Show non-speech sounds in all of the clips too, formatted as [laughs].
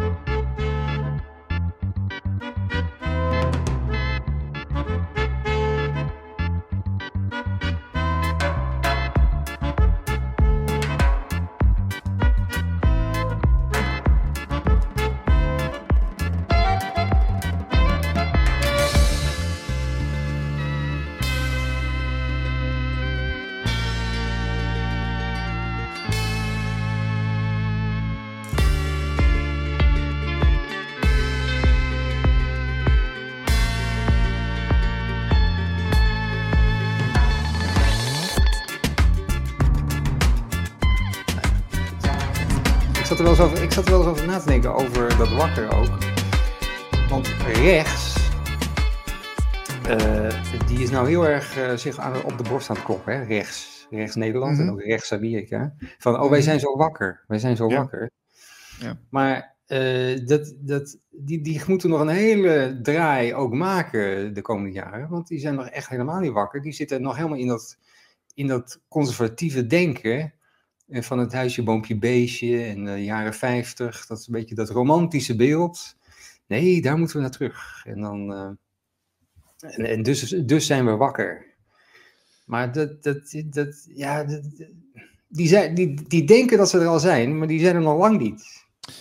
zat er wel eens over, ik zat er wel eens over na te denken over dat wakker ook. Want rechts, eh, die is nou heel erg eh, zich aan, op de borst aan het kloppen, hè? rechts. Rechts Nederland en Mhm. ook rechts Amerika. Van, oh, wij Mhm. zijn zo wakker. Wij zijn zo Ja. wakker. Ja. Maar eh, dat, dat, die, die moeten nog een hele draai ook maken de komende jaren. Want die zijn nog echt helemaal niet wakker. Die zitten nog helemaal in dat, in dat conservatieve denken. Eh, Van het huisje, boompje, beestje en de jaren 50. Dat is een beetje dat romantische beeld. Nee, daar moeten we naar terug. En, dan, eh, en, en dus, dus zijn we wakker. Maar dat, dat, dat, ja, dat, die, zijn, die, die denken dat ze er al zijn, maar die zijn er nog lang niet.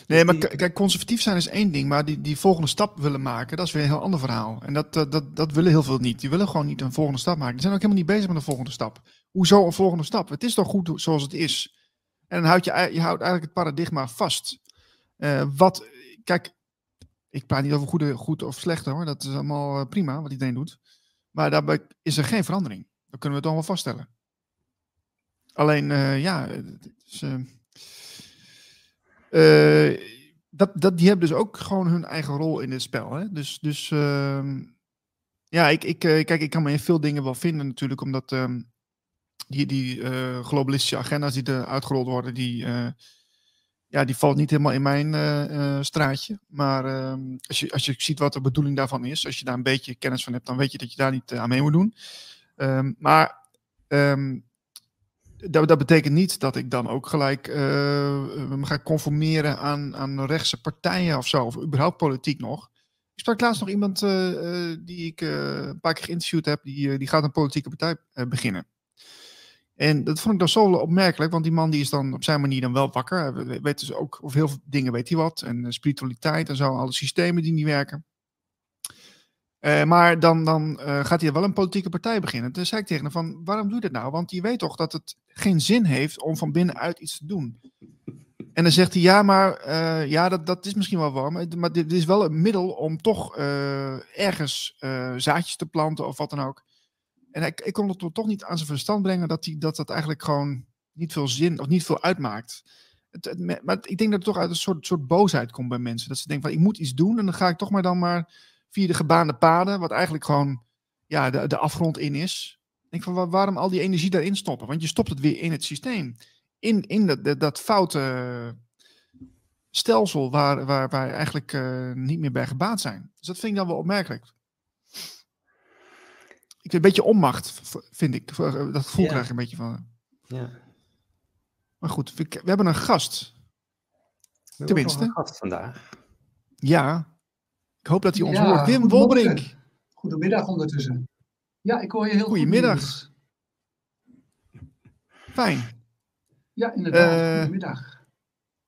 Nee, maar die- k- kijk, conservatief zijn is één ding, maar die, die volgende stap willen maken, dat is weer een heel ander verhaal. En dat, dat, dat, willen heel veel niet. Die willen gewoon niet een volgende stap maken. Die zijn ook helemaal niet bezig met een volgende stap. Hoezo een volgende stap? Het is toch goed zoals het is? En dan houd je, je houdt eigenlijk het paradigma vast. Eh, wat, kijk, ik praat niet over goede, goed of slecht hoor. Dat is allemaal eh, prima wat iedereen doet. Maar daarbij is er geen verandering. Dat kunnen we toch wel vaststellen. Alleen, eh, ja, dat, dat, die hebben dus ook gewoon hun eigen rol in dit spel. Hè? Dus, dus ehm, ja, ik, ik, kijk, ik kan me in veel dingen wel vinden natuurlijk, omdat ehm, die, die eh, globalistische agenda's die er uitgerold worden, die, eh, ja, die valt niet helemaal in mijn eh, straatje. Maar ehm, als, je, als je ziet wat de bedoeling daarvan is, als je daar een beetje kennis van hebt, dan weet je dat je daar niet aan mee moet doen. Ehm, maar ehm, dat, dat betekent niet dat ik dan ook gelijk me ga conformeren aan, aan rechtse partijen of zo, of überhaupt politiek nog. Ik sprak laatst nog iemand die ik een paar keer geïnterviewd heb, die, die gaat een politieke partij beginnen. En dat vond ik dan zo opmerkelijk, want die man die is dan op zijn manier dan wel wakker. Hij we- weet dus ook, of heel veel dingen weet hij wat. En eh, spiritualiteit en zo, alle systemen die niet werken. Eh, maar dan, dan eh, gaat hij wel een politieke partij beginnen. Toen zei ik tegen hem van, waarom doe je dat nou? Want je weet toch dat het geen zin heeft om van binnenuit iets te doen. En dan zegt hij, ja, maar ja, dat, dat is misschien wel waar. Maar, maar dit is wel een middel om toch ergens zaadjes te planten of wat dan ook. En ik, ik kon het toch niet aan zijn verstand brengen dat hij, dat, dat eigenlijk gewoon niet veel zin of niet veel uitmaakt. Het, het maar ik denk dat het toch uit een soort, soort boosheid komt bij mensen. Dat ze denken van, ik moet iets doen en dan ga ik toch maar dan maar via de gebaande paden, wat eigenlijk gewoon ja, de, de afgrond in is. Ik van, wa- waarom al die energie daarin stoppen? Want je stopt het weer in het systeem. In, in dat, dat, dat foute stelsel waar, waar wij eigenlijk eh, niet meer bij gebaat zijn. Dus dat vind ik dan wel opmerkelijk. Ik vind een beetje onmacht, vind ik. V- Dat gevoel Ja. krijg ik een beetje van. Ja. Maar goed, we, we hebben een gast. We Tenminste. een gast vandaag. Ja. Ik hoop dat hij ons Ja, hoort. Wim. Wolbrink. Goedemiddag ondertussen. Ja, ik hoor je heel Goedemiddag. goed. Niels. Fijn. Ja, inderdaad. Eh, Goedemiddag.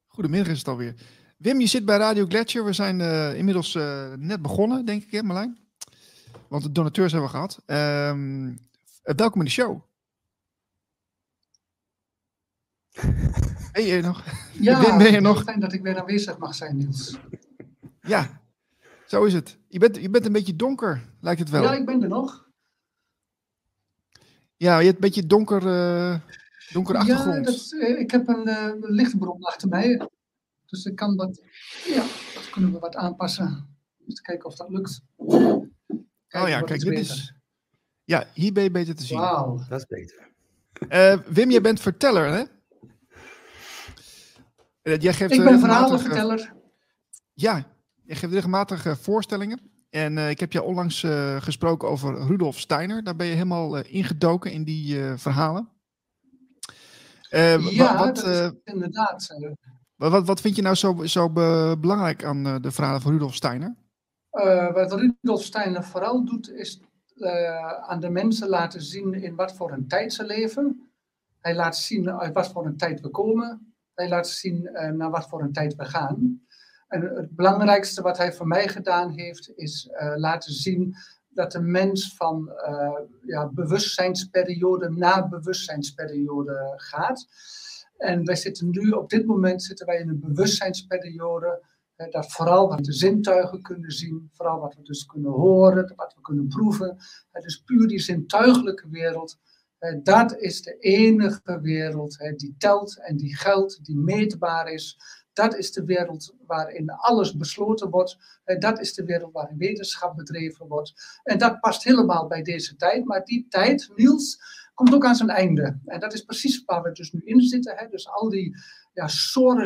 Goedemiddag is het alweer. Wim, je zit bij Radio Gletscher. We zijn eh, inmiddels eh, net begonnen, denk ik, hè Marlijn? Want de donateurs hebben we gehad. Ehm, eh, welkom in de show. [laughs] Ben je er nog? Ja, ben je heel nog? fijn dat ik weer aanwezig mag zijn, Niels. Ja, zo is het. Je bent, je bent een beetje donker, lijkt het wel. Ja, Ja, ik ben er nog. je hebt een beetje donker, eh donkere Ja, achtergrond. dat, eh, ik heb een lichtbron achter mij. Dus ik kan wat, ja, dat kunnen we wat aanpassen. Dus kijken of dat lukt. Oh ja, wat kijk, dit beter. is... Ja, hier ben je beter te zien. Wauw. Dat is beter. Eh, Wim, jij bent verteller, hè? Eh, jij geeft Ik eh, ben verhalenverteller. Ja, je geeft regelmatig eh, voorstellingen. En eh, ik heb jou onlangs eh, gesproken over Rudolf Steiner. Daar ben je helemaal eh, ingedoken in die eh, verhalen. Ja, wat, dat eh, is inderdaad. eh, Wat, wat vind je nou zo, zo belangrijk aan eh, de verhalen van Rudolf Steiner? Uh, wat Rudolf Steiner vooral doet, is uh, aan de mensen laten zien in wat voor een tijd ze leven. Hij laat zien uit wat voor een tijd we komen. Hij laat zien naar wat voor een tijd we gaan. En het belangrijkste wat hij voor mij gedaan heeft, is laten zien dat de mens van ja, bewustzijnsperiode na bewustzijnsperiode gaat. En wij zitten nu, op dit moment zitten wij in een bewustzijnsperiode, dat vooral wat de zintuigen kunnen zien, vooral wat we dus kunnen horen, wat we kunnen proeven, dus puur die zintuigelijke wereld, dat is de enige wereld die telt en die geldt, die meetbaar is, dat is de wereld waarin alles besloten wordt. Dat is de wereld waarin wetenschap bedreven wordt. En dat past helemaal bij deze tijd. Maar die tijd, Niels, komt ook aan zijn einde. En dat is precies waar we dus nu in zitten. Dus al die ja,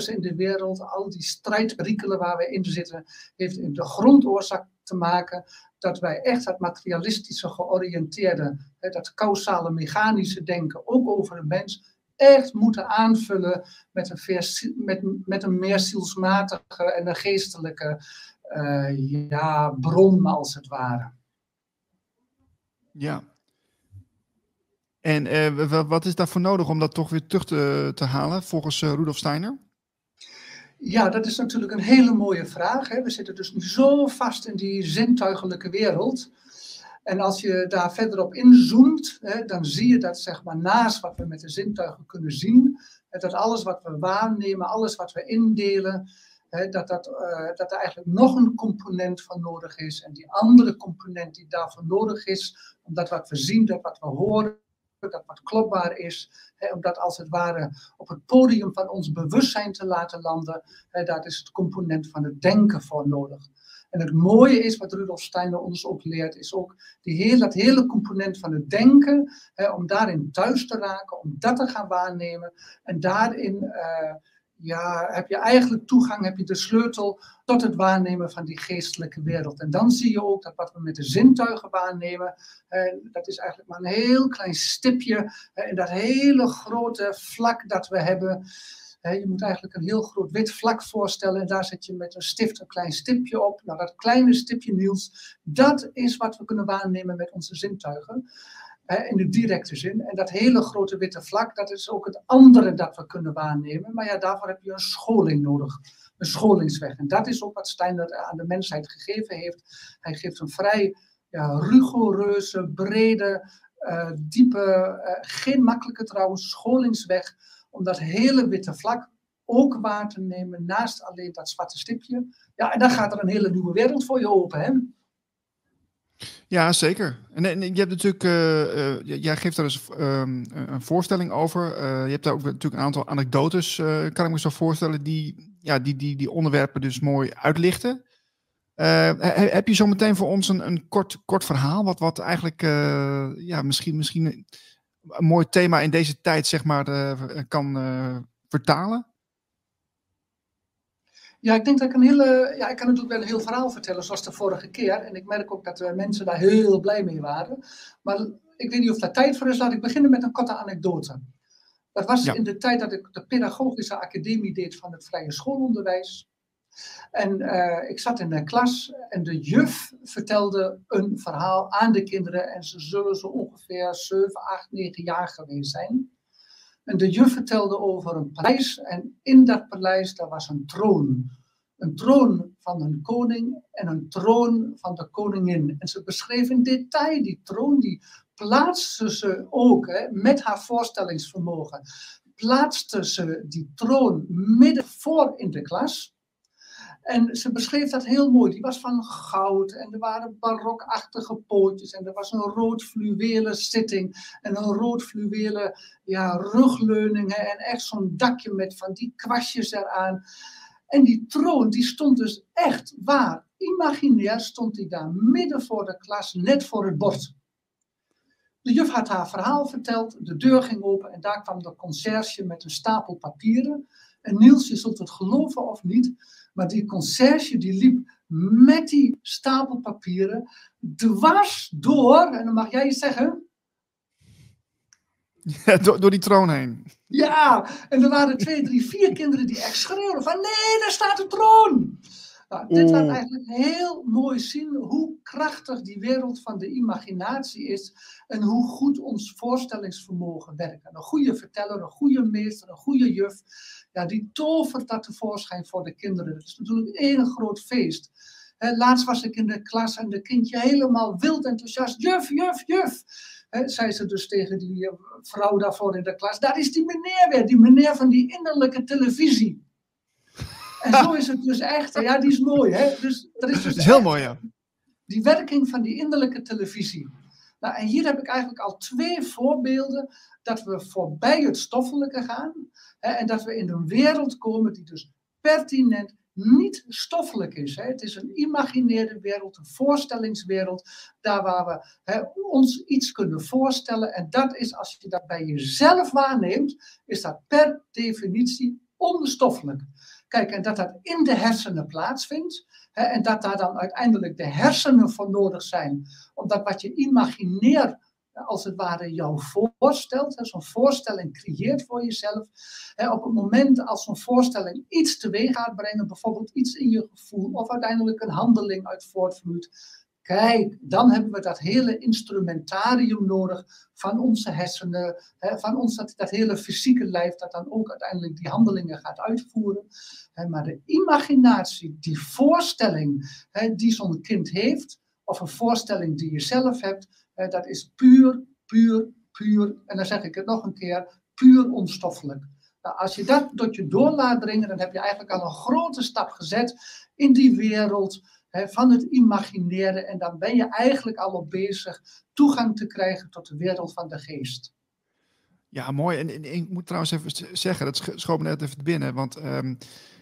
in de wereld, al die strijdperikelen waar we in zitten, heeft in de grondoorzaak te maken dat wij echt het materialistische georiënteerde, hè, dat causale mechanische denken, ook over de mens, echt moeten aanvullen met een, vers, met, met een meer zielsmatige en een geestelijke uh, ja, bron, als het ware. Ja. En uh, wat is daarvoor nodig om dat toch weer terug te, te halen, volgens uh, Rudolf Steiner? Ja, dat is natuurlijk een hele mooie vraag. Hè. We zitten dus nu zo vast in die zintuigelijke wereld. En als je daar verder op inzoomt, hè, dan zie je dat zeg maar, naast wat we met de zintuigen kunnen zien, dat alles wat we waarnemen, alles wat we indelen, hè, dat, dat, uh, dat er eigenlijk nog een component van nodig is. En die andere component die daarvoor nodig is, omdat wat we zien, dat wat we horen, dat wat klopbaar is, hè, om dat als het ware op het podium van ons bewustzijn te laten landen, hè, daar is het component van het denken voor nodig. En het mooie is, wat Rudolf Steiner ons ook leert, is ook die heel, dat hele component van het denken, hè, om daarin thuis te raken, om dat te gaan waarnemen. En daarin uh, ja, heb je eigenlijk toegang, heb je de sleutel tot het waarnemen van die geestelijke wereld. En dan zie je ook dat wat we met de zintuigen waarnemen, dat is eigenlijk maar een heel klein stipje in dat hele grote vlak dat we hebben je moet eigenlijk een heel groot wit vlak voorstellen en daar zet je met een stift een klein stipje op. Nou, dat kleine stipje, Niels, dat is wat we kunnen waarnemen met onze zintuigen. In de directe zin. En dat hele grote witte vlak, dat is ook het andere dat we kunnen waarnemen. Maar ja, daarvoor heb je een scholing nodig. Een scholingsweg. En dat is ook wat Steiner aan de mensheid gegeven heeft. Hij geeft een vrij ja, rigoureuze, brede, uh, diepe, uh, geen makkelijke trouwens, scholingsweg om dat hele witte vlak ook waar te nemen naast alleen dat zwarte stipje. Ja, en dan gaat er een hele nieuwe wereld voor je open, hè? Ja, zeker. En, je hebt natuurlijk, uh, uh, jij geeft daar dus um, een voorstelling over. Uh, je hebt daar ook natuurlijk een aantal anekdotes, kan ik me zo voorstellen, die, ja, die, die, die onderwerpen dus mooi uitlichten. heb je zo meteen voor ons een, een kort, kort verhaal, wat, wat eigenlijk ja, misschien, misschien een mooi thema in deze tijd, zeg maar, kan vertalen? Ja, ik denk dat ik een hele. Ja, ik kan natuurlijk wel een heel verhaal vertellen, zoals de vorige keer. En ik merk ook dat uh, mensen daar heel blij mee waren. Maar ik weet niet of daar tijd voor is. Laat ik beginnen met een korte anekdote. Dat was in de tijd dat ik de pedagogische academie deed van het vrije schoolonderwijs. En uh, ik zat in de klas en de juf vertelde een verhaal aan de kinderen. En ze zullen zo ongeveer 7, 8, 9 jaar geweest zijn. En de juf vertelde over een paleis. En in dat paleis daar was een troon. Een troon van een koning en een troon van de koningin. En ze beschreef in detail die troon. Die plaatste ze ook hè, met haar voorstellingsvermogen. Plaatste ze die troon midden voor in de klas. En ze beschreef dat heel mooi. Die was van goud en er waren barokachtige pootjes en er was een rood fluwelen zitting en een rood fluwelen ja, rugleuningen en echt zo'n dakje met van die kwastjes eraan. En die troon die stond dus echt waar. Imaginair stond hij daar midden voor de klas, net voor het bord. De juf had haar verhaal verteld, de deur ging open en daar kwam de conciërge met een stapel papieren. En Niels, je zult het geloven of niet, maar die conciërge die liep met die stapel papieren dwars door, en dan mag jij iets zeggen. Ja, door, door die troon heen. Ja, en er waren twee, drie, vier kinderen die echt schreeuwden van nee, daar staat de troon. Nou, dit laat eigenlijk heel mooi zien hoe krachtig die wereld van de imaginatie is en hoe goed ons voorstellingsvermogen werkt. Een goede verteller, een goede meester, een goede juf, ja, die tovert dat tevoorschijn voor de kinderen. Het is natuurlijk één groot feest. laatst was ik in de klas en de kindje helemaal wild enthousiast. Juf, juf, juf. He, zei ze dus tegen die eh, vrouw daarvoor in de klas. Daar is die meneer weer, die meneer van die innerlijke televisie. En zo is het dus echt. Ja, die is mooi. Hè? Dus, [laughs] dat is dus is heel mooi, ja. Die werking van die innerlijke televisie. Nou, en hier heb ik eigenlijk al twee voorbeelden dat we voorbij het stoffelijke gaan. Hè, en dat we in een wereld komen die dus pertinent niet stoffelijk is. Hè. Het is een imaginaire wereld, een voorstellingswereld, daar waar we hè, ons iets kunnen voorstellen. En dat is, als je dat bij jezelf waarneemt, is dat per definitie onstoffelijk. Kijk, en dat dat in de hersenen plaatsvindt. En dat daar dan uiteindelijk de hersenen voor nodig zijn. Omdat wat je imaginair als het ware jou voorstelt. Zo'n voorstelling creëert voor jezelf. op het moment als zo'n voorstelling iets teweeg gaat brengen, bijvoorbeeld iets in je gevoel, of uiteindelijk een handeling uit voortvloeit, Kijk, dan hebben we dat hele instrumentarium nodig van onze hersenen, van ons dat, dat hele fysieke lijf, dat dan ook uiteindelijk die handelingen gaat uitvoeren. Maar de imaginatie, die voorstelling die zo'n kind heeft, of een voorstelling die je zelf hebt, dat is puur, puur, puur, en dan zeg ik het nog een keer, puur onstoffelijk. Nou, als je dat tot je door laat dringen, dan heb je eigenlijk al een grote stap gezet in die wereld van het imagineren. En dan ben je eigenlijk al op bezig toegang te krijgen tot de wereld van de geest. Ja, mooi. En, ik moet trouwens even zeggen, dat schoot me net even binnen. Want um,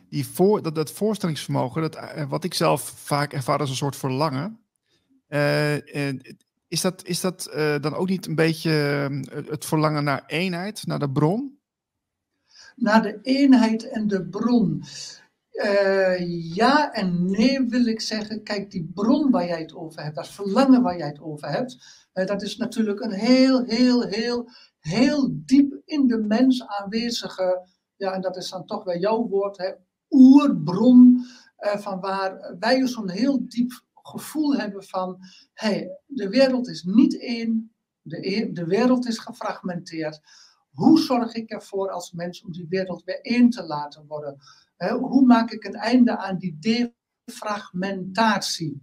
die voor, dat, dat voorstellingsvermogen, dat, uh, wat ik zelf vaak ervaar als een soort verlangen. Uh, is dat, is dat uh, dan ook niet een beetje ehm, het verlangen naar eenheid, naar de bron? Naar de eenheid en de bron. Uh, ja en nee wil ik zeggen. Kijk, die bron waar jij het over hebt, dat verlangen waar jij het over hebt, uh, dat is natuurlijk een heel, heel, heel, heel diep in de mens aanwezige, ja, en dat is dan toch wel jouw woord, hè, oerbron, uh, van waar wij zo'n heel diep gevoel hebben van, hey, de wereld is niet één, de, e-, de wereld is gefragmenteerd. Hoe zorg ik ervoor als mens om die wereld weer één te laten worden? Hoe maak ik een einde aan die defragmentatie?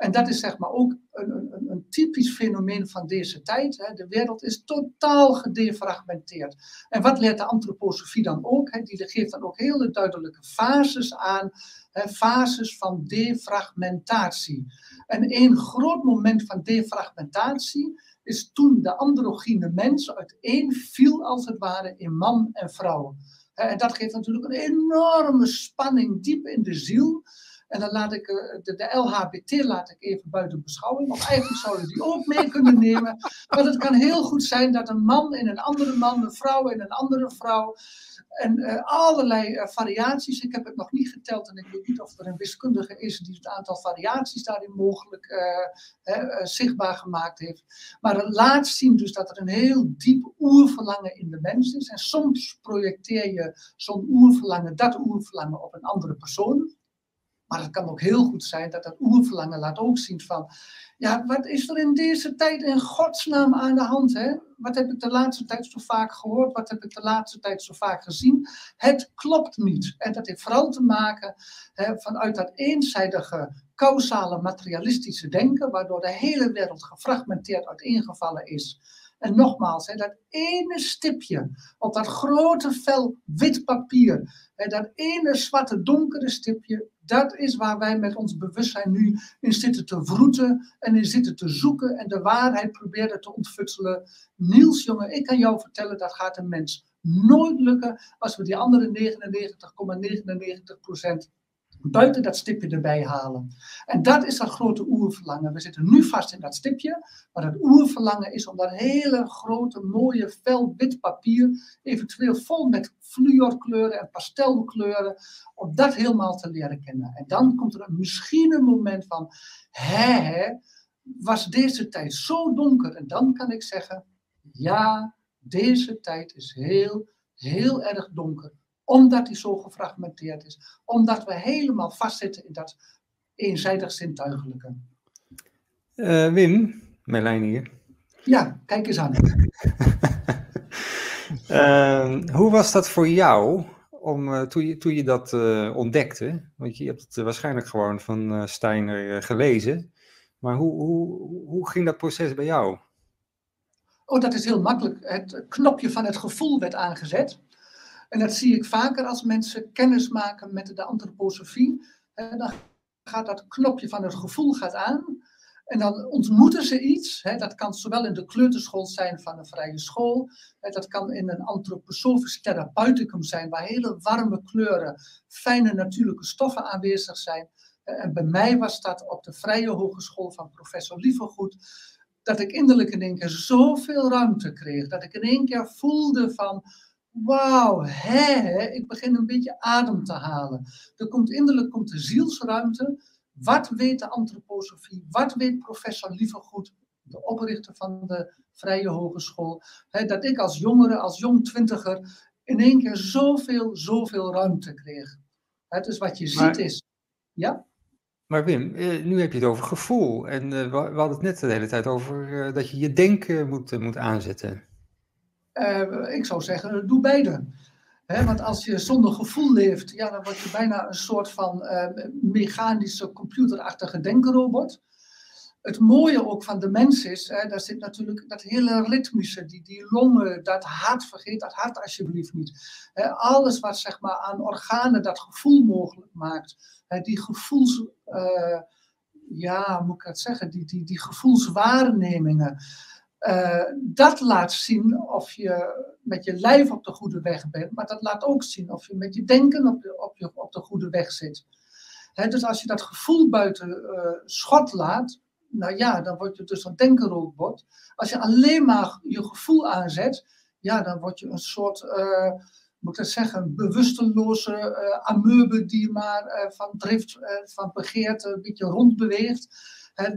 En dat is zeg maar ook een, een, een typisch fenomeen van deze tijd. De wereld is totaal gedefragmenteerd. En wat leert de antroposofie dan ook? Die geeft dan ook hele duidelijke fases aan. Hè, fases van defragmentatie. En een groot moment van defragmentatie is toen de androgyne mens uiteen viel als het ware in man en vrouw. En dat geeft natuurlijk een enorme spanning diep in de ziel. En dan laat ik eh, de, de, LHBT laat ik even buiten beschouwing. Of eigenlijk zouden die ook mee kunnen nemen. Maar het kan heel goed zijn dat een man in een andere man, een vrouw in een andere vrouw. En uh, allerlei uh, variaties. Ik heb het nog niet geteld en ik weet niet of er een wiskundige is die het aantal variaties daarin mogelijk zichtbaar gemaakt heeft. Maar het laat zien dus dat er een heel diep oerverlangen in de mens is. En soms projecteer je zo'n oerverlangen, dat oerverlangen op een andere persoon. Maar het kan ook heel goed zijn dat dat oerverlangen laat ook zien van, ja, wat is er in deze tijd in godsnaam aan de hand? Hè? Wat heb ik de laatste tijd zo vaak gehoord? Wat heb ik de laatste tijd zo vaak gezien? Het klopt niet. En dat heeft vooral te maken hè, vanuit dat eenzijdige causale materialistische denken, waardoor de hele wereld gefragmenteerd uiteengevallen is. En nogmaals, hè, dat ene stipje op dat grote vel wit papier, hè, dat ene zwarte donkere stipje, dat is waar wij met ons bewustzijn nu in zitten te vroeten en in zitten te zoeken en de waarheid proberen te ontfutselen. Niels, jongen, ik kan jou vertellen, dat gaat een mens nooit lukken als we die andere 99,99% buiten dat stipje erbij halen. En dat is dat grote oerverlangen. We zitten nu vast in dat stipje, maar dat oerverlangen is om dat hele grote, mooie, fel wit papier, eventueel vol met fluorkleuren en pastelkleuren, om dat helemaal te leren kennen. En dan komt er misschien een moment van, hè, was deze tijd zo donker? En dan kan ik zeggen, ja, Deze tijd is heel, heel erg donker. Omdat die zo gefragmenteerd is. Omdat we helemaal vastzitten in dat eenzijdig zintuigelijke. Uh, Wim, Merlijn hier. Ja, kijk eens aan. uh, [laughs] hoe was dat voor jou om, uh, toen, je, toen je dat uh, ontdekte? Want je hebt het waarschijnlijk gewoon van Steiner gelezen. Maar hoe, hoe, hoe ging dat proces bij jou? Oh, dat is heel makkelijk. Het knopje van het gevoel werd aangezet. En dat zie ik vaker als mensen kennis maken met de antroposofie. Dan gaat dat knopje van het gevoel gaat aan. En dan ontmoeten ze iets. Hè, dat kan zowel in de kleuterschool zijn van een vrije school. Hè, dat kan in een antroposofisch therapeuticum zijn, waar hele warme kleuren, fijne natuurlijke stoffen aanwezig zijn. En bij mij was dat op de Vrije Hogeschool van professor Lievergoed. Dat ik innerlijk in één keer zoveel ruimte kreeg. Dat ik in één keer voelde van, wauw, hè, ik begin een beetje adem te halen. Er komt innerlijk komt de zielsruimte wat weet de antroposofie? Wat weet professor Lievergoed, de oprichter van de Vrije Hogeschool? Hè, dat ik als jongere, als jong twintiger, in één keer zoveel, zoveel ruimte kreeg. Hè, dus wat je ziet is. Ja? Maar Wim, eh, nu heb je het over gevoel. En eh, we hadden het net de hele tijd over eh, dat je je denken moet, moet aanzetten. Ik zou zeggen, doe beide want als je zonder gevoel leeft, ja, dan word je bijna een soort van uh, mechanische, computerachtige denkenrobot. Het mooie ook van de mens is, hè, daar zit natuurlijk dat hele ritmische, die, die longen, dat hart, vergeet dat hart alsjeblieft niet. alles wat zeg maar, aan organen dat gevoel mogelijk maakt, die gevoels, uh, ja, moet ik het zeggen, die, die, die gevoelswaarnemingen. Uh, dat laat zien of je met je lijf op de goede weg bent, maar dat laat ook zien of je met je denken op de, op op de goede weg zit. dus als je dat gevoel buiten uh, schot laat, nou ja, dan word je dus een denkenrobot. Als je alleen maar je gevoel aanzet, ja, dan word je een soort, uh, moet ik dat zeggen, bewusteloze uh, amoebe die maar van drift, van begeerte een beetje rondbeweegt.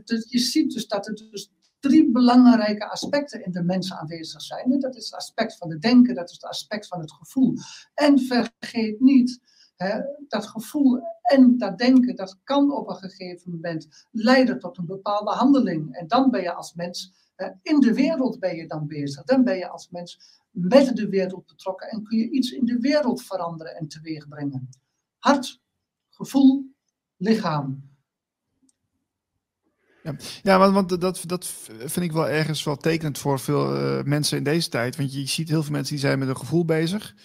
dus je ziet dus dat het dus drie belangrijke aspecten in de mensen aanwezig zijn. Dat is het aspect van het denken, dat is het aspect van het gevoel. En vergeet niet, hè, dat gevoel en dat denken, dat kan op een gegeven moment leiden tot een bepaalde handeling. En dan ben je als mens, in de wereld ben je dan bezig. Dan ben je als mens met de wereld betrokken en kun je iets in de wereld veranderen en teweeg brengen. Hart, gevoel, lichaam. Ja, ja want, want dat, dat vind ik wel ergens wel tekenend voor veel uh, mensen in deze tijd. Want je ziet heel veel mensen die zijn met een gevoel bezig,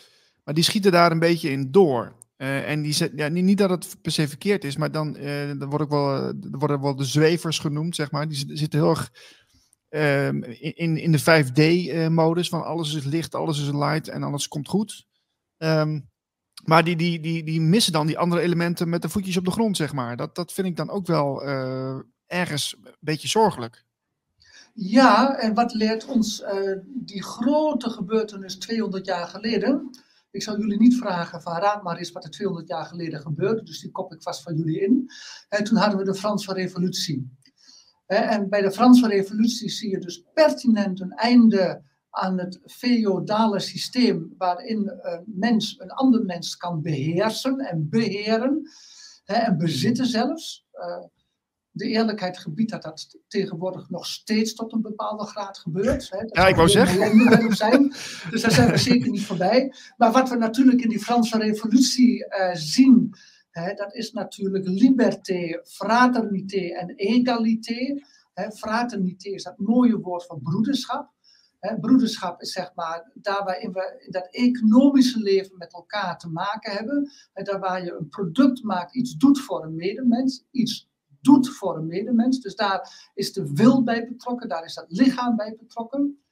maar die schieten daar een beetje in door. Uh, en die zet, ja, niet, dat het per se verkeerd is, maar dan, uh, dan word ik wel, worden wel de zwevers genoemd, zeg maar. Die zitten heel erg ehm, in, in de 5D-modus, van alles is licht, alles is light en alles komt goed. Um, maar die, die, die, die missen dan die andere elementen met de voetjes op de grond, zeg maar. Dat, dat vind ik dan ook wel ergens een beetje zorgelijk. Ja, en wat leert ons uh, die grote gebeurtenis 200 jaar geleden? Ik zal jullie niet vragen van raad maar eens wat er 200 jaar geleden gebeurde, dus die kop ik vast van jullie in. En toen hadden we de Franse Revolutie. En bij de Franse Revolutie zie je dus pertinent een einde aan het feodale systeem waarin een mens een ander mens kan beheersen en beheren en bezitten zelfs. De eerlijkheid gebiedt dat dat tegenwoordig nog steeds tot een bepaalde graad gebeurt. Hè. ja, ik wou zeggen. Zijn. Dus daar zijn we zeker niet voorbij. Maar wat we natuurlijk in die Franse revolutie uh, zien, hè, dat is natuurlijk liberté, fraternité en egalité. Hè, fraternité is dat mooie woord van broederschap. Hè, broederschap is zeg maar daar waarin we in dat economische leven met elkaar te maken hebben. Hè, daar waar je een product maakt, iets doet voor een medemens, iets doet voor een medemens. Dus daar is de wil bij betrokken, daar is het lichaam bij betrokken.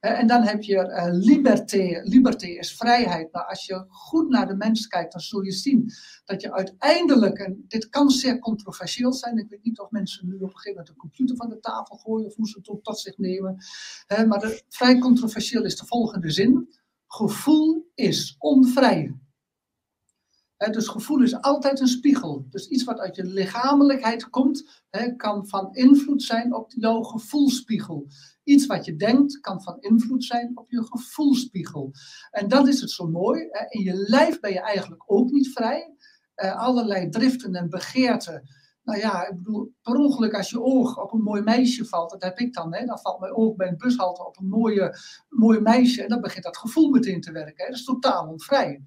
En dan heb je uh, liberté. Liberté is vrijheid. Maar als je goed naar de mens kijkt, dan zul je zien dat je uiteindelijk, en dit kan zeer controversieel zijn, ik weet niet of mensen nu op een gegeven moment de computer van de tafel gooien of hoe ze het tot zich nemen. Maar vrij controversieel is de volgende zin. Gevoel is onvrij. Dus gevoel is altijd een spiegel. Dus iets wat uit je lichamelijkheid komt, kan van invloed zijn op jouw gevoelspiegel. Iets wat je denkt kan van invloed zijn op je gevoelspiegel. En dat is het zo mooi. In je lijf ben je eigenlijk ook niet vrij. Uh, allerlei driften en begeerten. Nou ja, ik bedoel, per ongeluk als je oog op een mooi meisje valt, dat heb ik dan, hè, dan valt mijn oog bij een bushalte op een mooie, mooie meisje en dan begint dat gevoel meteen te werken. Dat is totaal onvrij.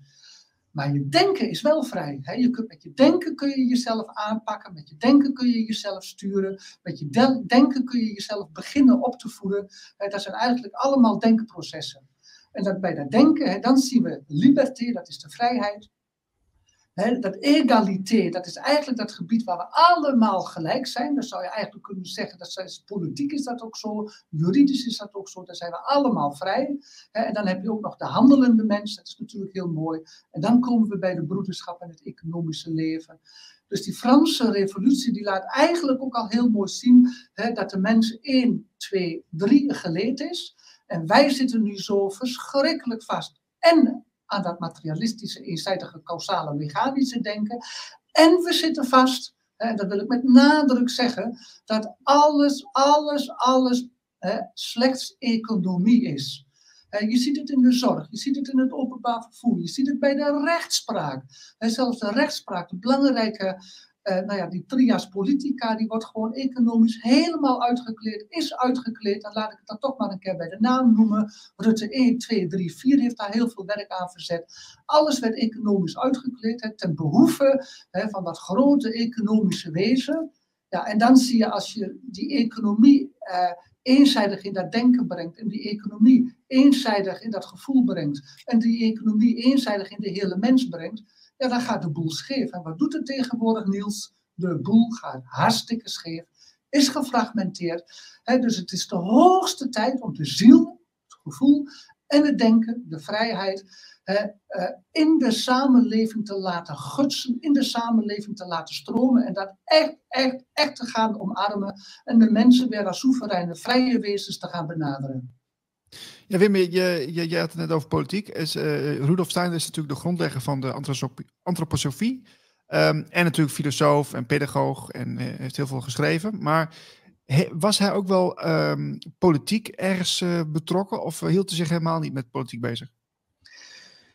Maar je denken is wel vrij. Hè? Je kunt, met je denken kun je jezelf aanpakken, met je denken kun je jezelf sturen, met je denken kun je jezelf beginnen op te voeden. Hè? Dat zijn eigenlijk allemaal denkprocessen. En dat bij dat denken, hè, dan zien we liberté, dat is de vrijheid dat egalité, dat is eigenlijk dat gebied waar we allemaal gelijk zijn. Dan zou je eigenlijk kunnen zeggen, dat is, politiek is dat ook zo, juridisch is dat ook zo, daar zijn we allemaal vrij. en dan heb je ook nog de handelende mens, dat is natuurlijk heel mooi. En dan komen we bij de broederschap en het economische leven. Dus die Franse revolutie die laat eigenlijk ook al heel mooi zien dat de mens 1, 2, 3 geleed is. En wij zitten nu zo verschrikkelijk vast. En aan dat materialistische, eenzijdige, causale, mechanische denken. En we zitten vast, en dat wil ik met nadruk zeggen, dat alles, alles, alles hè, slechts economie is. Je ziet het in de zorg, je ziet het in het openbaar vervoer, je ziet het bij de rechtspraak. Zelfs de rechtspraak, de belangrijke uh, nou ja, die trias politica, die wordt gewoon economisch helemaal uitgekleed, is uitgekleed. Dan laat ik het dan toch maar een keer bij de naam noemen. Rutte 1, 2, 3, 4 heeft daar heel veel werk aan verzet. Alles werd economisch uitgekleed, hè, ten behoeve hè, van dat grote economische wezen. Ja, en dan zie je als je die economie uh, eenzijdig in dat denken brengt, en die economie eenzijdig in dat gevoel brengt, en die economie eenzijdig in de hele mens brengt, ja, dan gaat de boel scheef. En wat doet het tegenwoordig, Niels? De boel gaat hartstikke scheef, is gefragmenteerd. dus het is de hoogste tijd om de ziel, het gevoel en het denken, de vrijheid, eh, in de samenleving te laten gutsen, in de samenleving te laten stromen en dat echt, echt, echt te gaan omarmen en de mensen weer als soevereine, vrije wezens te gaan benaderen. Ja, Wim, je, had het net over politiek. Is, uh, Rudolf Steiner is natuurlijk de grondlegger van de antroposofie. Um, en natuurlijk filosoof en pedagoog en uh, heeft heel veel geschreven. Maar was hij ook wel um, politiek ergens uh, betrokken of hield hij zich helemaal niet met politiek bezig?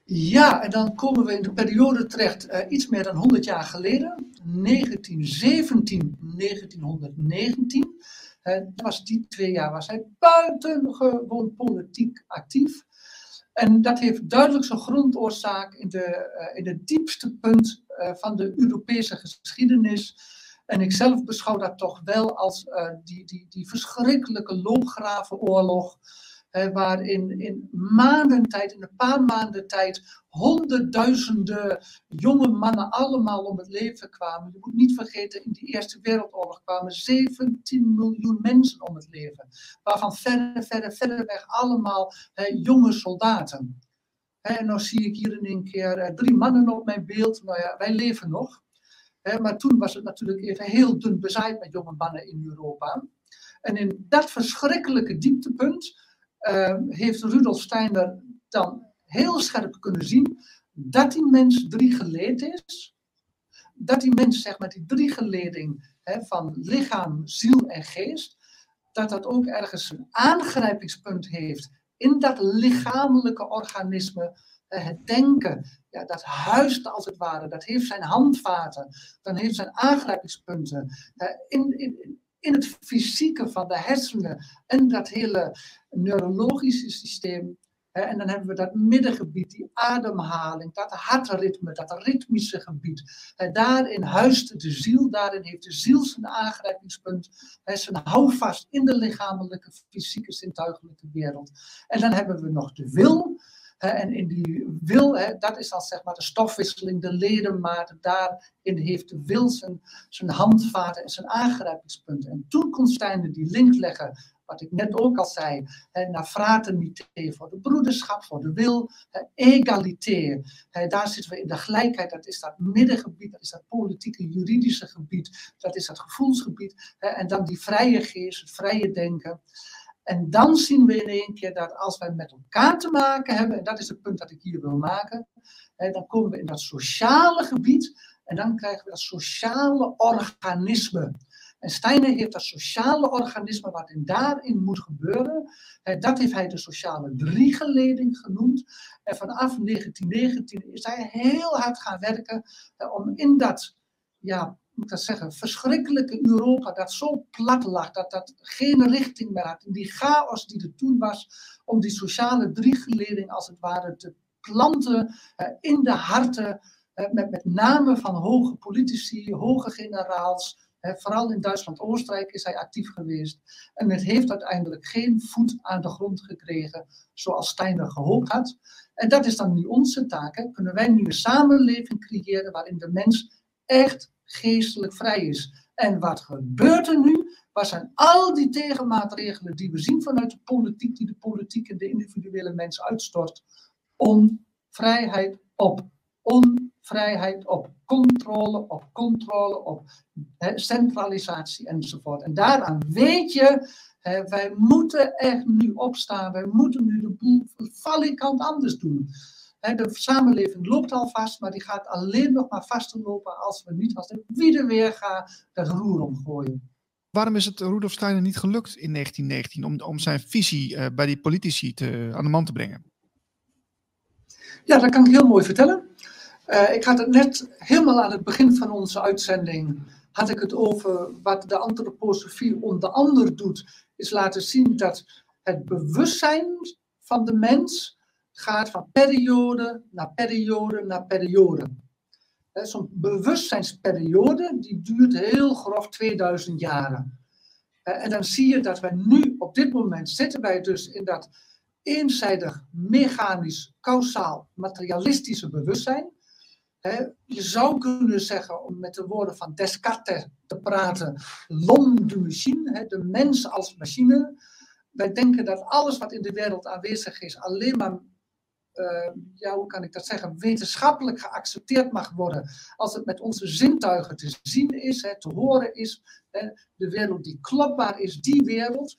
Ja, en dan komen we in de periode terecht, iets meer dan 100 jaar geleden, 1917, 1919 was die twee jaar was hij buitengewoon politiek actief. En dat heeft duidelijk zijn grondoorzaak in, de, uh, in het diepste punt uh, van de Europese geschiedenis. En ik zelf beschouw dat toch wel als uh, die, die, die verschrikkelijke loopgravenoorlog waarin in maanden tijd, in een paar maanden tijd, honderdduizenden jonge mannen allemaal om het leven kwamen. Je moet niet vergeten, in de Eerste Wereldoorlog kwamen 17 miljoen mensen om het leven. Waarvan verder, verder, verder weg allemaal jonge soldaten. En dan zie ik hier in een keer eh, drie mannen op mijn beeld. Nou ja, wij leven nog. maar toen was het natuurlijk even heel dun bezaaid met jonge mannen in Europa. En in dat verschrikkelijke dieptepunt heeft Rudolf Steiner dan heel scherp kunnen zien dat die mens drie geleerd is. Dat die mens, zeg maar, die drie geleding hè, van lichaam, ziel en geest, dat dat ook ergens een aangrijpingspunt heeft in dat lichamelijke organisme. Het denken, ja, dat huist als het ware, dat heeft zijn handvaten, dan heeft zijn aangrijpingspunten. In, in, in het fysieke van de hersenen en dat hele neurologische systeem. En dan hebben we dat middengebied, die ademhaling, dat hartritme, dat ritmische gebied. Daarin huist de ziel, daarin heeft de ziel zijn aangrijpingspunt, zijn houvast in de lichamelijke, fysieke, zintuigelijke wereld. En dan hebben we nog de wil, en in die wil, dat is dan zeg maar de stofwisseling, de ledematen, daarin heeft de wil zijn, zijn handvaten en zijn aangrijpingspunten. En toen kon Steiner die link leggen, wat ik net ook al zei, naar fraternité, voor de broederschap, voor de wil, egalité. Daar zitten we in de gelijkheid, dat is dat middengebied, dat is dat politieke, juridische gebied, dat is dat gevoelsgebied. En dan die vrije geest, het vrije denken. En dan zien we in één keer dat als wij met elkaar te maken hebben, en dat is het punt dat ik hier wil maken, hè, dan komen we in dat sociale gebied en dan krijgen we dat sociale organisme. En Steiner heeft dat sociale organisme, wat in daarin moet gebeuren, dat heeft hij de sociale driegeleding genoemd. En vanaf 1919 is hij heel hard gaan werken om in dat, ja, moet dat zeggen, verschrikkelijke Europa, dat zo plat lag, dat dat geen richting meer had, die chaos die er toen was, om die sociale driegeleding als het ware te planten in de harten, met, met name van hoge politici, hoge generaals, vooral in Duitsland-Oostenrijk is hij actief geweest. En het heeft uiteindelijk geen voet aan de grond gekregen, zoals Steiner gehoopt had. En dat is dan nu onze taak. Kunnen wij nu een samenleving creëren waarin de mens echt geestelijk vrij is? En wat gebeurt er nu? Wat zijn al die tegenmaatregelen die we zien vanuit de politiek, die de politiek en de individuele mens uitstort? Om vrijheid op. Onvrijheid op controle op controle, op centralisatie enzovoort. En daaraan weet je, wij moeten echt nu opstaan, wij moeten nu de boel valikant anders doen. De samenleving loopt al vast, maar die gaat alleen nog maar vaster lopen als we niet als de wie weer gaan dat roer omgooien. Waarom is het Rudolf Steiner niet gelukt in 1919 om, om zijn visie uh, bij die politici te, aan de man te brengen? Ja, dat kan ik heel mooi vertellen. Uh, ik had het net helemaal aan het begin van onze uitzending had ik het over wat de antroposofie onder andere doet, is laten zien dat het bewustzijn van de mens gaat van periode naar periode naar periode. Zo'n bewustzijnsperiode die duurt heel grof 2000 jaren. En dan zie je dat wij nu op dit moment zitten wij dus in dat eenzijdig mechanisch, kausaal, materialistische bewustzijn je zou kunnen zeggen, om met de woorden van Descartes te praten, l'homme de machine, de mens als machine. Wij denken dat alles wat in de wereld aanwezig is alleen maar, ja, hoe kan ik dat zeggen, wetenschappelijk geaccepteerd mag worden. Als het met onze zintuigen te zien is, te horen is, de wereld die klopbaar is, die wereld.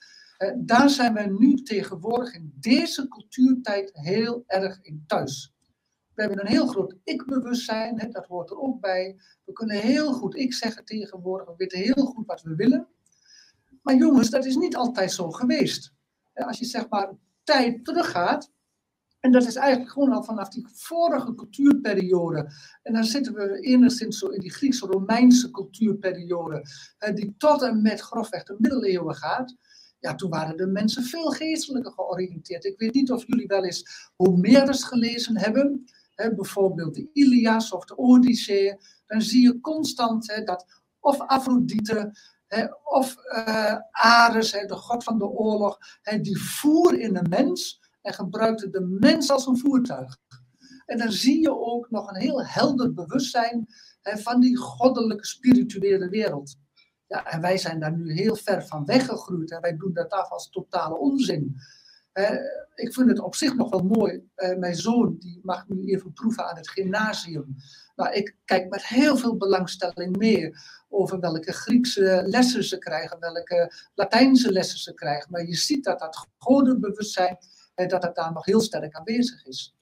daar zijn wij nu tegenwoordig in deze cultuurtijd heel erg in thuis. We hebben een heel groot ik-bewustzijn, dat hoort er ook bij. We kunnen heel goed ik zeggen tegenwoordig, we weten heel goed wat we willen. Maar jongens, dat is niet altijd zo geweest. Als je zeg maar tijd teruggaat, en dat is eigenlijk gewoon al vanaf die vorige cultuurperiode. En dan zitten we enigszins zo in die Griekse-Romeinse cultuurperiode, die tot en met grofweg de middeleeuwen gaat. Ja, toen waren de mensen veel geestelijker georiënteerd. Ik weet niet of jullie wel eens Homerus gelezen hebben bijvoorbeeld de Ilias of de Odyssee, dan zie je constant dat of Afrodite of uh, Ares, de god van de oorlog, die voer in de mens en gebruikte de mens als een voertuig. En dan zie je ook nog een heel helder bewustzijn van die goddelijke spirituele wereld. Ja, en wij zijn daar nu heel ver van weggegroeid en wij doen dat af als totale onzin ik vind het op zich nog wel mooi. Uh, mijn zoon die mag nu even proeven aan het gymnasium. Maar ik kijk met heel veel belangstelling mee over welke Griekse lessen ze krijgen, welke Latijnse lessen ze krijgen. Maar je ziet dat dat godenbewustzijn, dat het daar nog heel sterk aanwezig is.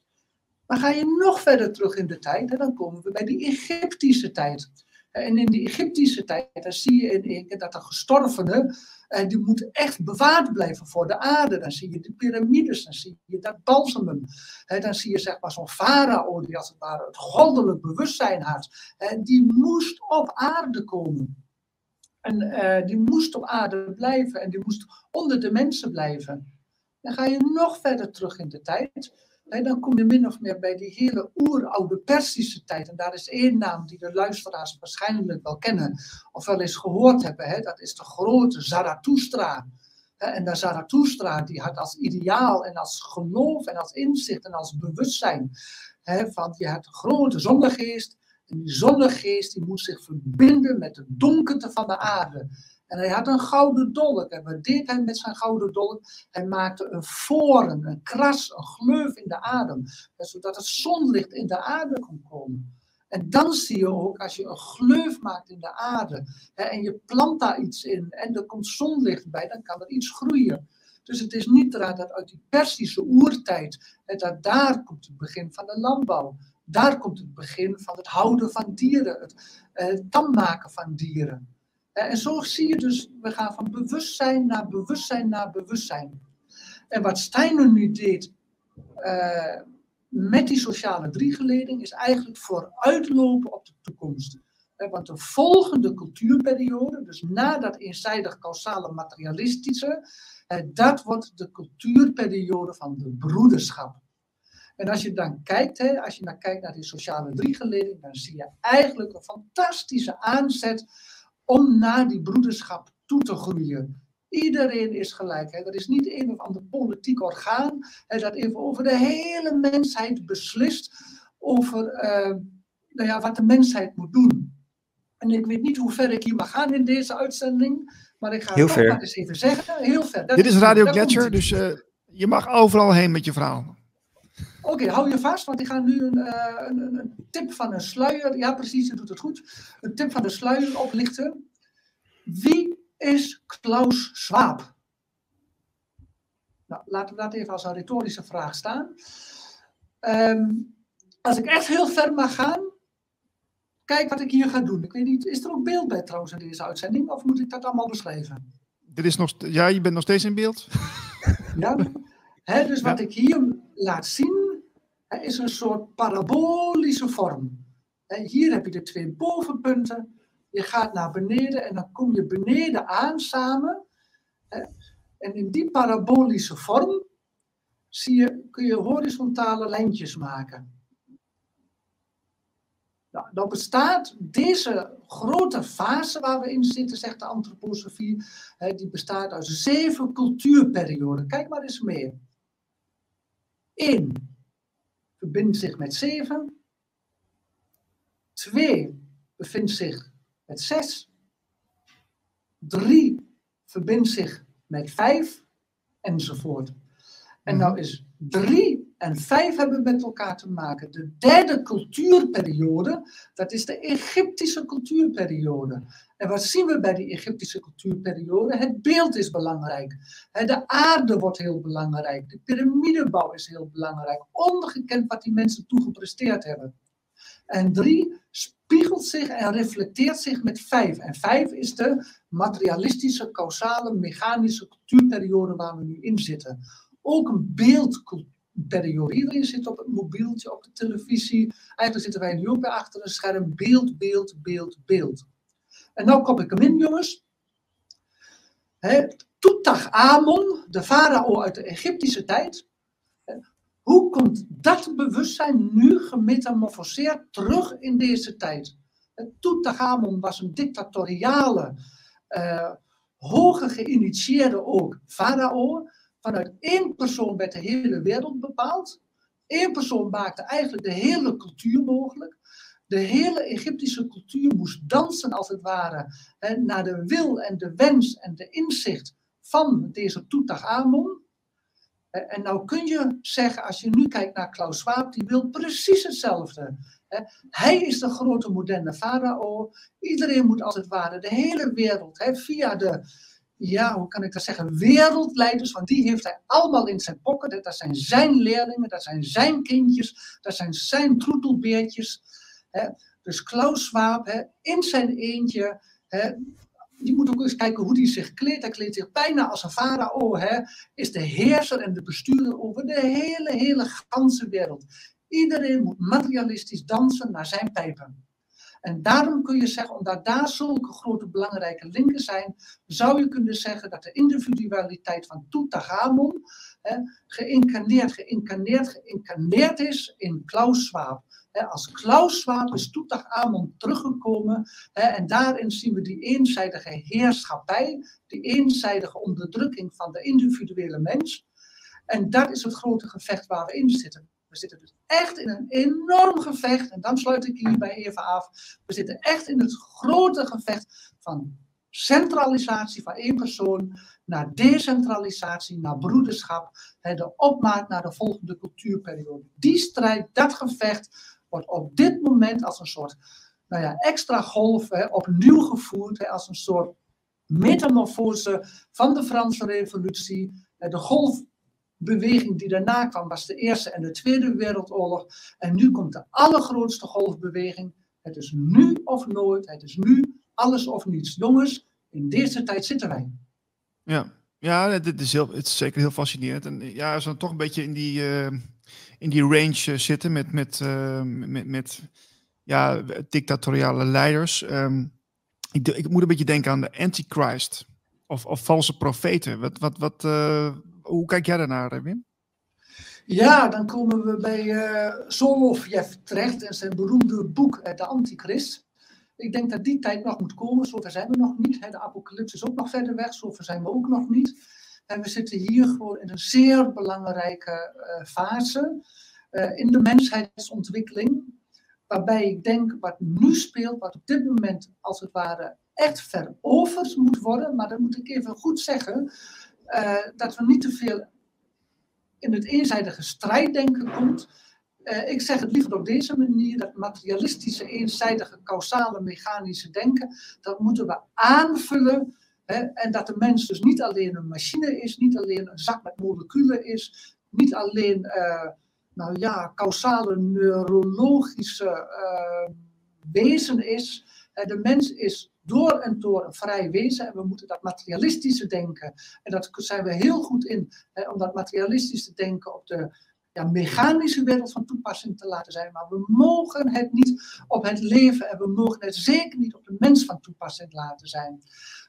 Maar ga je nog verder terug in de tijd, dan komen we bij die Egyptische tijd. En in die Egyptische tijd, dan zie je in één keer dat de gestorvenen en die moeten echt bewaard blijven voor de aarde. Dan zie je de piramides, dan zie je dat balsemen. dan zie je zeg maar zo'n farao die als het ware het goddelijk bewustzijn had. Die moest op aarde komen. En die moest op aarde blijven en die moest onder de mensen blijven. Dan ga je nog verder terug in de tijd. En dan kom je min of meer bij die hele oeroude Persische tijd. En daar is één naam die de luisteraars waarschijnlijk wel kennen, of wel eens gehoord hebben. Hè? Dat is de grote Zarathustra. En de Zarathustra die had als ideaal en als geloof en als inzicht en als bewustzijn. Hè, van je hebt een grote zonnegeest. En die zonnegeest die moet zich verbinden met de donkerte van de aarde. En hij had een gouden dolk. En wat deed hij met zijn gouden dolk? Hij maakte een voren, een kras, een gleuf in de adem. Zodat het zonlicht in de aarde kon komen. En dan zie je ook, als je een gleuf maakt in de aarde hè, en je plant daar iets in en er komt zonlicht bij, dan kan er iets groeien. Dus het is niet dat uit die Persische oertijd, dat daar komt het begin van de landbouw. Daar komt het begin van het houden van dieren, het, het tam maken van dieren. En zo zie je dus, we gaan van bewustzijn naar bewustzijn naar bewustzijn. En wat Steiner nu deed uh, met die sociale driegeleding is eigenlijk vooruitlopen op de toekomst. Want de volgende cultuurperiode, dus na dat eenzijdig causale materialistische, dat wordt de cultuurperiode van de broederschap. En als je dan kijkt, als je dan kijkt naar die sociale driegeleding, dan zie je eigenlijk een fantastische aanzet om naar die broederschap toe te groeien. Iedereen is gelijk. Hè. Er is niet een of ander politiek orgaan hè, dat even over de hele mensheid beslist over uh, nou ja, wat de mensheid moet doen. En ik weet niet hoe ver ik hier mag gaan in deze uitzending, maar ik ga Heel het ver. maar eens even zeggen. Heel ver. Dat Dit is Radio Gletscher, dus eh, je mag overal heen met je verhaal. Oké, hou je vast, want ik ga nu een, eh, een, een- tip van een sluier. Ja, precies, je doet het goed. Een tip van de sluier oplichten. Wie is Klaus Schwab? Nou, laten we dat even als een retorische vraag staan. Ehm, als ik echt heel ver mag gaan, kijk wat ik hier ga doen. Ik weet niet, is er ook beeld bij trouwens in deze uitzending? Of moet ik dat allemaal beschrijven? Dit is nog, ja, je bent nog steeds in beeld. Ja? Dus wat ik hier laat zien, hè, is een soort parabolische vorm. Hier heb je de twee bovenpunten. Je gaat naar beneden en dan kom je beneden aan samen. En in die parabolische vorm zie je, kun je horizontale lijntjes maken. Nou, dan bestaat deze grote fase waar we in zitten, zegt de antroposofie, die bestaat uit zeven cultuurperioden. Kijk maar eens mee. 1 verbindt zich met 7. 2 bevindt zich met 6. 3 verbindt zich met 5. Enzovoort. En nou is 3 en 5 hebben met elkaar te maken. De derde cultuurperiode, dat is de Egyptische cultuurperiode. En wat zien we bij die Egyptische cultuurperiode? Het beeld is belangrijk. De aarde wordt heel belangrijk. De piramidebouw is heel belangrijk. Ongekend wat die mensen toegepresteerd hebben. En drie spiegelt zich en reflecteert zich met vijf. En vijf is de materialistische, causale, mechanische cultuurperiode waar we nu in zitten. Ook een beeldperiode. Iedereen zit op het mobieltje, op de televisie. Eigenlijk zitten wij nu ook bij achter een scherm. Beeld, beeld, beeld, beeld. En nou kom ik hem in, jongens. Hè, Tutankhamon, de farao uit de Egyptische tijd. Hoe komt dat bewustzijn nu gemetamorfoseerd terug in deze tijd? Hè, Tutankhamon was een dictatoriale, eh, hoge geïnitieerde ook farao. Vanuit één persoon werd de hele wereld bepaald. Eén persoon maakte eigenlijk de hele cultuur mogelijk. De hele Egyptische cultuur moest dansen, als het ware, hè, naar de wil en de wens en de inzicht van deze. Eh, En nou kun je zeggen, als je nu kijkt naar Klaus Schwab, die wil precies hetzelfde. Hij is de grote moderne farao. Iedereen moet als het ware de hele wereld hè, via de, ja, hoe kan ik dat zeggen, wereldleiders, want die heeft hij allemaal in zijn pocket. Dat zijn zijn leerlingen, dat zijn zijn kindjes, dat zijn zijn troetelbeertjes. Hè. Dus Klaus Schwab, hè, in zijn eentje, hè, je moet ook eens kijken hoe hij zich kleedt. Hij kleedt zich bijna als een farao, is de heerser en de bestuurder over de hele, hele ganse wereld. Iedereen moet materialistisch dansen naar zijn pijpen. En daarom kun je zeggen, omdat daar zulke grote belangrijke linken zijn, zou je kunnen zeggen dat de individualiteit van Tutankhamon hè, geïncarneerd, geïncarneerd, geïncarneerd is in Klaus Schwab. Als Klaus Schwab is Tutankhamon teruggekomen en daarin zien we die eenzijdige heerschappij, die eenzijdige onderdrukking van de individuele mens. En dat is het grote gevecht waar we in zitten. We zitten dus echt in een enorm gevecht, en dan sluit ik hierbij even af. We zitten echt in het grote gevecht van centralisatie van één persoon naar decentralisatie, naar broederschap, de opmaat naar de volgende cultuurperiode. Die strijd, dat gevecht, wordt op dit moment als een soort nou ja, extra golf opnieuw gevoerd, als een soort metamorfose van de Franse Revolutie De golfbeweging die daarna kwam was de Eerste en de Tweede Wereldoorlog. En nu komt de allergrootste golfbeweging. Het is nu of nooit, het is nu alles of niets. Jongens, in deze tijd zitten wij. Ja, ja dit is, heel, het is zeker heel fascinerend. En ja, als we dan toch een beetje in die, uh, in die range zitten met, met, met, met ja, dictatoriale leiders. Um, ik, ik, moet een beetje denken aan de Antichrist of, of valse profeten. Wat, wat, wat, hoe kijk jij daarnaar, Wim? Ja, dan komen we bij uh, Solovjev terecht en zijn beroemde boek De Antichrist. Ik denk dat die tijd nog moet komen, zover zijn we nog niet. De apocalypse is ook nog verder weg, zover zijn we ook nog niet. En we zitten hier gewoon in een zeer belangrijke uh, fase in de menshheidsontwikkeling. Waarbij ik denk, wat nu speelt, wat op dit moment als het ware echt veroverd moet worden. Maar dan moet ik even goed zeggen, uh, dat we niet te veel in het eenzijdige strijddenken komt. Uh, ik zeg het liever op deze manier, dat materialistische, eenzijdige, causale, mechanische denken, dat moeten we aanvullen. Hè, en dat de mens dus niet alleen een machine is, niet alleen een zak met moleculen is, niet alleen, uh, nou ja, causale, neurologische wezen is. de mens is door en door een vrij wezen en we moeten dat materialistische denken, en dat zijn we heel goed in, hè, om dat materialistische denken op de ja, mechanische wereld van toepassing te laten zijn. Maar we mogen het niet op het leven en we mogen het zeker niet op de mens van toepassing laten zijn.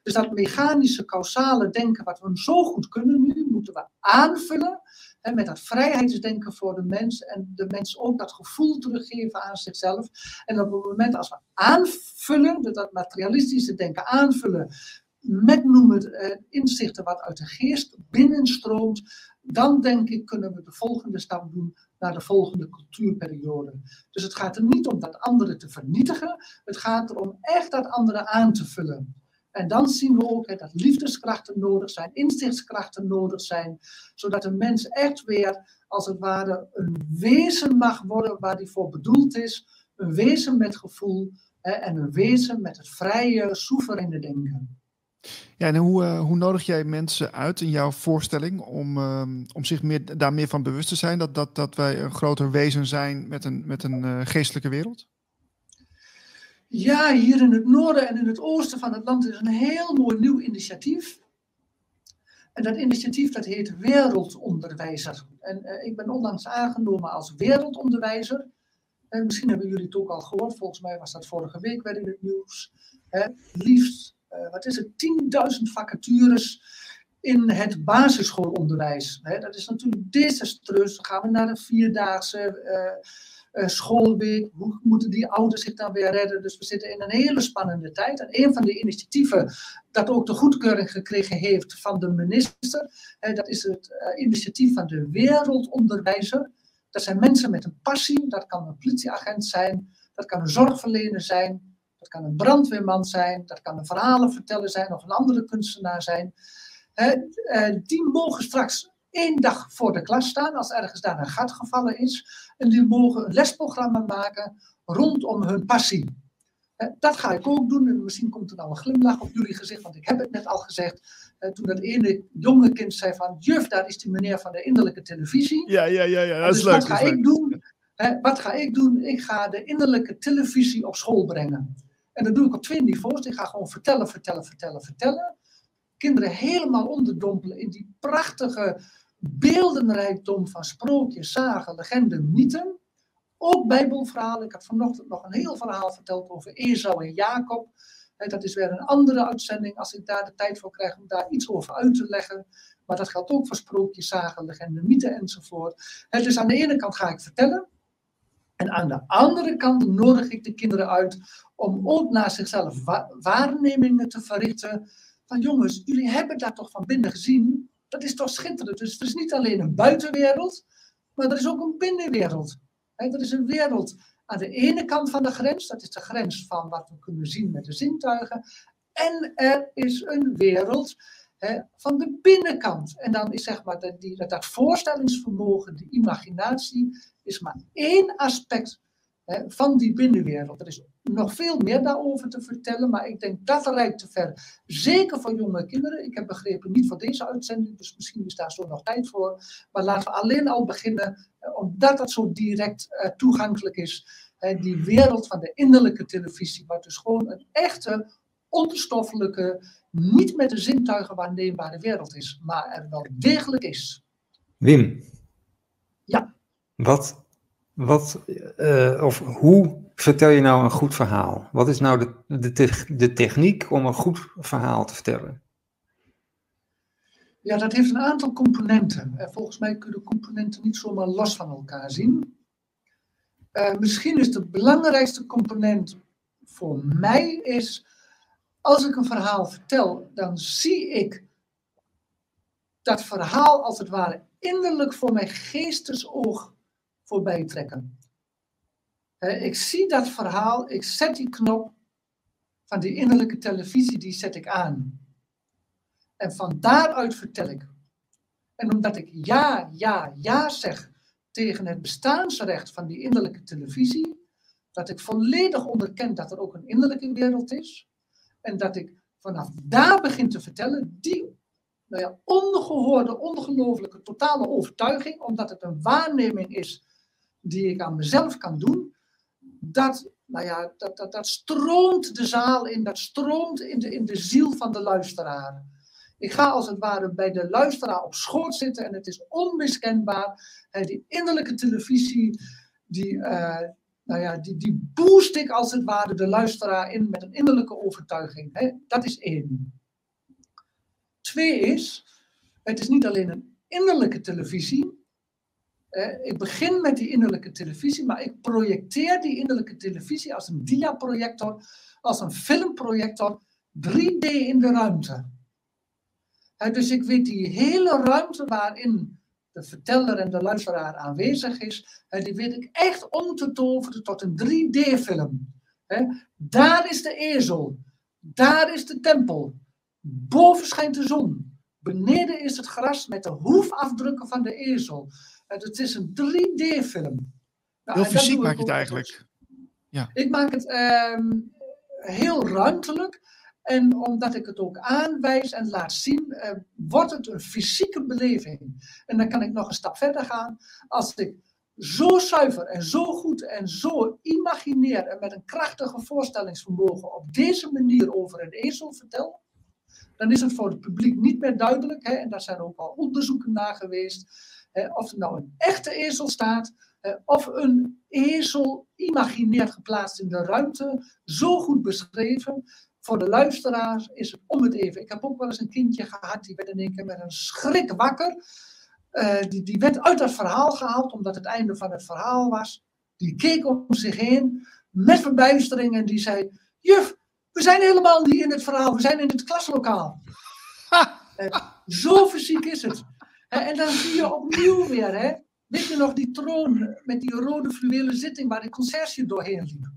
Dus dat mechanische, causale denken, wat we zo goed kunnen nu, moeten we aanvullen hè, met dat vrijheidsdenken voor de mens. En de mens ook dat gevoel teruggeven aan zichzelf. En op het moment als we aanvullen, dat materialistische denken aanvullen met noem het eh, inzichten wat uit de geest binnenstroomt, dan denk ik kunnen we de volgende stap doen naar de volgende cultuurperiode. Dus het gaat er niet om dat andere te vernietigen, het gaat erom echt dat andere aan te vullen. En dan zien we ook hè, dat liefdeskrachten nodig zijn, inzichtskrachten nodig zijn, zodat een mens echt weer, als het ware, een wezen mag worden waar die voor bedoeld is. Een wezen met gevoel hè, en een wezen met het vrije, soevereine denken. Ja, en hoe, uh, hoe nodig jij mensen uit in jouw voorstelling om, uh, om zich meer, daar meer van bewust te zijn dat, dat, dat wij een groter wezen zijn met een, met een uh, geestelijke wereld? Ja, hier in het noorden en in het oosten van het land is een heel mooi nieuw initiatief. En dat initiatief dat heet Wereldonderwijzer. En uh, ik ben onlangs aangenomen als wereldonderwijzer. En misschien hebben jullie het ook al gehoord, volgens mij was dat vorige week weer in het nieuws. Hè? Liefst uh, wat is het, 10.000 vacatures in het basisschoolonderwijs. Hè, dat is natuurlijk desastreus. Dan gaan we naar een vierdaagse uh, schoolweek. Hoe moeten die ouders zich dan weer redden? Dus we zitten in een hele spannende tijd. En een van de initiatieven dat ook de goedkeuring gekregen heeft van de minister, dat is het initiatief van de Wereldonderwijzer. Dat zijn mensen met een passie. Dat kan een politieagent zijn, dat kan een zorgverlener zijn, dat kan een brandweerman zijn, dat kan een verhalenverteller zijn of een andere kunstenaar zijn. Eh, die mogen straks één dag voor de klas staan als ergens daar een gat gevallen is. En die mogen een lesprogramma maken rondom hun passie. Dat ga ik ook doen. En misschien komt er nou een glimlach op jullie gezicht, want ik heb het net al gezegd. Toen dat ene jonge kind zei van, juf, daar is die meneer van de innerlijke televisie. Ja, ja, ja, ja dat is dus leuk. Wat ga ik doen? Wat ga ik doen? Ik ga de innerlijke televisie op school brengen. En dat doe ik op twee niveaus. Ik ga gewoon vertellen, vertellen, vertellen, vertellen. Kinderen helemaal onderdompelen in die prachtige beeldenrijkdom van sprookjes, zagen, legenden, mythen. Ook bijbelverhalen. Ik heb vanochtend nog een heel verhaal verteld over Esau en Jacob. Dat is weer een andere uitzending als ik daar de tijd voor krijg om daar iets over uit te leggen. Maar dat geldt ook voor sprookjes, zagen, legenden, mythen enzovoort. Dus aan de ene kant ga ik vertellen. En aan de andere kant nodig ik de kinderen uit om ook naar zichzelf wa waarnemingen te verrichten. Van jongens, jullie hebben dat toch van binnen gezien? Dat is toch schitterend? Dus het is niet alleen een buitenwereld, maar er is ook een binnenwereld. He, er is een wereld aan de ene kant van de grens, dat is de grens van wat we kunnen zien met de zintuigen. En er is een wereld van de binnenkant. En dan is zeg maar dat, die, dat voorstellingsvermogen, die imaginatie, is maar één aspect van die binnenwereld. Er is nog veel meer daarover te vertellen, maar ik denk dat reikt te ver. Zeker voor jonge kinderen. Ik heb begrepen, niet voor deze uitzending, dus misschien is daar zo nog tijd voor. Maar laten we alleen al beginnen, eh, omdat dat zo direct uh, toegankelijk is. die wereld van de innerlijke televisie, waar dus gewoon een echte, onstoffelijke, niet met de zintuigen waarneembare wereld is, maar er wel degelijk is. Wim. Ja. Wat, wat uh, of hoe vertel je nou een goed verhaal? Wat is nou de, de, de techniek om een goed verhaal te vertellen? Ja, dat heeft een aantal componenten. En volgens mij kunnen componenten niet zomaar los van elkaar zien. Uh, misschien is de belangrijkste component voor mij is, als ik een verhaal vertel, dan zie ik dat verhaal als het ware innerlijk voor mijn geestesoog voorbij trekken. ik zie dat verhaal, ik zet die knop van die innerlijke televisie, die zet ik aan. En van daaruit vertel ik. En omdat ik ja, ja, ja zeg tegen het bestaansrecht van die innerlijke televisie, dat ik volledig onderken dat er ook een innerlijke wereld is, en dat ik vanaf daar begin te vertellen, die nou ja, ongehoorde, ongelooflijke, totale overtuiging, omdat het een waarneming is die ik aan mezelf kan doen, dat, nou ja, dat, dat, dat stroomt de zaal in, dat stroomt in de, in de ziel van de luisteraar. Ik ga als het ware bij de luisteraar op schoot zitten en het is onmiskenbaar. die innerlijke televisie, die, uh, nou ja, die, die boost ik als het ware de luisteraar in met een innerlijke overtuiging. dat is één. Twee is, het is niet alleen een innerlijke televisie. Ik begin met die innerlijke televisie, maar ik projecteer die innerlijke televisie als een diaprojector, als een filmprojector, 3D in de ruimte. dus ik weet die hele ruimte waarin de verteller en de luisteraar aanwezig is, die weet ik echt om te toveren tot een 3D-film. Daar is de ezel, daar is de tempel, Boven schijnt de zon. Beneden is het gras met de hoefafdrukken van de ezel. Het is een 3D-film. Nou, heel fysiek maak je het eigenlijk. Ja. Ik maak het ehm, heel ruimtelijk. En omdat ik het ook aanwijs en laat zien, uh, wordt het een fysieke beleving. En dan kan ik nog een stap verder gaan. Als ik zo zuiver en zo goed en zo imaginair en met een krachtige voorstellingsvermogen op deze manier over een ezel vertel, dan is het voor het publiek niet meer duidelijk, hè, en daar zijn ook al onderzoeken naar geweest, of er nou een echte ezel staat, hè, of een ezel imaginair geplaatst in de ruimte, zo goed beschreven. Voor de luisteraars is het om het even. Ik heb ook wel eens een kindje gehad, die werd in één keer met een schrik wakker. Uh, die, die werd uit dat verhaal gehaald, omdat het einde van het verhaal was. Die keek om zich heen met verbijstering en die zei: Juf, we zijn helemaal niet in het verhaal, we zijn in het klaslokaal. [laughs] zo fysiek is het. En dan zie je opnieuw weer, hè, weet je nog, die troon met die rode fluwelen zitting waar de concertje doorheen liep.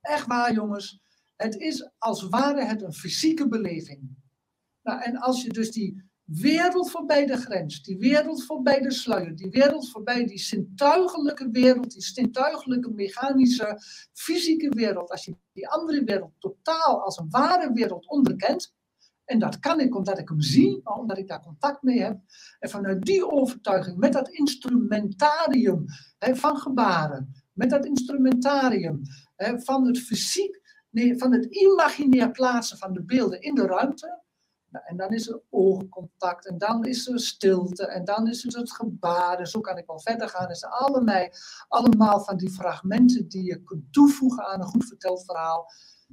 Echt waar, jongens. Het is als ware het een fysieke beleving. Nou, en als je dus die wereld voorbij de grens, die wereld voorbij de sluier, die wereld voorbij die zintuigelijke wereld, die zintuigelijke mechanische fysieke wereld, als je die andere wereld totaal als een ware wereld onderkent, en dat kan ik omdat ik hem zie, omdat ik daar contact mee heb, en vanuit die overtuiging met dat instrumentarium hè, van gebaren, met dat instrumentarium hè, van het fysiek, nee, van het imaginair plaatsen van de beelden in de ruimte, nou, en dan is er oogcontact, en dan is er stilte, en dan is er het gebaar. En zo kan ik wel verder gaan. Zijn allemaal, allemaal van die fragmenten die je kunt toevoegen aan een goed verteld verhaal.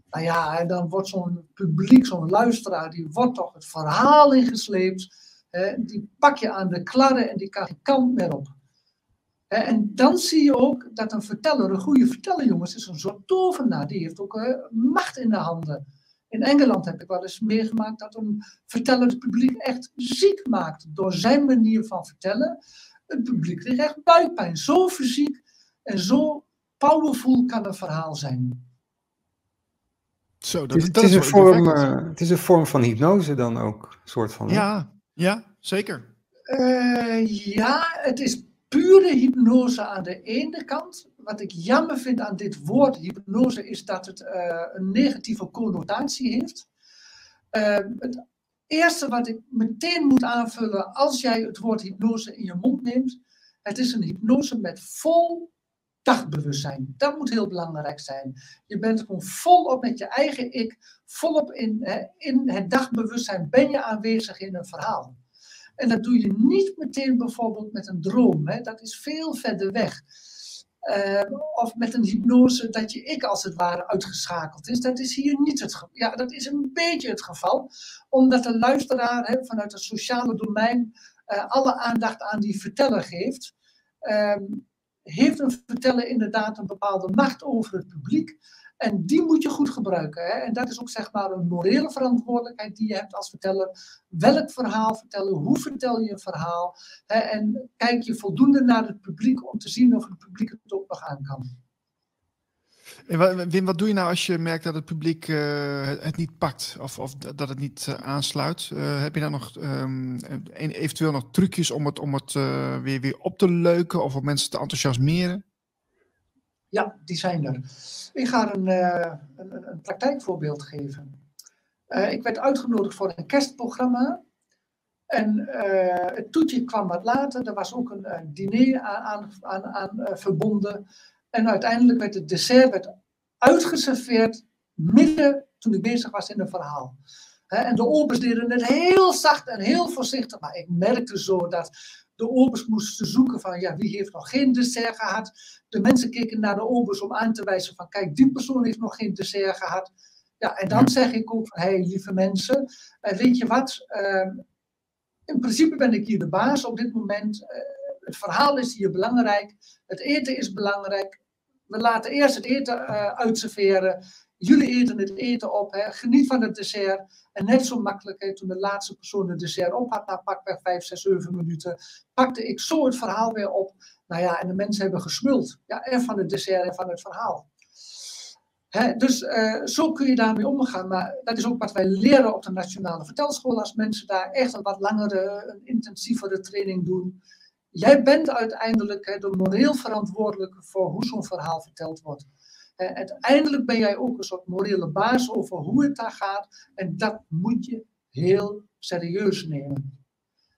Nou ja, en dan wordt zo'n publiek, zo'n luisteraar, die wordt toch het verhaal ingesleept. Hè, die pak je aan de klarren en die kan geen kant meer op. En dan zie je ook dat een verteller, een goede verteller, jongens, is een soort tovenaar. Die heeft ook uh, macht in de handen. In Engeland heb ik wel eens meegemaakt dat een verteller het publiek echt ziek maakt door zijn manier van vertellen. Het publiek kreeg echt buikpijn. Zo fysiek en zo powerful kan een verhaal zijn. Zo, dat, het, is, een vorm, uh, het is een vorm van hypnose dan ook, soort van. Ja, ja zeker. Uh, ja, het is pure hypnose aan de ene kant, wat ik jammer vind aan dit woord hypnose is dat het uh, een negatieve connotatie heeft. Uh, het eerste wat ik meteen moet aanvullen als jij het woord hypnose in je mond neemt, het is een hypnose met vol dagbewustzijn. Dat moet heel belangrijk zijn. Je bent gewoon volop met je eigen ik, volop in, in het dagbewustzijn ben je aanwezig in een verhaal. En dat doe je niet meteen bijvoorbeeld met een droom. Hè. Dat is veel verder weg. Uh, of met een hypnose dat je ik als het ware uitgeschakeld is. Dat is hier niet het geval. Ja, dat is een beetje het geval. Omdat de luisteraar hè, vanuit het sociale domein uh, alle aandacht aan die verteller geeft. Uh, heeft een verteller inderdaad een bepaalde macht over het publiek. En die moet je goed gebruiken. Hè? En dat is ook zeg maar een morele verantwoordelijkheid die je hebt als verteller. Welk verhaal vertellen? Hoe vertel je een verhaal? Hè? En kijk je voldoende naar het publiek om te zien of het publiek het ook nog aan kan. En Wim, wat doe je nou als je merkt dat het publiek uh, het niet pakt of, of dat het niet uh, aansluit? Uh, heb je dan nog um, eventueel nog trucjes om het, om het weer, weer op te leuken of om mensen te enthousiasmeren? Ja, die zijn er. Ik ga een, een, een praktijkvoorbeeld geven. ik werd uitgenodigd voor een kerstprogramma. En het toetje kwam wat later. Er was ook een diner aan, aan, aan verbonden. En uiteindelijk werd het dessert werd uitgeserveerd midden toen ik bezig was in een verhaal. en de obers deden het heel zacht en heel voorzichtig. Maar ik merkte zo dat de obers moesten zoeken van ja, wie heeft nog geen dessert gehad. De mensen keken naar de obers om aan te wijzen van kijk, die persoon heeft nog geen dessert gehad. Ja, en dan zeg ik ook van hé, hey, lieve mensen, uh, weet je wat? Uh, in principe ben ik hier de baas op dit moment. Uh, het verhaal is hier belangrijk. Het eten is belangrijk we laten eerst het eten uh, uitserveren. Jullie eten het eten op. Hè. Geniet van het dessert. En net zo makkelijk, toen de laatste persoon het dessert op had, na pakweg 5, 6, 7 minuten, pakte ik zo het verhaal weer op. Nou ja, en de mensen hebben gesmuld. Ja, en van het dessert en van het verhaal. Dus uh, zo kun je daarmee omgaan. Maar dat is ook wat wij leren op de Nationale Vertelschool. Als mensen daar echt een wat langere, een intensievere training doen. Jij bent uiteindelijk hè, de moreel verantwoordelijke voor hoe zo'n verhaal verteld wordt. Uiteindelijk ben jij ook een soort morele baas over hoe het daar gaat. En dat moet je heel serieus nemen.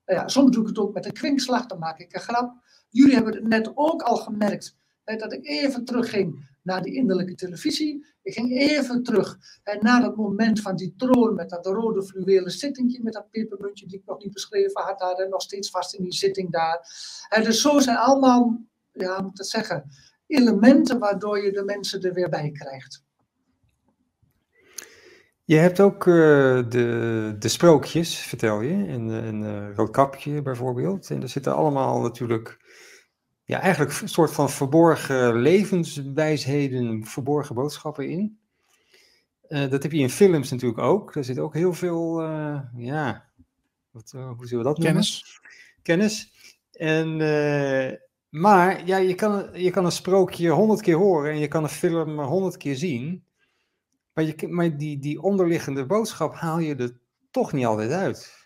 Nou ja, soms doe ik het ook met een kwinkslag, dan maak ik een grap. Jullie hebben het net ook al gemerkt dat ik even terugging naar die innerlijke televisie. Ik ging even terug en naar dat moment van die troon met dat rode fluwelen zittingje met dat pepermuntje die ik nog niet beschreven had daar en nog steeds vast in die zitting daar. En dus zo zijn allemaal, ja, moet ik zeggen, elementen waardoor je de mensen er weer bij krijgt. Je hebt ook uh, de, de sprookjes, vertel je, in, in uh, Roodkapje bijvoorbeeld. En er zitten allemaal natuurlijk ja, eigenlijk een soort van verborgen levenswijsheden, verborgen boodschappen in. Uh, dat heb je in films natuurlijk ook. Daar zit ook heel veel, uh, ja, wat, uh, hoe zullen we dat noemen? Kennis. Kennis. En, maar ja, je kan, je kan een sprookje honderd keer horen en je kan een film honderd keer zien. Maar, je, maar die, die onderliggende boodschap haal je er toch niet altijd uit.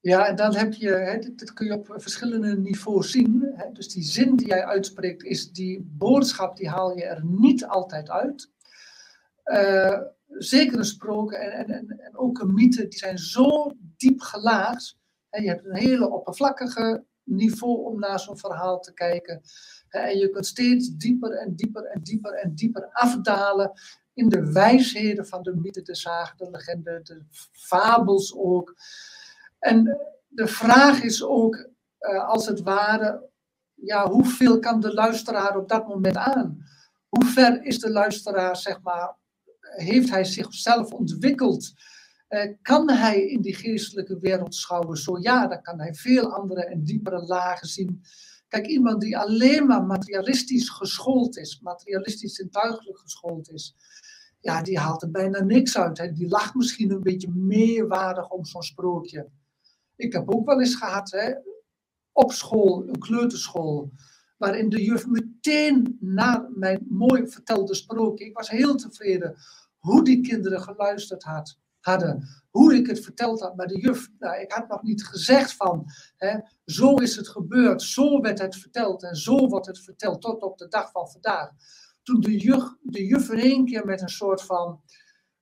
Ja, en dan heb je, hè, dat kun je op verschillende niveaus zien. Hè, dus die zin die jij uitspreekt, is die boodschap, die haal je er niet altijd uit. Uh, zeker een sprook en, en, en, ook een mythe, die zijn zo diep gelaagd. Je hebt een hele oppervlakkige niveau om naar zo'n verhaal te kijken. En je kunt steeds dieper en dieper en dieper en dieper afdalen in de wijsheden van de mythe, de zagen, de legende, de fabels ook. En de vraag is ook, uh, als het ware, ja, hoeveel kan de luisteraar op dat moment aan? Hoe ver is de luisteraar, zeg maar, heeft hij zichzelf ontwikkeld? Uh, kan hij in die geestelijke wereld schouwen? Zo ja, dan kan hij veel andere en diepere lagen zien. Kijk, iemand die alleen maar materialistisch geschoold is, materialistisch zintuigelijk geschoold is, ja, die haalt er bijna niks uit. Hè. Die lacht misschien een beetje meerwaardig om zo'n sprookje. Ik heb ook wel eens gehad, hè, op school, een kleuterschool, waarin de juf meteen na mijn mooi vertelde sprookje, ik was heel tevreden hoe die kinderen geluisterd had. hadden. Hoe ik het verteld had, maar de juf, nou, ik had nog niet gezegd van, hè, zo is het gebeurd, zo werd het verteld en zo wordt het verteld tot op de dag van vandaag. Toen de juf, de juf in één keer met een soort van,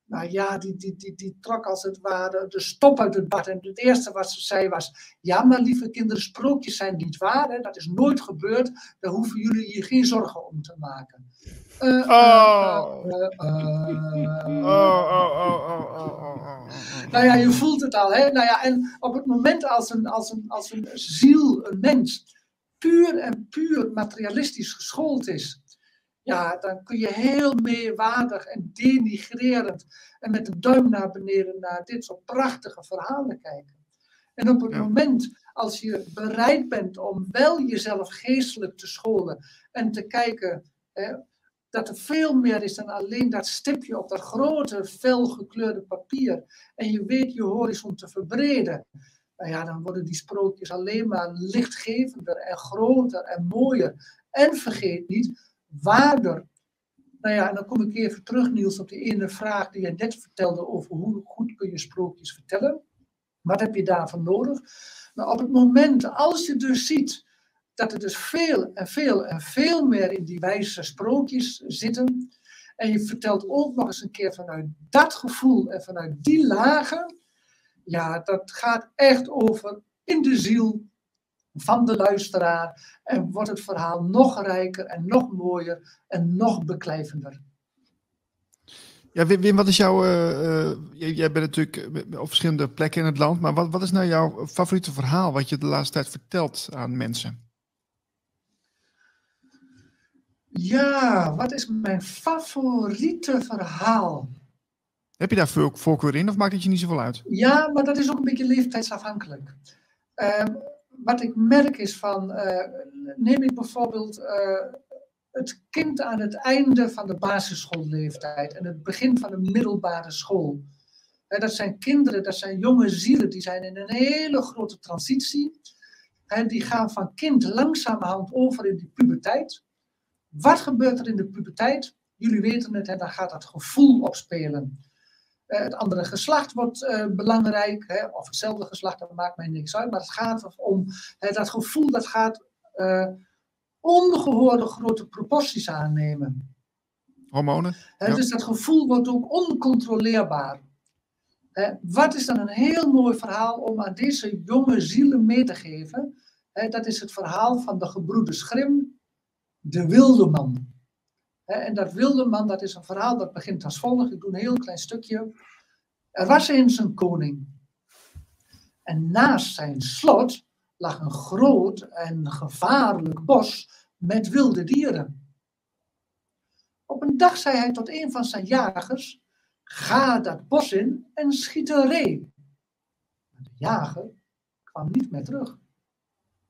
nou ja, die, die, die, die trok als het ware de stop uit het bad. En het eerste wat ze zei was: Ja, maar lieve kinderen, sprookjes zijn niet waar. Hè? Dat is nooit gebeurd. Daar hoeven jullie je geen zorgen om te maken. Uh, oh. Uh, oh, oh, oh, oh, oh, oh, Nou ja, je voelt het al. Hè? Nou ja, en op het moment als een, als een, als een ziel, een mens, puur en puur materialistisch geschoold is ja, dan kun je heel meewaardig en denigrerend en met de duim naar beneden naar dit soort prachtige verhalen kijken. En op het moment als je bereid bent om wel jezelf geestelijk te scholen en te kijken hè, dat er veel meer is dan alleen dat stipje op dat grote felgekleurde papier en je weet je horizon te verbreden, nou ja, dan worden die sprookjes alleen maar lichtgevender en groter en mooier. En vergeet niet, waarder. Nou ja, en dan kom ik even terug, Niels, op die ene vraag die je net vertelde over hoe goed kun je sprookjes vertellen. Wat heb je daarvan nodig? Nou, op het moment, als je dus ziet dat er dus veel en veel en veel meer in die wijze sprookjes zitten, en je vertelt ook nog eens een keer vanuit dat gevoel en vanuit die lagen, ja, dat gaat echt over in de ziel van de luisteraar en wordt het verhaal nog rijker en nog mooier en nog beklijvender. Ja, Wim, wat is jouw. Uh, jij bent natuurlijk op verschillende plekken in het land, maar wat, wat is nou jouw favoriete verhaal wat je de laatste tijd vertelt aan mensen? Ja, wat is mijn favoriete verhaal? Heb je daar voorkeur in of maakt het je niet zoveel uit? Ja, maar dat is ook een beetje leeftijdsafhankelijk. Uh, wat ik merk is van, uh, neem ik bijvoorbeeld uh, het kind aan het einde van de basisschoolleeftijd en het begin van de middelbare school. Dat zijn kinderen, dat zijn jonge zielen, die zijn in een hele grote transitie. En die gaan van kind langzamerhand over in die puberteit. Wat gebeurt er in de puberteit? Jullie weten het, en dan gaat dat gevoel opspelen. Eh, het andere geslacht wordt uh, belangrijk, hè, of hetzelfde geslacht, dat maakt mij niks uit. Maar het gaat om hè, dat gevoel dat gaat uh, ongehoorde grote proporties aannemen. Hormonen. Dus dat gevoel wordt ook oncontroleerbaar. wat is dan een heel mooi verhaal om aan deze jonge zielen mee te geven? dat is het verhaal van de gebroeders Grim, de wilde man. En dat wilde man, dat is een verhaal dat begint als volgt. Ik doe een heel klein stukje. Er was eens een koning. En naast zijn slot lag een groot en gevaarlijk bos met wilde dieren. Op een dag zei hij tot een van zijn jagers: Ga dat bos in en schiet een ree. De jager kwam niet meer terug.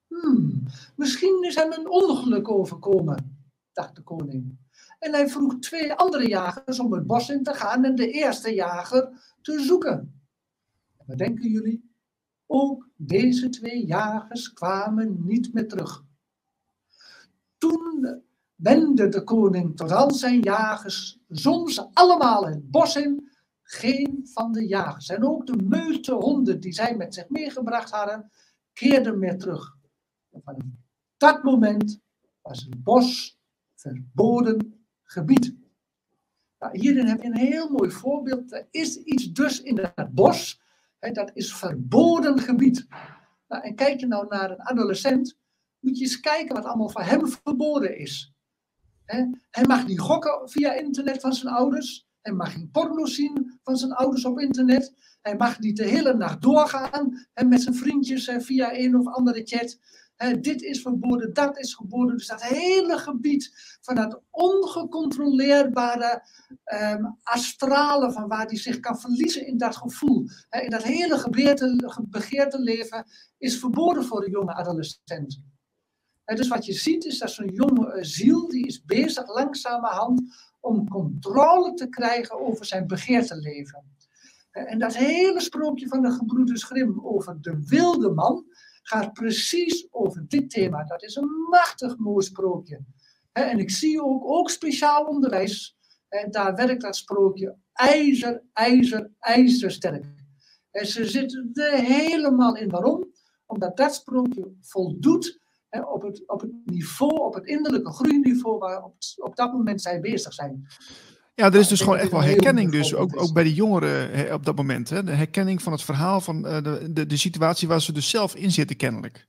Hmm, misschien is hem een ongeluk overkomen, dacht de koning. En hij vroeg twee andere jagers om het bos in te gaan en de eerste jager te zoeken. wat denken jullie? Ook deze twee jagers kwamen niet meer terug. Toen wendde de koning tot al zijn jagers, ze allemaal het bos in. Geen van de jagers en ook de meute honden die zij met zich meegebracht hadden, keerden meer terug. En dat moment was het bos verboden gebied. Nou, hierin heb je een heel mooi voorbeeld. Er is iets dus in het bos, hè, dat is verboden gebied. Nou, en kijk je nou naar een adolescent, moet je eens kijken wat allemaal voor hem verboden is. Hè, hij mag niet gokken via internet van zijn ouders. Hij mag geen porno zien van zijn ouders op internet. Hij mag niet de hele nacht doorgaan hè, met zijn vriendjes via een of andere chat dit is verboden, dat is verboden. Dus dat hele gebied van dat ongecontroleerbare um, astrale, van waar die zich kan verliezen in dat gevoel, in dat hele begeerte, leven, is verboden voor een jonge adolescent. dus wat je ziet is dat zo'n jonge eh, ziel, die is bezig langzamerhand om controle te krijgen over zijn begeerteleven. En dat hele sprookje van de gebroeders Grim over de wilde man, gaat precies over dit thema. Dat is een machtig mooi sprookje. en ik zie ook, ook speciaal onderwijs daar werkt dat sprookje ijzer, ijzer, ijzersterk. En ze zitten er helemaal in. Waarom? Omdat dat sprookje voldoet op, het, op het niveau, op het innerlijke groeiniveau waar op, op dat moment zij bezig zijn. Ja, er is dus gewoon echt wel herkenning, dus ook, ook bij de jongeren op dat moment. Hè? De herkenning van het verhaal, van de, de, de situatie waar ze dus zelf in zitten, kennelijk.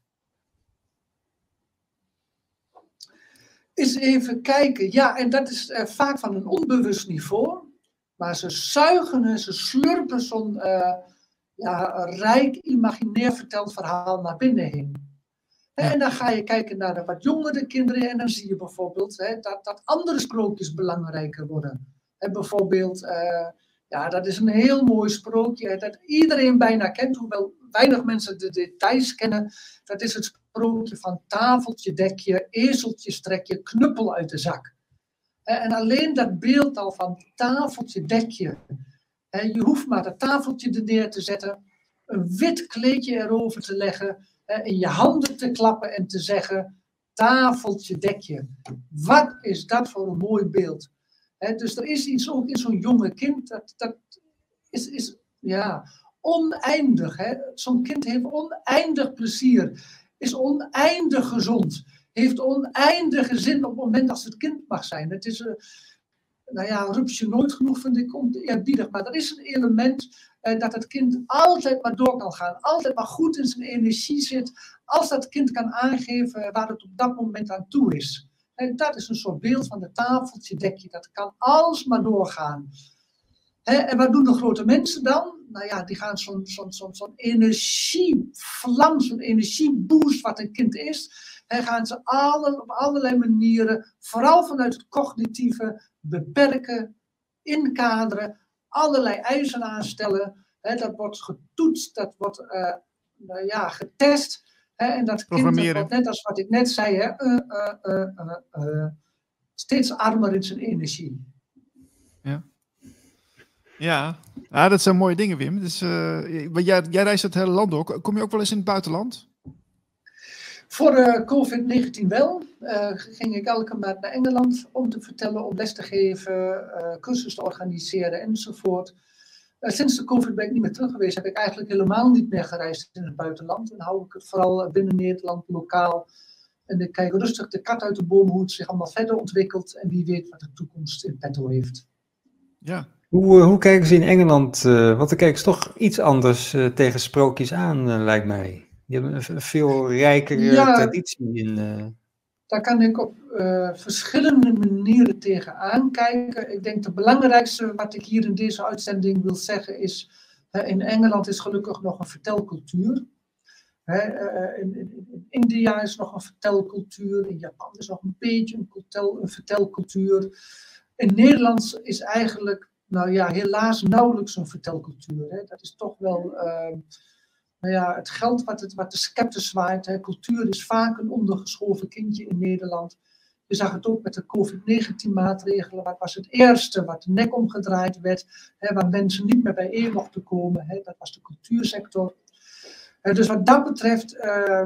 Is even kijken. Ja, en dat is uh, vaak van een onbewust niveau. Maar ze zuigen en ze slurpen zo'n uh, ja, rijk, imaginair verteld verhaal naar binnen heen. En dan ga je kijken naar de wat jongere kinderen en dan zie je bijvoorbeeld hè, dat, dat andere sprookjes belangrijker worden. En bijvoorbeeld, uh, ja, dat is een heel mooi sprookje dat iedereen bijna kent, hoewel weinig mensen de details kennen. Dat is het sprookje van tafeltje, dekje, ezeltje, strekje, knuppel uit de zak. En alleen dat beeld al van tafeltje, dekje. Je hoeft maar dat tafeltje er neer te zetten, een wit kleedje erover te leggen, in je handen te klappen en te zeggen: tafeltje, dekje. Wat is dat voor een mooi beeld? Dus er is iets ook in zo'n jonge kind, dat, dat is, is ja, oneindig. Zo'n kind heeft oneindig plezier, is oneindig gezond, heeft oneindige zin op het moment als het kind mag zijn. Het is, uh, nou ja, rupsje nooit genoeg vind ik eerbiedig, maar er is een element uh, dat het kind altijd maar door kan gaan, altijd maar goed in zijn energie zit, als dat kind kan aangeven waar het op dat moment aan toe is. En dat is een soort beeld van de tafeltje, dekje, dat kan alsmaar doorgaan. en wat doen de grote mensen dan? Nou ja, die gaan zo'n zo'n zo'n zo'n energievlam, zo'n energieboost wat een kind is, en gaan ze alle, op allerlei manieren, vooral vanuit het cognitieve, beperken, inkaderen, allerlei eisen aanstellen. dat wordt getoetst, dat wordt uh, nou ja, getest. En dat kind net als wat ik net zei, hè, uh, uh, steeds armer in zijn energie. Ja. Ja, ja dat zijn mooie dingen, Wim. Dus, jij, jij reist het hele land ook. Kom je ook wel eens in het buitenland? Voor uh, COVID-19 wel. Uh, ging ik elke maand naar Engeland om te vertellen, om les te geven, uh, cursus te organiseren enzovoort. Sinds de COVID ben ik niet meer terug geweest. Heb ik eigenlijk helemaal niet meer gereisd in het buitenland. En hou ik het vooral binnen Nederland, lokaal. En ik kijk rustig de kat uit de boom hoe het zich allemaal verder ontwikkelt. En wie weet wat de toekomst in petto heeft. Ja. Hoe, hoe kijken ze in Engeland? want dan kijken ze toch iets anders tegen sprookjes aan, lijkt mij. Die hebben een veel rijkere traditie in. Daar kan ik op uh, verschillende manieren tegenaan kijken. Ik denk de belangrijkste wat ik hier in deze uitzending wil zeggen is, in Engeland is gelukkig nog een vertelcultuur. In, in, in, India is nog een vertelcultuur, in Japan is nog een beetje een, een vertelcultuur. In Nederland is eigenlijk, nou ja, helaas nauwelijks een vertelcultuur. Hè. Dat is toch wel ehm, nou ja, het geld wat, het, wat de scepter zwaait. Hè. Cultuur is vaak een ondergeschoven kindje in Nederland. Je zag het ook met de COVID-19 maatregelen. Wat was het eerste wat de nek omgedraaid werd, hè, waar mensen niet meer bijeen mochten komen. Hè, dat was de cultuursector. Uh, dus wat dat betreft, uh,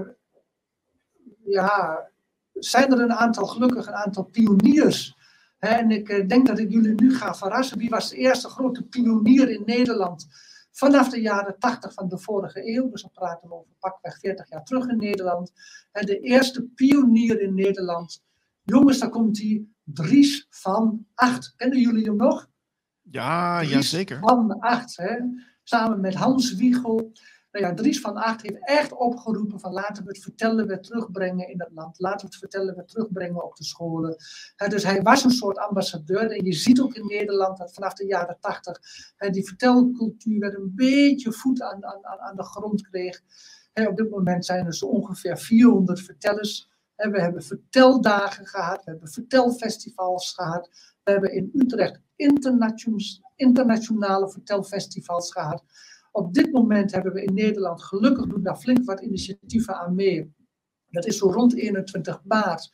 ja, zijn er een aantal, gelukkig een aantal pioniers. Hè, en ik uh, denk dat ik jullie nu ga verrassen. Wie was de eerste grote pionier in Nederland? Vanaf de jaren 80 van de vorige eeuw, dus we praten over pakweg 40 jaar terug in Nederland. En de eerste pionier in Nederland. Jongens, daar komt hij. Dries van Acht. Kennen jullie hem nog? Ja, ja zeker. Van Acht, hè? samen met Hans Wiegel. Nou ja, Dries van Acht heeft echt opgeroepen van laten we het vertellen weer terugbrengen in het land. Laten we het vertellen weer terugbrengen op de scholen. dus hij was een soort ambassadeur. En je ziet ook in Nederland dat vanaf de jaren tachtig die vertelcultuur weer een beetje voet aan, aan, aan de grond kreeg. op dit moment zijn er zo ongeveer 400 vertellers. we hebben verteldagen gehad, we hebben vertelfestivals gehad. We hebben in Utrecht internationale vertelfestivals gehad. Op dit moment hebben we in Nederland, gelukkig doen daar flink wat initiatieven aan mee. Dat is zo rond 21 maart.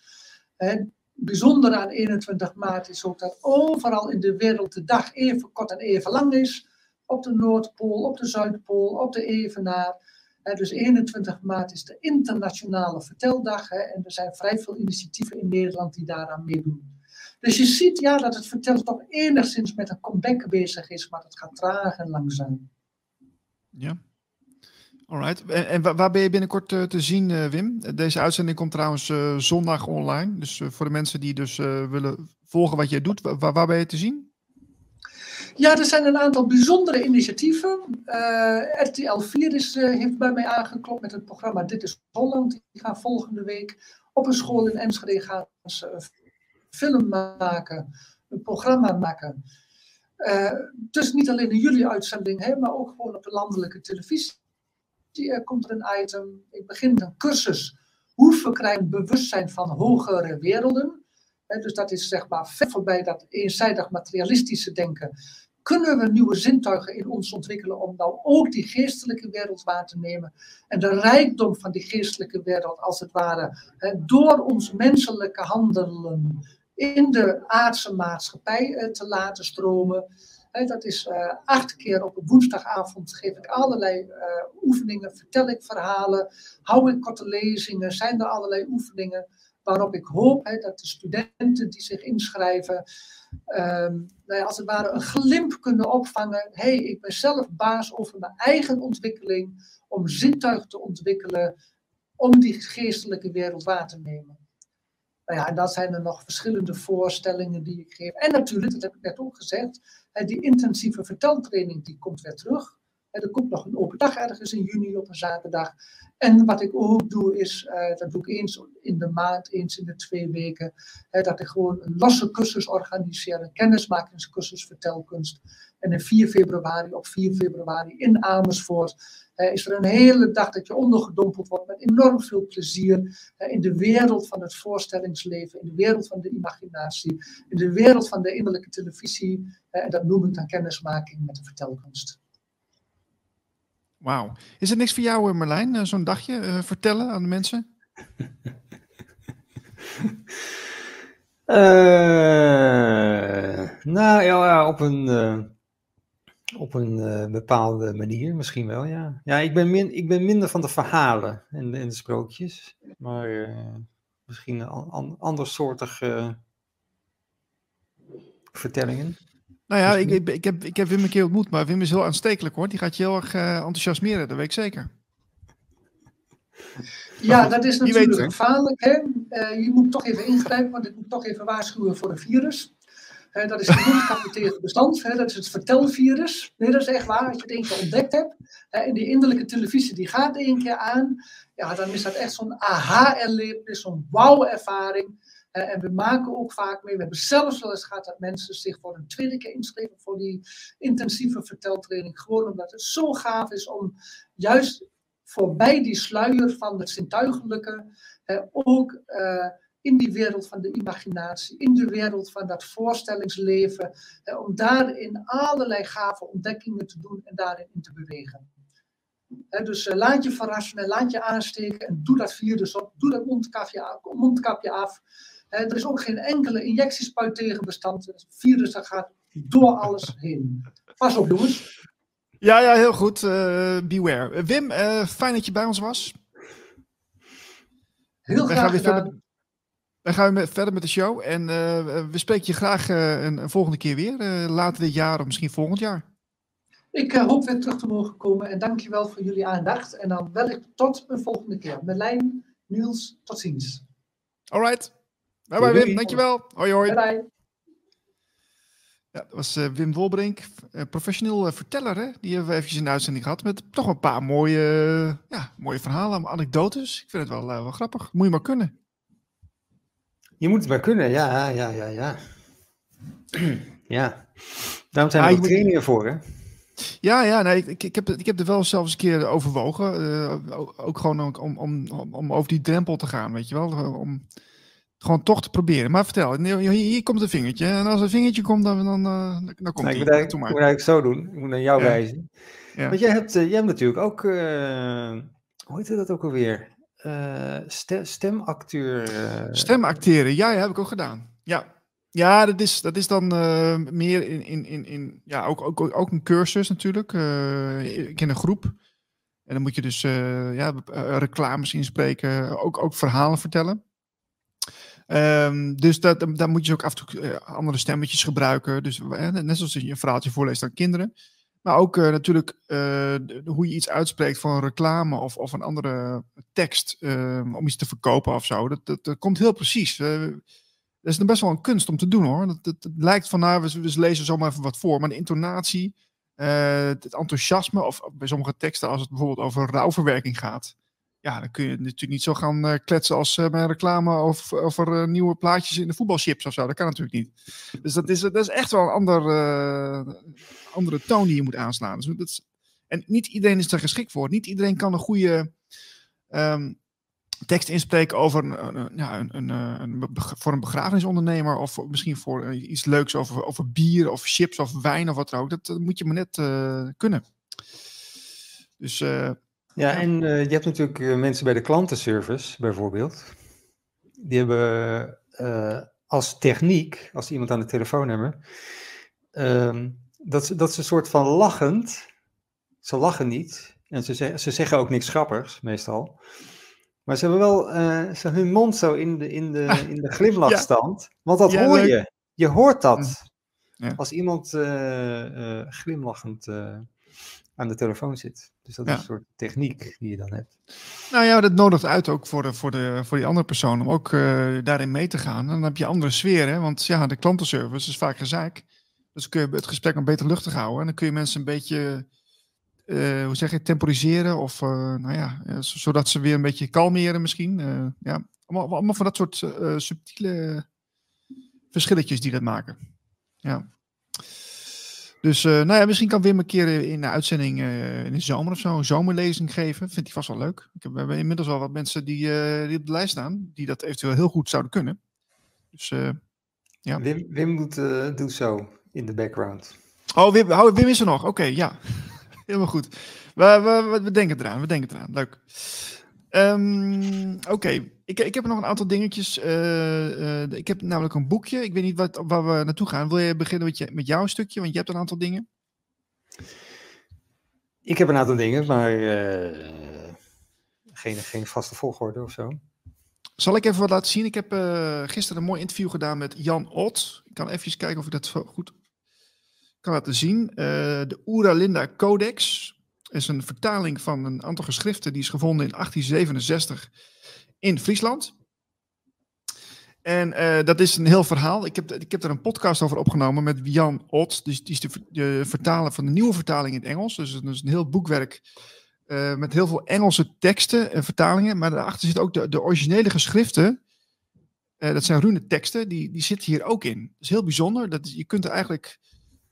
Het bijzondere aan 21 maart is ook dat overal in de wereld de dag even kort en even lang is. Op de Noordpool, op de Zuidpool, op de Evenaar. Dus 21 maart is de internationale verteldag. En er zijn vrij veel initiatieven in Nederland die daaraan meedoen. Dus je ziet ja, dat het vertellen toch enigszins met een comeback bezig is, maar het gaat traag en langzaam. Ja. Alright. En, en waar ben je binnenkort uh, te zien, uh, Wim? Deze uitzending komt trouwens uh, zondag online. Dus voor de mensen die dus willen volgen wat jij doet, waar, waar ben je te zien? Ja, er zijn een aantal bijzondere initiatieven. RTL 4 is, heeft bij mij aangeklopt met het programma Dit is Holland. Die gaan volgende week op een school in Enschede gaan ze film maken, een programma maken. Dus niet alleen in jullie uitzending, maar ook gewoon op de landelijke televisie er komt er een item. Ik begin een cursus. Hoe verkrijgen bewustzijn van hogere werelden? dus dat is zeg maar ver voorbij dat eenzijdig materialistische denken. Kunnen we nieuwe zintuigen in ons ontwikkelen om nou ook die geestelijke wereld waar te nemen? En de rijkdom van die geestelijke wereld, als het ware, door ons menselijke handelen in de aardse maatschappij eh, te laten stromen dat is uh, acht keer op een woensdagavond geef ik allerlei uh, oefeningen, vertel ik verhalen, hou ik korte lezingen, zijn er allerlei oefeningen waarop ik hoop dat de studenten die zich inschrijven, um, nou als het ware een glimp kunnen opvangen. Hé, hey, ik ben zelf baas over mijn eigen ontwikkeling, om zintuig te ontwikkelen, om die geestelijke wereld waar te nemen. Nou ja, en dan zijn er nog verschillende voorstellingen die ik geef. En natuurlijk, dat heb ik net ook gezegd, die intensieve verteltraining die komt weer terug. Er komt nog een open dag ergens in juni op een zaterdag. En wat ik ook doe is, uh, dat doe ik eens in de maand, eens in de twee weken, dat ik gewoon een losse cursus organiseer, een kennismakingscursus vertelkunst. En in 4 februari, op 4 februari in Amersfoort, is er een hele dag dat je ondergedompeld wordt met enorm veel plezier in de wereld van het voorstellingsleven, in de wereld van de imaginatie, in de wereld van de innerlijke televisie. En dat noem ik dan kennismaking met de vertelkunst. Wauw. Is het niks voor jou, eh, Marlijn, eh, zo'n dagje uh, vertellen aan de mensen? uh, [laughs] nou ja, op een, uh, op een bepaalde manier misschien wel, ja. Ja, ik ben, min, ik ben minder van de verhalen en, en de sprookjes, maar misschien an, andersoortige vertellingen. Nou ja, ik, ik, ik, heb, ik heb Wim een keer ontmoet, maar Wim is heel aanstekelijk hoor. Die gaat je heel erg uh, enthousiasmeren, dat weet ik zeker. Ja, dat is natuurlijk gevaarlijk. Hè? Uh, je moet toch even ingrijpen, want ik moet toch even waarschuwen voor een virus. Dat is een mondkapje bestand, dat is het vertelvirus. Nee, dat is echt waar, als je het één keer ontdekt hebt. en die innerlijke televisie die gaat één keer aan. Ja, dan is dat echt zo'n aha-erlevenis, zo'n wauw-ervaring. En we maken ook vaak mee, we hebben zelfs wel eens gehad dat mensen zich voor een tweede keer inschreven voor die intensieve verteltraining. Gewoon omdat het zo gaaf is om juist voorbij die sluier van het zintuigelijke ook uh, in die wereld van de imaginatie, in de wereld van dat voorstellingsleven, om daarin allerlei gave ontdekkingen te doen en daarin in te bewegen. dus laat je verrassen en laat je aansteken en doe dat virus op, doe dat mondkapje, mondkapje af. er is ook geen enkele injectiespuit tegen bestand. Het virus dat gaat door alles heen. Pas op, jongens. Ja, ja, heel goed. Uh, beware. Wim, uh, fijn dat je bij ons was. Heel graag gaan we verder, Dan gaan we verder met de show. En uh, we spreken je graag een, een, volgende keer weer. later dit jaar of misschien volgend jaar. Ik hoop weer terug te mogen komen. En dankjewel voor jullie aandacht. En dan wellicht tot een volgende keer. Merlijn, Niels, tot ziens. Alright. Bye bye Wim, dankjewel. Hoi hoi. Bye bye. Ja, dat was uh, Wim Wolbrink, uh, professioneel uh, verteller. Hè? Die hebben we eventjes in de uitzending gehad met toch een paar mooie, ja, mooie verhalen, anekdotes. Ik vind het wel, wel grappig. Moet je maar kunnen. Je moet het maar kunnen, ja, ja, ja, ja. [clears throat] ja, daarom zijn er ah, ook trainingen voor, hè? Ja, ja, nee, ik, ik, heb, ik heb er wel zelfs een keer overwogen. ook gewoon om, om, om, om over die drempel te gaan, weet je wel. Om, gewoon toch te proberen. Maar vertel, hier, hier komt een vingertje. En als een vingertje komt, dan, dan, eh, dan komt nee, nou, Ik moet eigenlijk zo doen. Ik moet naar jou wijzen. Ja. Want jij hebt, uh, jij hebt natuurlijk ook, uh, hoe heet dat ook alweer? Uh, stemacteur. Stemacteren, ja, ja, heb ik ook gedaan. Ja, ja dat, is, dat is dan meer in, in, in, in ja, ook, ook, ook een cursus natuurlijk. ik ken een groep. En dan moet je dus ja, reclames inspreken, ook, ook verhalen vertellen. Ehm, dus dat, daar moet je ook af en toe eh, andere stemmetjes gebruiken. Dus eh, net zoals je een verhaaltje voorleest aan kinderen. Maar ook eh, natuurlijk eh, hoe je iets uitspreekt voor een reclame of, of een andere tekst ehm, om iets te verkopen of zo. Dat, dat, komt heel precies. Dat is best wel een kunst om te doen hoor. Dat, dat, lijkt van, nou, we, lezen zomaar even wat voor. Maar de intonatie, het enthousiasme of bij sommige teksten als het bijvoorbeeld over rouwverwerking gaat ja, dan kun je natuurlijk niet zo gaan kletsen als bij een reclame over, over nieuwe plaatjes in de voetbalchips of zo. Dat kan natuurlijk niet. Dus dat is, dat is echt wel een ander, andere toon die je moet aanslaan. Dus dat is, en niet iedereen is er geschikt voor. Niet iedereen kan een goede um, tekst inspreken over een, ja, een, een, een, voor een begrafenisondernemer. Of misschien voor iets leuks over, over bier of chips of wijn of wat dan ook. Dat, dat moet je maar net kunnen. Dus ja, en uh, je hebt natuurlijk mensen bij de klantenservice bijvoorbeeld. Die hebben uh, als techniek, als iemand aan de telefoon hebben, ehm, dat, ze, dat ze een soort van lachend, ze lachen niet en ze, ze, ze zeggen ook niks grappigs meestal. Maar ze hebben wel ze, hun mond zo in de, in de, [laughs] in de glimlachstand. Ja. Want dat ja, hoor leuk. je. Je hoort dat. Ja. Als iemand glimlachend aan de telefoon zit. Dus dat is een soort techniek die je dan hebt. Nou ja, dat nodigt uit ook voor, de, voor, de, voor die andere persoon om ook daarin mee te gaan. En dan heb je andere sfeer, hè? want ja, de klantenservice is vaak gezaak. Dus kun je het gesprek nog beter luchtig houden. En dan kun je mensen een beetje, uh, hoe zeg je, temporiseren. Of, uh, nou ja, zodat ze weer een beetje kalmeren misschien. ja, allemaal, allemaal van dat soort subtiele verschilletjes die dat maken. Ja. Dus nou ja, misschien kan Wim een keer in de uitzending in de zomer of zo een zomerlezing geven. Vindt hij vast wel leuk. Ik heb, we hebben inmiddels wel wat mensen die, die op de lijst staan, die dat eventueel heel goed zouden kunnen. Dus ja. Wim, Wim doet, doet zo in de background. Oh, Wim, oh, Wim is er nog. Oké, okay, ja. [laughs] Helemaal goed. We, we, we, denken eraan, we denken eraan. Leuk. Um, Oké, okay. ik, ik heb nog een aantal dingetjes. Uh, uh, ik heb namelijk een boekje. Ik weet niet wat, waar we naartoe gaan. Wil je beginnen met, je, met jouw stukje? Want je hebt een aantal dingen. Ik heb een aantal dingen, maar uh, geen, geen vaste volgorde of zo. Zal ik even wat laten zien? Ik heb gisteren een mooi interview gedaan met Jan Ott. Ik kan even kijken of ik dat goed kan laten zien. de Oera Linda Codex is een vertaling van een aantal geschriften die is gevonden in 1867 in Friesland. En uh, dat is een heel verhaal. Ik heb, ik heb er een podcast over opgenomen met Jan Ott. Dus die is de, de vertaler van de nieuwe vertaling in het Engels. Dus het is een heel boekwerk uh, met heel veel Engelse teksten en vertalingen. Maar daarachter zitten ook de, de originele geschriften. Dat zijn rune teksten. Die, die zitten hier ook in. Dat is heel bijzonder. Dat, je kunt er eigenlijk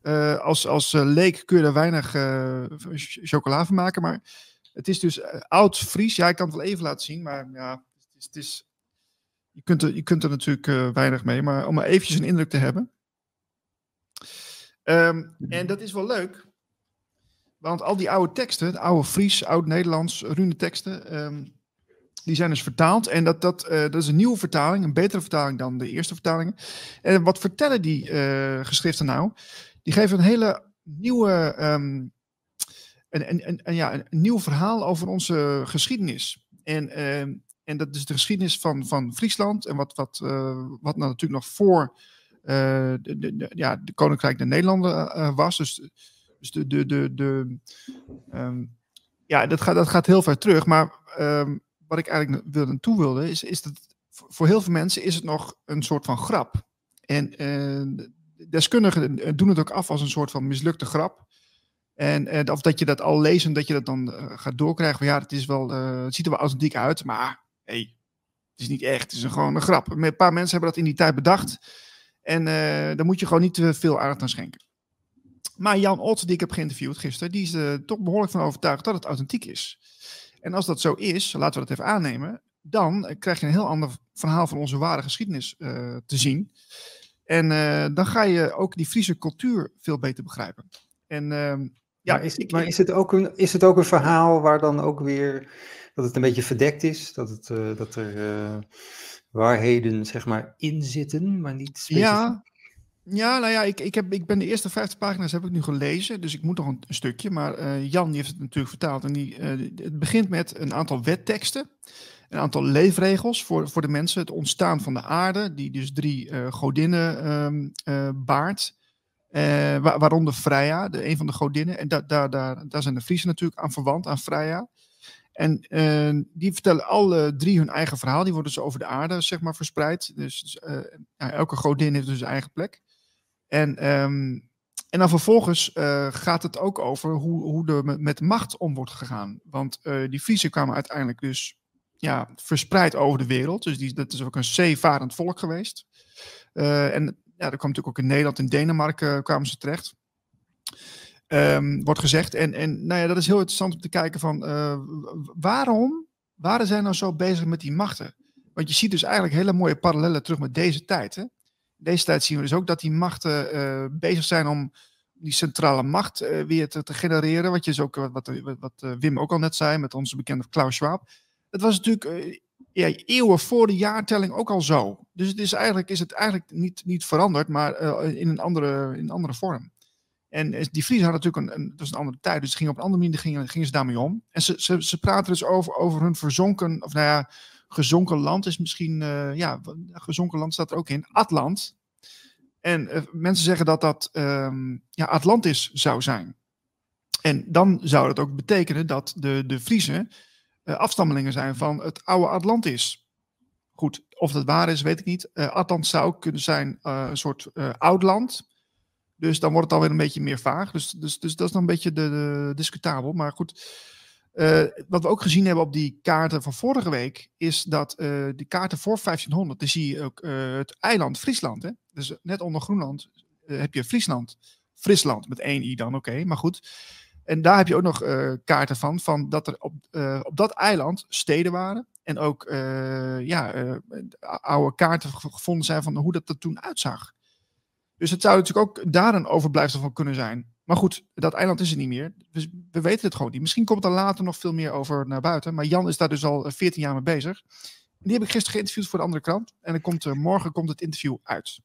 uh, als als uh, leek kun je er weinig uh, chocola van maken. Maar het is dus oud Fries. Ja, ik kan het wel even laten zien. Maar ja, het is, het is je, kunt er, je kunt er natuurlijk weinig mee. Maar om maar eventjes een indruk te hebben. Um, en dat is wel leuk. Want al die oude teksten, de oude Fries, oud-Nederlands, rune teksten, um, die zijn dus vertaald. En dat, dat, uh, dat is een nieuwe vertaling, een betere vertaling dan de eerste vertalingen. En wat vertellen die uh, geschriften nou? Die geven een hele nieuwe, um, een, een, ja, een nieuw verhaal over onze geschiedenis. En, um, en dat is de geschiedenis van, van Friesland en wat, wat, uh, wat nou natuurlijk nog voor uh, de, de, de, ja, de Koninkrijk der Nederlanden uh, was. Dus, dus de, de, de, um, ja, dat gaat, dat gaat heel ver terug. Maar wat ik eigenlijk wilde, toe wilde, is, is dat voor heel veel mensen is het nog een soort van grap. En deskundigen doen het ook af als een soort van mislukte grap. En, en of dat je dat al lezen, dat je dat dan uh, gaat doorkrijgen. Van ja, het, is wel, uh, het ziet er wel authentiek uit, maar hey, het is niet echt. Het is een, gewoon een grap. Een paar mensen hebben dat in die tijd bedacht. En uh, daar moet je gewoon niet te veel aandacht aan schenken. Maar Jan Ott, die ik heb geïnterviewd gisteren, die is er toch behoorlijk van overtuigd dat het authentiek is. En als dat zo is, laten we dat even aannemen, dan krijg je een heel ander verhaal van onze ware geschiedenis te zien. En uh, dan ga je ook die Friese cultuur veel beter begrijpen. En, uh, ja, maar, is, ik, maar is, het ook een, is het ook een verhaal waar dan ook weer dat het een beetje verdekt is? Dat, het, uh, dat er uh, waarheden zeg maar in zitten, maar niet specifiek? Ja, Ja, nou ja, ik, ik, heb, ik ben de eerste 50 pagina's heb ik nu gelezen, dus ik moet nog een, stukje. Maar eh, Jan die heeft het natuurlijk vertaald en die, eh, het begint met een aantal wetteksten, een aantal leefregels voor, voor de mensen, het ontstaan van de aarde, die dus drie uh, godinnen ehm, baart, waaronder Freya, de, een van de godinnen. En da, da, da, daar zijn de Friesen natuurlijk aan verwant, aan Freya. En die vertellen alle drie hun eigen verhaal. Die worden dus over de aarde, zeg maar, verspreid. Dus elke godin heeft dus zijn eigen plek. En, um, en dan vervolgens uh, gaat het ook over hoe, hoe er met macht om wordt gegaan. Want die Friesen kwamen uiteindelijk dus ja, verspreid over de wereld. Dus die, dat is ook een zeevarend volk geweest. en ja, kwam natuurlijk ook in Nederland en Denemarken kwamen ze terecht. Um, wordt gezegd. En, en nou ja, dat is heel interessant om te kijken van waarom waren zij nou zo bezig met die machten? Want je ziet dus eigenlijk hele mooie parallellen terug met deze tijd. Hè? Deze tijd zien we dus ook dat die machten uh, bezig zijn om die centrale macht uh, weer te, genereren. Wat, je is ook, wat, wat, wat Wim ook al net zei met onze bekende Klaus Schwab. Dat was natuurlijk ja, eeuwen voor de jaartelling ook al zo. Dus het is eigenlijk, is het eigenlijk niet, niet veranderd, maar in, een andere, in een andere vorm. En die Friesen hadden natuurlijk een, was een andere tijd, dus gingen op een andere manier gingen, gingen ze daarmee om. En ze, ze, ze praten dus over, over hun verzonken, of nou ja, gezonken land is misschien, uh, ja, gezonken land staat er ook in, Atlant. En uh, mensen zeggen dat dat um, ja, Atlantis zou zijn. En dan zou dat ook betekenen dat de, de Friesen uh, afstammelingen zijn van het oude Atlantis. Goed, of dat waar is, weet ik niet. Atlant zou kunnen zijn een soort oud land dus dan wordt het alweer een beetje meer vaag. Dus, dus, dus dat is dan een beetje de, de discutabel. Maar goed, uh, wat we ook gezien hebben op die kaarten van vorige week, is dat uh, die kaarten voor 1500, dan zie je ook uh, het eiland Friesland. Hè? Dus net onder Groenland heb je Friesland. Friesland met één i dan, oké, maar goed. En daar heb je ook nog kaarten van, van dat er op, op dat eiland steden waren. En ook ja, oude kaarten gevonden zijn van hoe dat er toen uitzag. Dus het zou natuurlijk ook daar een overblijfsel van kunnen zijn. Maar goed, dat eiland is er niet meer. Dus we weten het gewoon niet. Misschien komt er later nog veel meer over naar buiten. Maar Jan is daar dus al 14 jaar mee bezig. Die heb ik gisteren geïnterviewd voor de andere krant. En dan komt, morgen komt het interview uit.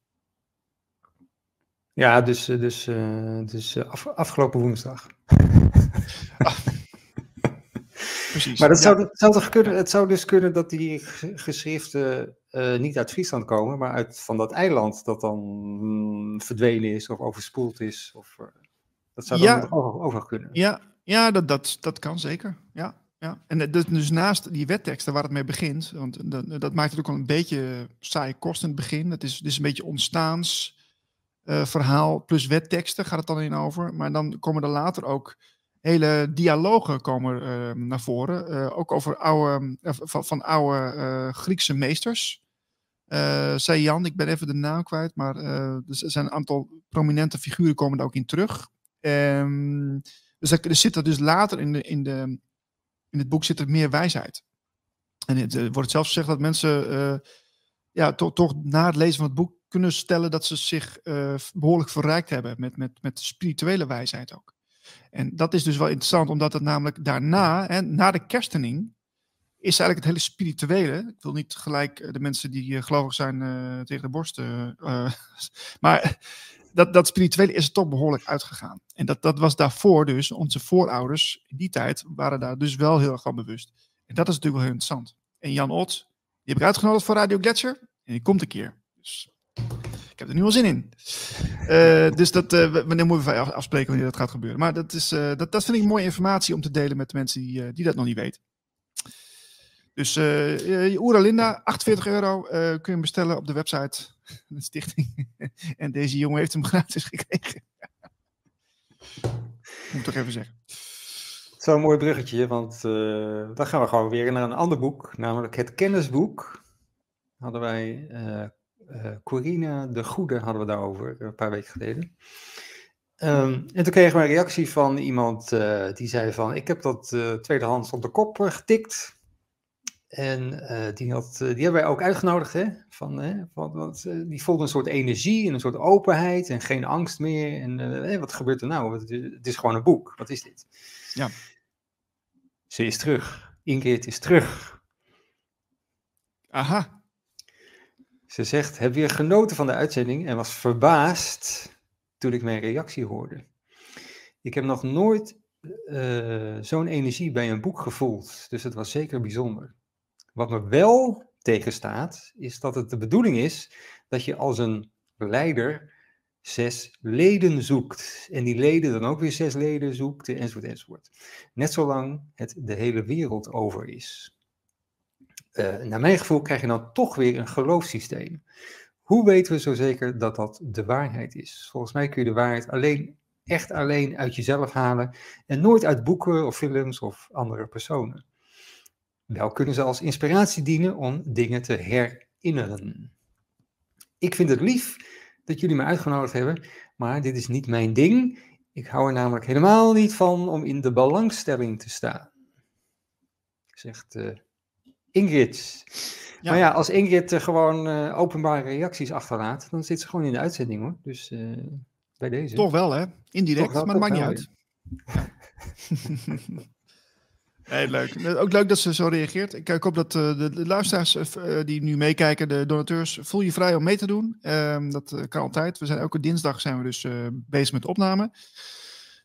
Ja, dus, eh, dus, uh, dus af, afgelopen woensdag. [laughs] Ah. Precies. Maar dat zou, zou toch kunnen, het zou dus kunnen dat die geschriften uh, niet uit Friesland komen, maar uit van dat eiland dat dan mm, verdwenen is of overspoeld is. Of, uh, dat zou dan ja, kunnen. Ja, ja dat, dat, dat kan zeker. Ja, ja. En dus, dus naast die wetteksten waar het mee begint, want dat, dat maakt het ook wel een beetje saai kost in het begin. Het is, het is een beetje ontstaans uh, verhaal plus wetteksten gaat het dan in over. Maar dan komen er later ook hele dialogen komen uh, naar voren. Uh, ook over oude, van, van, oude Griekse meesters. zei Jan, ik ben even de naam kwijt, maar er zijn een aantal prominente figuren komen daar ook in terug. Um, dus er, zit er dus later in, de, in, de, in het boek zit er meer wijsheid. En het wordt zelfs gezegd dat mensen ja, toch, na het lezen van het boek kunnen stellen dat ze zich behoorlijk verrijkt hebben met, met, met spirituele wijsheid ook. En dat is dus wel interessant, omdat het namelijk daarna, hè, na de kerstening, is eigenlijk het hele spirituele. Ik wil niet gelijk eh, de mensen die gelovig zijn tegen de borst. [laughs] Maar dat, dat spirituele is er toch behoorlijk uitgegaan. En dat, dat was daarvoor dus, onze voorouders in die tijd waren daar dus wel heel erg van bewust. En dat is natuurlijk wel heel interessant. En Jan Ott, die heb ik uitgenodigd voor Radio Gletscher. En die komt een keer. Dus ik heb er nu al zin in. Uh, dus dat, uh, wanneer moeten we afspreken wanneer dat gaat gebeuren. Maar dat, is, uh, dat, dat vind ik mooie informatie om te delen met de mensen die, die dat nog niet weten. Dus uh, Oera Linda, 48 euro kun je bestellen op de website [laughs] de stichting. [laughs] en deze jongen heeft hem gratis gekregen. [laughs] Moet ik toch even zeggen. Zo'n mooi bruggetje, want dan gaan we gewoon weer naar een ander boek, namelijk het kennisboek. Hadden wij uh, Corine de Goede hadden we daarover een paar weken geleden. Um, en toen kregen we een reactie van iemand die zei van, ik heb dat tweedehands op de kop getikt. En die, had, die hebben wij ook uitgenodigd, hè? Van, hè? Van, want, die voelde een soort energie en een soort openheid en geen angst meer. En wat gebeurt er nou? Het is gewoon een boek. Wat is dit? Ja. Ze is terug. Ingrid is terug. Aha. Ze zegt, heb weer genoten van de uitzending en was verbaasd toen ik mijn reactie hoorde. Ik heb nog nooit zo'n energie bij een boek gevoeld, dus het was zeker bijzonder. Wat me wel tegenstaat, is dat het de bedoeling is dat je als een leider zes leden zoekt. En die leden dan ook weer zes leden zoekt, enzovoort, enzovoort. Net zolang het de hele wereld over is. Uh, naar mijn gevoel krijg je dan toch weer een geloofssysteem. Hoe weten we zo zeker dat dat de waarheid is? Volgens mij kun je de waarheid alleen, echt alleen uit jezelf halen en nooit uit boeken of films of andere personen. Wel kunnen ze als inspiratie dienen om dingen te herinneren. Ik vind het lief dat jullie me uitgenodigd hebben, maar dit is niet mijn ding. Ik hou er namelijk helemaal niet van om in de belangstelling te staan. Zegt uh, Ingrid. Maar ja, als Ingrid uh, gewoon uh, openbare reacties achterlaat, dan zit ze gewoon in de uitzending hoor. Dus bij deze. Toch wel hè? Indirect, wel, maar dat maakt niet uit. [laughs] Hey, leuk. Ook leuk dat ze zo reageert. Ik, hoop dat uh, de, de, luisteraars uh, die nu meekijken, de donateurs, voel je vrij om mee te doen. Um, dat kan altijd. We zijn elke dinsdag zijn we dus bezig met opname.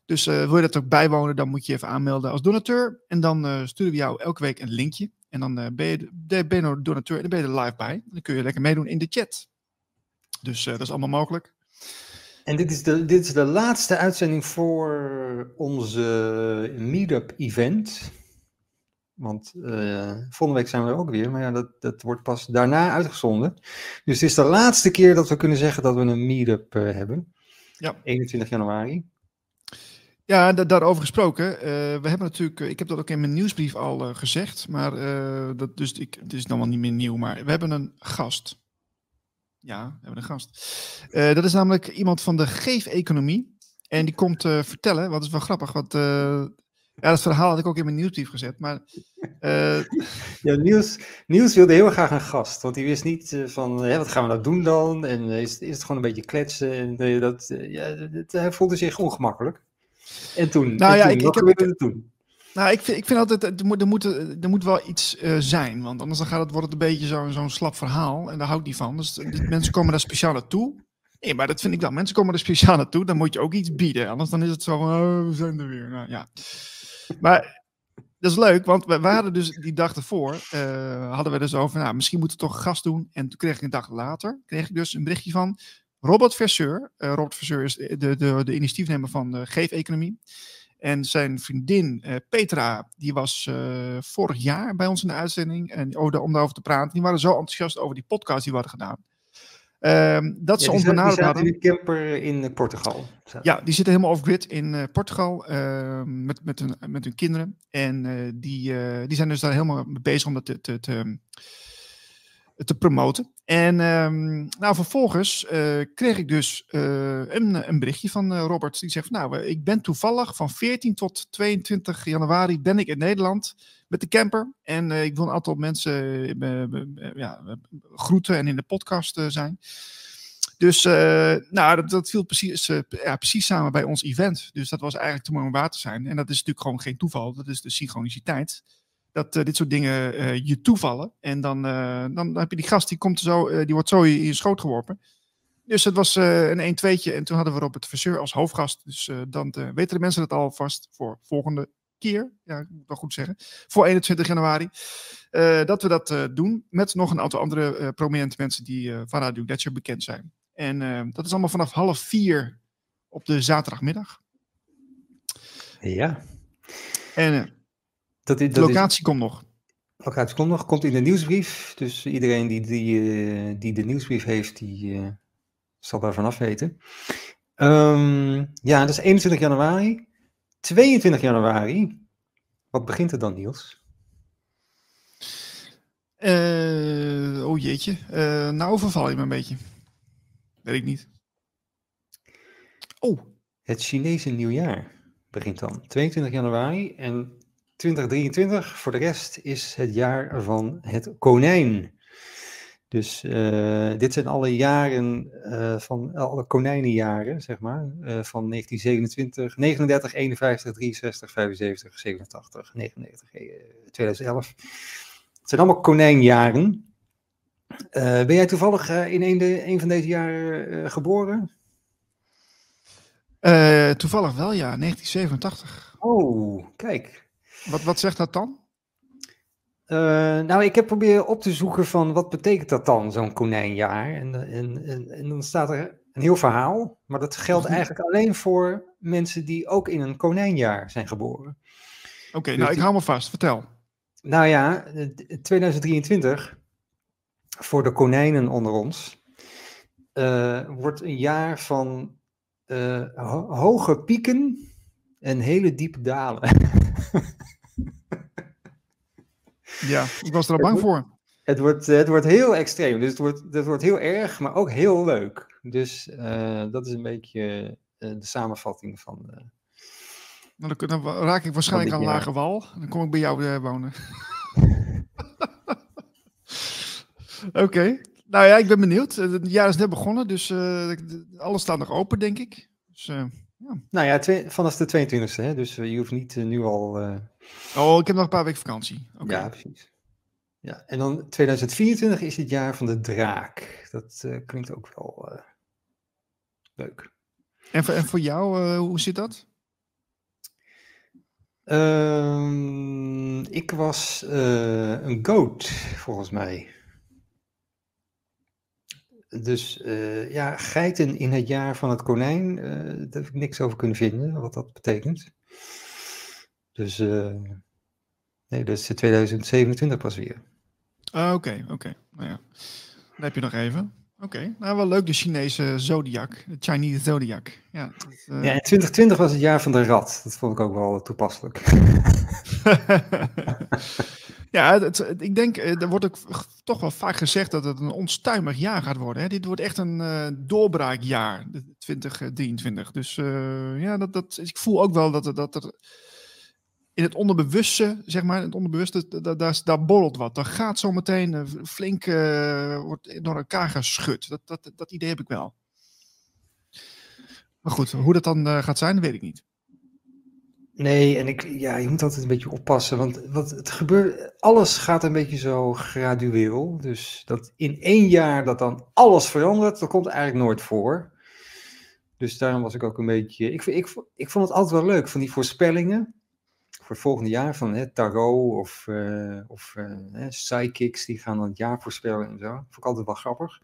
Dus wil je dat ook bijwonen, dan moet je even aanmelden als donateur. En dan sturen we jou elke week een linkje. En dan ben, je, de, ben je donateur en dan ben je er live bij. Dan kun je lekker meedoen in de chat. Dus dat is allemaal mogelijk. En dit is, de, dit is de laatste uitzending voor onze meetup event. Want uh, volgende week zijn we er ook weer, maar ja, dat, dat wordt pas daarna uitgezonden. Dus het is de laatste keer dat we kunnen zeggen dat we een meetup uh, hebben. Ja. 21 januari. Ja, daarover gesproken. Uh, we hebben natuurlijk, ik heb dat ook in mijn nieuwsbrief al gezegd, maar dat, dus ik, het is dan wel niet meer nieuw, maar we hebben een gast. Ja, we hebben een gast. dat is namelijk iemand van de geef-economie. En die komt vertellen, wat is wel grappig, wat ja, dat verhaal had ik ook in mijn nieuwsbrief gezet. Maar, uh... [laughs] ja, Niels, Niels wilde heel graag een gast. Want hij wist niet uh, van, hè, wat gaan we nou doen dan? En uh, is, is het gewoon een beetje kletsen? En dat, ja, dat, hij voelde zich ongemakkelijk. En toen, nou, en ja, toen, ik, wat ik, heb, toen? Nou, ik vind, ik vind altijd, er moet, er moet, er moet wel iets zijn. Want anders dan gaat het, wordt het een beetje zo'n zo'n slap verhaal. En daar hou ik niet van. Dus mensen komen daar speciaal naartoe. Nee, maar dat vind ik dan. Mensen komen er speciaal naartoe. Dan moet je ook iets bieden. Anders dan is het zo van, oh, we zijn er weer. Nou, ja. Maar dat is leuk, want we, hadden dus die dag ervoor, uh, hadden we dus over, nou, misschien moeten we toch gast doen. En toen kreeg ik een dag later, kreeg ik dus een berichtje van Robert Verseur. Uh, Robert Verseur is de, de, de initiatiefnemer van de Geef-economie. En zijn vriendin Petra, die was vorig jaar bij ons in de uitzending en, om daarover te praten. Die waren zo enthousiast over die podcast die we hadden gedaan. Ehm, dat ze ons benaderd hadden. in de camper in Portugal. Ja, die zitten helemaal off-grid in uh, Portugal ehm, met, met, hun, met hun kinderen. En uh, die, die zijn dus daar helemaal mee bezig om dat te, te, te, te promoten. En um, nou, vervolgens kreeg ik dus een, een berichtje van Robert. Die zegt, nou, ik ben toevallig van 14 tot 22 januari ben ik in Nederland met de camper. En ik wil een aantal mensen ja, groeten en in de podcast zijn. Dus nou, dat, dat viel precies, ja, precies samen bij ons event. Dus dat was eigenlijk te waar te zijn. En dat is natuurlijk gewoon geen toeval. Dat is de synchroniciteit. Dat dit soort dingen je toevallen. En dan, dan, dan, heb je die gast, die, komt zo, die wordt zo in je schoot geworpen. Dus het was een 1 2 En toen hadden we Robert Verseur als hoofdgast. Dus dan weten de mensen het alvast voor volgende keer, ja, ik moet wel goed zeggen, voor 21 januari, dat we dat doen met nog een aantal andere prominente mensen die van Radio Gletscher bekend zijn. En dat is allemaal vanaf half vier op de zaterdagmiddag. Ja. En dat, is, de locatie komt nog. Locatie komt nog, komt in de nieuwsbrief. Dus iedereen die, die, die de nieuwsbrief heeft, die zal daar vanaf weten. Um, ja, dat is 21 januari. 22 januari. Wat begint er dan, Niels? Uh, oh jeetje. Nou overval je me een beetje. Weet ik niet. Oh. Het Chinese nieuwjaar begint dan. 22 januari. En 2023 voor de rest is het jaar van het konijn. Dus uh, dit zijn alle jaren uh, van alle konijnenjaren, zeg maar, uh, van 1927, 39, 51, 63, 75, 87, 99, 2011. Het zijn allemaal konijnjaren. Eh, ben jij toevallig eh, in een, de, een van deze jaren eh, geboren? Eh, toevallig wel, ja, 1987. Oh, kijk. Wat, wat zegt dat dan? Eh, nou, ik heb proberen op te zoeken van wat betekent dat dan, zo'n konijnjaar. En, en, en, en dan staat er een heel verhaal, maar dat geldt eigenlijk alleen voor mensen die ook in een konijnjaar zijn geboren. Oké, Dus nou, ik hou me vast. Vertel. Nou ja, eh, 2023, voor de konijnen onder ons, eh, wordt een jaar van ho- hoge pieken en hele diepe dalen. [laughs] [laughs] Ja, ik was er al bang voor. Het wordt, het wordt heel extreem, dus het wordt, het wordt heel erg, maar ook heel leuk. Dus eh, dat is een beetje eh, de samenvatting van. eh, Nou, dan, dan raak ik waarschijnlijk aan jaar. lage wal. Dan kom ik bij jou eh, wonen. [laughs] Oké. Nou ja, ik ben benieuwd. Eh, Het jaar is net begonnen, dus eh, alles staat nog open, denk ik. Dus, eh, nou ja, twee- vanaf de 22e, hè, dus eh, je hoeft niet eh, nu al. eh, oh, ik heb nog een paar weken vakantie. Oké. Ja, precies. Ja, en dan 2024 is het jaar van de draak. Dat klinkt ook wel leuk. En, voor, en voor jou, hoe zit dat? Ehm, ik was een goat, volgens mij. Dus eh, ja, geiten in het jaar van het konijn, eh, daar heb ik niks over kunnen vinden, wat dat betekent. Dus eh, nee, dat is 2027 pas weer. Ah, Oké, oké. Nou ja, dan heb je nog even. Oké, nou wel leuk, de Chinese zodiac. De Chinese zodiac. Ja, dat, Ja, en 2020 was het jaar van de rat. Dat vond ik ook wel toepasselijk. [laughs] ja, ik denk, eh, er wordt ook toch wel vaak gezegd dat het een onstuimig jaar gaat worden. Hè? Dit wordt echt een eh, doorbraakjaar, de 2023. Dus eh, ja, dat, dat, ik voel ook wel dat, er- dat er in het onderbewuste, zeg maar, in het onderbewuste, da- da- daar, borrelt wat. Dan gaat zometeen flink wordt door elkaar geschud. Dat, dat, dat idee heb ik wel. Maar goed, hoe dat dan gaat zijn, weet ik niet. Nee, en ik, ja, je moet altijd een beetje oppassen, want wat het gebeurt, alles gaat een beetje zo gradueel. Dus dat in één jaar dat dan alles verandert, dat komt eigenlijk nooit voor. Dus daarom was ik ook een beetje, ik, ik, ik vond het altijd wel leuk van die voorspellingen voor het volgende jaar van hè, tarot of, eh, of eh, psychics, die gaan dan het jaar voorspellen en zo. Vond ik altijd wel grappig.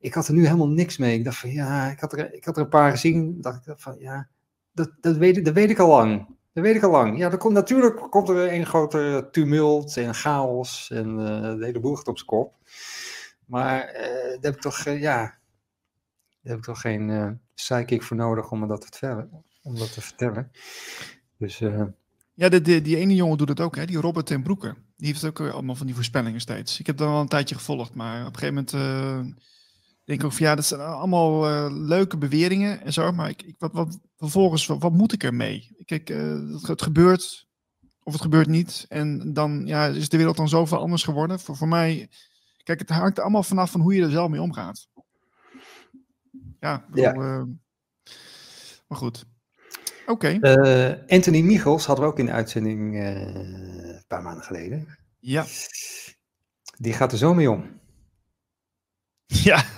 Ik had er nu helemaal niks mee. Ik dacht van ja, ik had er, ik had er een paar gezien, dacht ik van ja, dat, dat, weet, dat weet ik al lang. Dat weet ik al lang. Ja, er komt, natuurlijk komt er een grote tumult en chaos en eh, de hele boel gaat op zijn kop. Maar eh, daar heb ik toch, eh, ja, heb ik toch geen psychic voor nodig om dat te vertellen. Om dat te vertellen. Dus Ja, de, die ene jongen doet het ook, hè? die Robert ten Broeke. Die heeft ook allemaal van die voorspellingen steeds. Ik heb dat wel een tijdje gevolgd, maar op een gegeven moment denk ik ook van ja, dat zijn allemaal eh, leuke beweringen en zo. Maar ik, ik, wat, wat, vervolgens, wat, wat moet ik ermee? Kijk, eh, het, gebeurt of het gebeurt niet. En dan ja, is de wereld dan zoveel anders geworden. Voor, voor mij, kijk, het hangt er allemaal vanaf van hoe je er zelf mee omgaat. Ja, Ja. eh, maar goed. Oké, Anthony Michels hadden we ook in de uitzending een paar maanden geleden. ja. Die gaat er zo mee om. Ja. [laughs]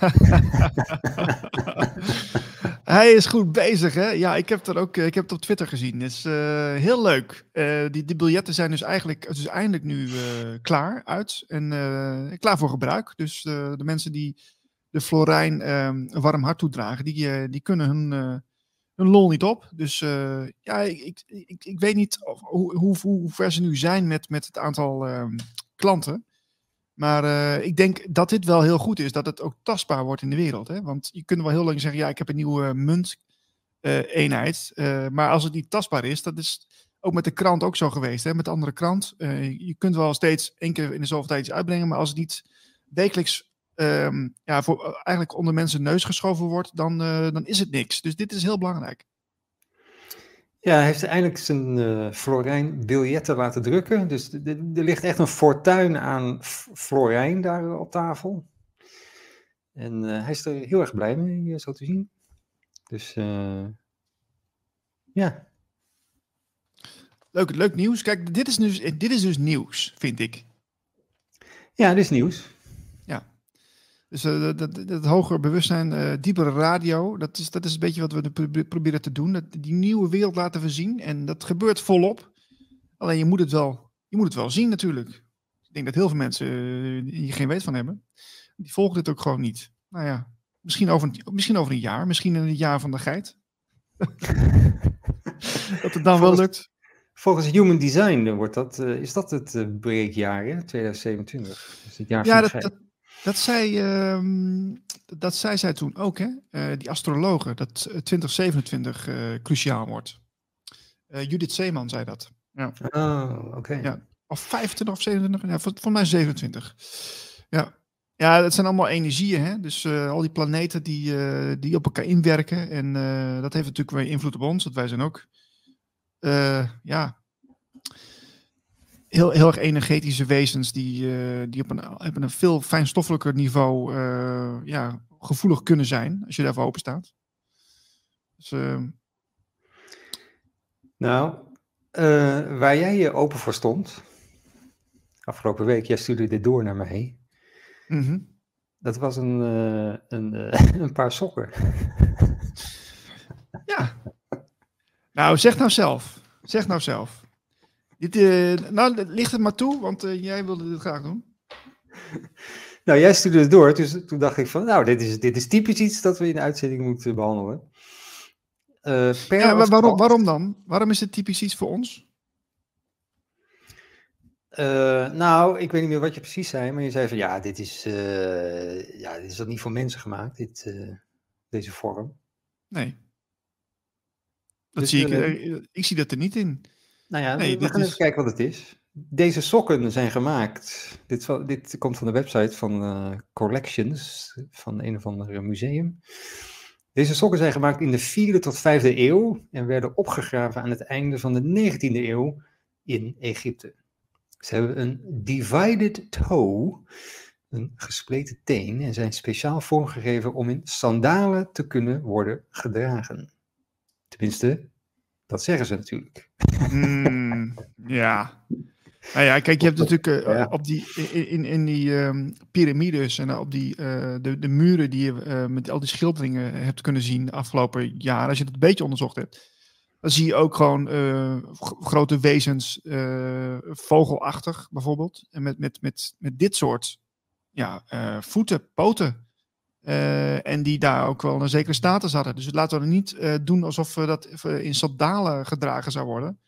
Hij is goed bezig, hè? Ja, ik heb, er ook, ik heb het op Twitter gezien. Het is eh, heel leuk. Eh, die, die biljetten zijn dus eigenlijk dus eindelijk nu eh, klaar uit en eh, klaar voor gebruik. Dus eh, de mensen die de Florijn eh, een warm hart toedragen, die, eh, die kunnen hun, eh, hun lol niet op. Dus eh, ja, ik, ik, ik, weet niet of, hoe, hoe, hoe ver ze nu zijn met, met het aantal eh, klanten. Maar eh, ik denk dat dit wel heel goed is, dat het ook tastbaar wordt in de wereld. Hè? Want je kunt wel heel lang zeggen, ja, ik heb een nieuwe munteenheid. Uh, maar als het niet tastbaar is, dat is ook met de krant ook zo geweest. Hè? Met de andere krant. Je kunt wel steeds één keer in de zoveel tijd iets uitbrengen, maar als het niet wekelijks um, ja, voor, eigenlijk onder mensen neus geschoven wordt, dan, dan is het niks. Dus dit is heel belangrijk. Ja, hij heeft eindelijk zijn uh, Florijn biljetten laten drukken. Dus er ligt echt een fortuin aan Florijn daar op tafel. En uh, hij is er heel erg blij mee, zo te zien. Dus uh, ja. Leuk, leuk nieuws. Kijk, dit is, dus, dit is dus nieuws, vind ik. Ja, dit is nieuws. Dus uh, dat, dat, dat hoger bewustzijn, uh, diepere radio, dat is, dat is een beetje wat we pro proberen te doen. Dat, die nieuwe wereld laten we zien. En dat gebeurt volop. Alleen je moet het wel, je moet het wel zien natuurlijk. Ik denk dat heel veel mensen uh, hier geen weet van hebben. Die volgen het ook gewoon niet. Nou ja, misschien over een, misschien over een jaar. Misschien in het jaar van de geit. [laughs] dat het dan volgens, wel lukt. Volgens Human Design wordt dat, is dat het breekjaar, hè? 2027. Dus het jaar ja, van dat, dat, dat zei, uh, dat zei zij toen ook, hè? Uh, die astrologen, dat 2027 uh, eh, cruciaal wordt. Judith Zeeman zei dat. Ja. Oh, oké. Okay. Ja. Of 25 of 27, ja, voor, voor mij 27. Ja. Ja, dat zijn allemaal energieën, hè? Dus al die planeten die, die op elkaar inwerken. En dat heeft natuurlijk weer invloed op ons, dat wij zijn ook, ja, heel, heel erg energetische wezens die, uh, die op, een, op een veel fijnstoffelijker niveau uh, ja, gevoelig kunnen zijn, als je daarvoor open staat. Dus, uh... Nou, waar jij je open voor stond, afgelopen week, jij stuurde dit door naar mij. Mm -hmm. Dat was een, een, [laughs] een paar sokken. ja. Nou, zeg nou zelf. Zeg nou zelf. Dit, uh, nou, ligt het maar toe, want uh, jij wilde dit graag doen. [laughs] Nou, jij stuurde het door, dus toen dacht ik van, nou, dit is, dit is typisch iets dat we in de uitzending moeten behandelen. Uh, per ja, maar waarom, waarom dan? Waarom is het typisch iets voor ons? nou, ik weet niet meer wat je precies zei, maar je zei van, ja, dit is, ja, dit is dat niet voor mensen gemaakt, dit, deze vorm. Nee. Dat dus, zie ik, ik zie dat er niet in. Nou ja, we gaan is... even kijken wat het is. Deze sokken zijn gemaakt. Dit, dit komt van de website van uh, Collections, van een of ander museum. Deze sokken zijn gemaakt in de 4e tot 5e eeuw en werden opgegraven aan het einde van de 19e eeuw in Egypte. Ze hebben een divided toe, een gespleten teen, en zijn speciaal vormgegeven om in sandalen te kunnen worden gedragen. Tenminste, dat zeggen ze natuurlijk. Mm, ja. Nou ja, kijk, je hebt natuurlijk uh, op die, in, in die um, piramides en op die, uh, de, de muren die je uh, met al die schilderingen hebt kunnen zien de afgelopen jaren, als je het een beetje onderzocht hebt, dan zie je ook gewoon grote wezens, vogelachtig bijvoorbeeld, en met, met, met, met dit soort ja, voeten, poten. Uh, en die daar ook wel een zekere status hadden. Dus laten we niet uh, doen alsof uh, dat in sandalen gedragen zou worden.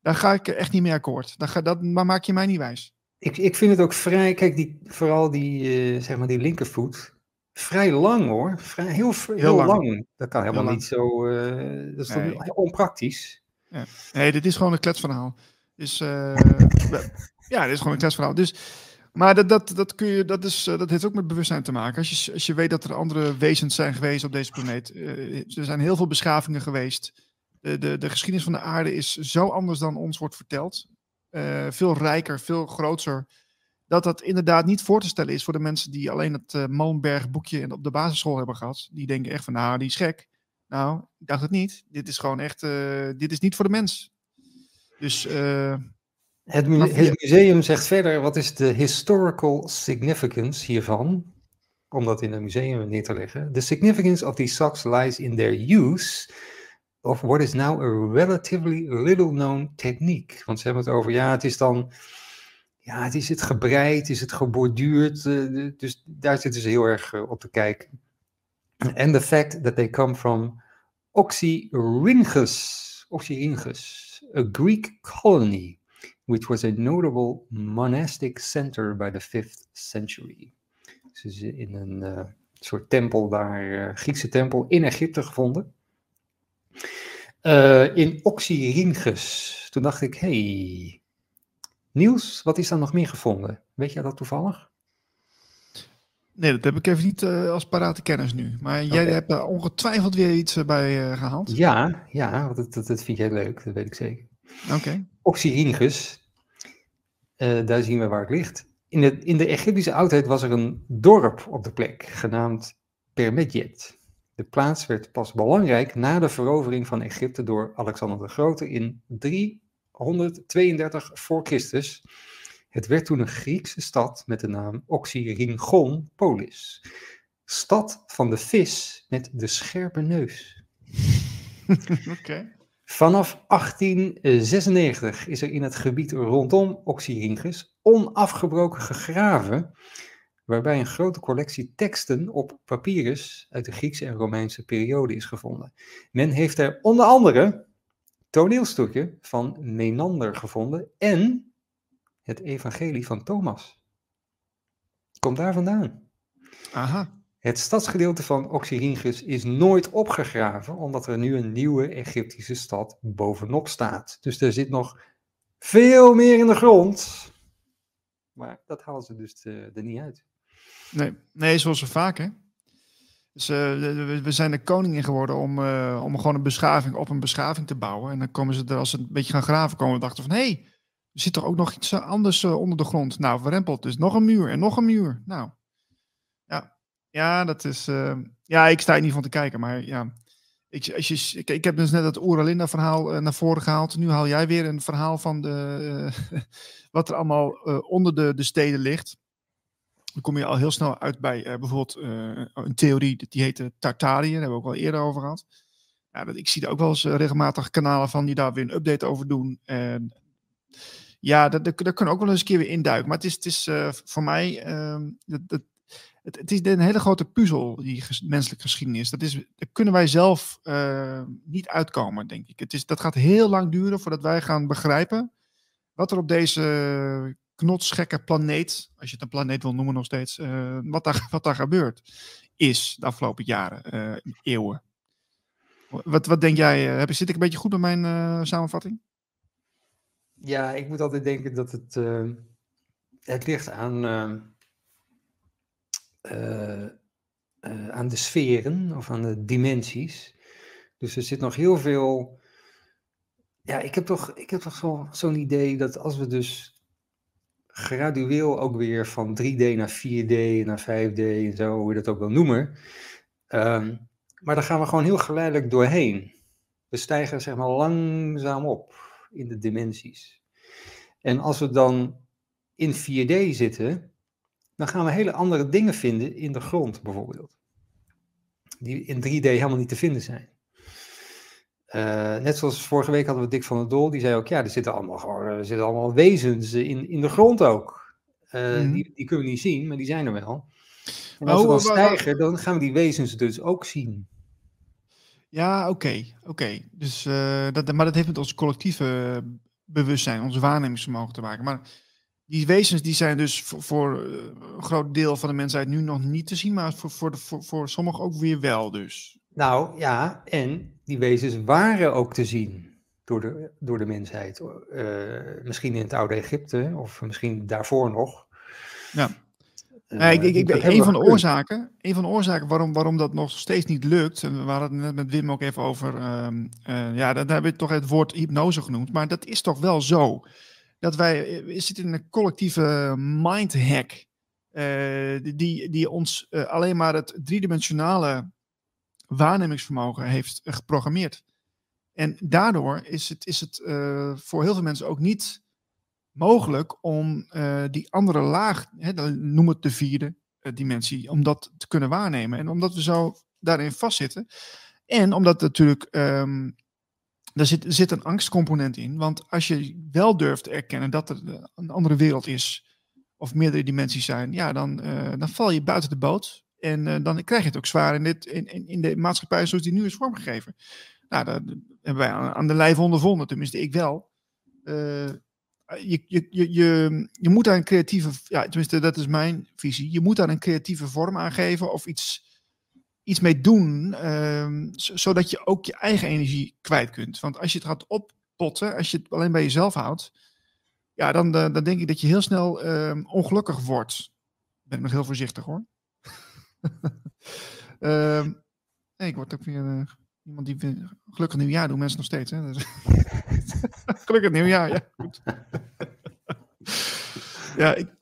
Daar ga ik echt niet mee akkoord. Dat, ga, dat maar maak je mij niet wijs. Ik, ik vind het ook vrij, kijk, die, vooral die, zeg maar die linkervoet, vrij lang hoor. Vrij, heel, heel, heel lang. lang. Dat kan helemaal niet zo, dat is nee. toch onpraktisch. Ja. Nee, dit is gewoon een kletsverhaal. Dus, [laughs] ja, dit is gewoon een kletsverhaal. Dus maar dat, dat, dat, kun je, dat, is, eh, dat heeft ook met bewustzijn te maken. Als je, als je weet dat er andere wezens zijn geweest op deze planeet. Uh, er zijn heel veel beschavingen geweest. De, de, de geschiedenis van de aarde is zo anders dan ons wordt verteld. Uh, veel rijker, veel groter. Dat dat inderdaad niet voor te stellen is voor de mensen die alleen het uh, Malmberg boekje op de basisschool hebben gehad. Die denken echt van, nou, die is gek. Nou, ik dacht het niet. Dit is gewoon echt, dit is niet voor de mens. Dus het, museum zegt verder, wat is de historical significance hiervan? Om dat in een museum neer te leggen. The significance of these socks lies in their use of what is now a relatively little known technique. Want ze hebben het over, ja, het is dan, ja, het is het gebreid, is het geborduurd. Uh, dus daar zitten ze heel erg uh, op te kijken. And the fact that they come from Oxyrhynchus, Oxyrhynchus, a Greek colony which was a notable monastic center by the 5th century. Is in een uh, soort tempel daar, uh, Griekse tempel in Egypte gevonden. Uh, in Oxyrhynchus. Toen dacht ik, hey, Niels, wat is daar nog meer gevonden? Weet jij dat toevallig? Nee, dat heb ik even niet uh, als parate kennis nu. Maar jij hebt daar ongetwijfeld weer iets bij uh, gehaald. Ja, ja dat, dat, dat, vind jij leuk, dat weet ik zeker. Oké. Okay. Oxyrhynchus, uh, daar zien we waar het ligt. In de, in de Egyptische oudheid was er een dorp op de plek, genaamd Permedjet. De plaats werd pas belangrijk na de verovering van Egypte door Alexander de Grote in 332 voor Christus. Het werd toen een Griekse stad met de naam Oxyrhynchon Polis. Stad van de vis met de scherpe neus. [laughs] Oké. Vanaf 1896 is er in het gebied rondom Oxyrhynchus onafgebroken gegraven, waarbij een grote collectie teksten op papyrus uit de Griekse en Romeinse periode is gevonden. Men heeft er onder andere toneelstukken van Menander gevonden en het evangelie van Thomas. Komt daar vandaan. Aha. Het stadsgedeelte van Oxyrhynchus is nooit opgegraven, omdat er nu een nieuwe Egyptische stad bovenop staat. Dus er zit nog veel meer in de grond. Maar dat halen ze dus eh, er niet uit. Nee, nee zoals zo vaak, hè? Dus, uh, we, zijn de koningin geworden om, uh, om gewoon een beschaving op een beschaving te bouwen. En dan komen ze er, als ze een beetje gaan graven, komen we dachten van... hé, er zit toch ook nog iets anders onder de grond? Nou, verrempeld. Dus nog een muur en nog een muur. Nou, ja, dat is... ja, ik sta er niet van te kijken, maar ja... Ik, als je, ik, ik heb dus net het Oeralinda verhaal naar voren gehaald. Nu haal jij weer een verhaal van de, [laughs] wat er allemaal onder de, de steden ligt dan kom je al heel snel uit bij bijvoorbeeld een theorie, die heet Tartarië, daar hebben we ook al eerder over gehad. Ja, dat, ik zie er ook wel eens regelmatig kanalen van die daar weer een update over doen. En ja, daar kunnen we ook wel eens een keer weer induiken. Maar het is, het is voor mij, ehm, dat, dat, het, is een hele grote puzzel, die ges menselijke geschiedenis. Dat is, daar kunnen wij zelf niet uitkomen, denk ik. Het is, dat gaat heel lang duren voordat wij gaan begrijpen wat er op deze knotsgekke planeet, als je het een planeet wil noemen nog steeds, uh, wat, daar, [laughs] wat daar gebeurd is de afgelopen jaren, uh, eeuwen. Wat, wat denk jij? Zit ik een beetje goed bij mijn samenvatting? Ja, ik moet altijd denken dat het, het ligt aan, aan de sferen of aan de dimensies. Dus er zit nog heel veel. Ja, ik heb toch, ik heb toch zo'n zo idee dat als we dus gradueel ook weer van 3D naar 4D, naar 5D en zo, hoe je dat ook wil noemen. Um, maar daar gaan we gewoon heel geleidelijk doorheen. We stijgen zeg maar langzaam op in de dimensies. En als we dan in 4D zitten, dan gaan we hele andere dingen vinden in de grond bijvoorbeeld. Die in 3D helemaal niet te vinden zijn. Uh, net zoals vorige week hadden we Dick van der Dol, die zei ook, ja, er zitten allemaal, gewoon, er zitten allemaal wezens in, in de grond ook. Uh, mm. die, die kunnen we niet zien, maar die zijn er wel. En als oh, we dan stijgen, dan gaan we die wezens dus ook zien. Ja, oké, okay, oké. Okay. Dus, uh, dat, maar dat heeft met ons collectieve bewustzijn, ons waarnemingsvermogen te maken. Maar die wezens die zijn dus voor, voor een groot deel van de mensheid nu nog niet te zien, maar voor, voor, de, voor, voor sommigen ook weer wel dus. Nou ja, en die wezens waren ook te zien door de, door de mensheid. Uh, misschien in het oude Egypte of misschien daarvoor nog. Ja. Uh, ik, ik, ik, een, van de oorzaken, een van de oorzaken waarom, waarom dat nog steeds niet lukt, en we hadden het net met Wim ook even over, uh, ja, dan hebben we toch het woord hypnose genoemd, maar dat is toch wel zo. Dat wij, we zitten in een collectieve mindhack, die, die ons alleen maar het driedimensionale waarnemingsvermogen heeft geprogrammeerd. En daardoor is het, is het uh, voor heel veel mensen ook niet mogelijk om uh, die andere laag, hè, noem het de vierde uh, dimensie, om dat te kunnen waarnemen. En omdat we zo daarin vastzitten. En omdat natuurlijk, um, er zit, er zit een angstcomponent in. Want als je wel durft te erkennen dat er een andere wereld is, of meerdere dimensies zijn, ja, dan, dan val je buiten de boot. En uh, dan krijg je het ook zwaar in, dit, in, in, in de maatschappij zoals die nu is vormgegeven. Nou, dat hebben wij aan, de lijf ondervonden, tenminste ik wel. Uh, je, je, je, je, je moet daar een creatieve, ja, tenminste dat is mijn visie, je moet daar een creatieve vorm aan geven of iets, iets mee doen, uh, zodat je ook je eigen energie kwijt kunt. Want als je het gaat oppotten, als je het alleen bij jezelf houdt, ja, dan, dan denk ik dat je heel snel ehm, ongelukkig wordt. Ben ik nog heel voorzichtig hoor. um, [laughs] nee, ik word ook weer uh, iemand die gelukkig nieuwjaar doen mensen nog steeds. Hè? Dus [laughs] gelukkig nieuwjaar, ja. [laughs] Ja, ik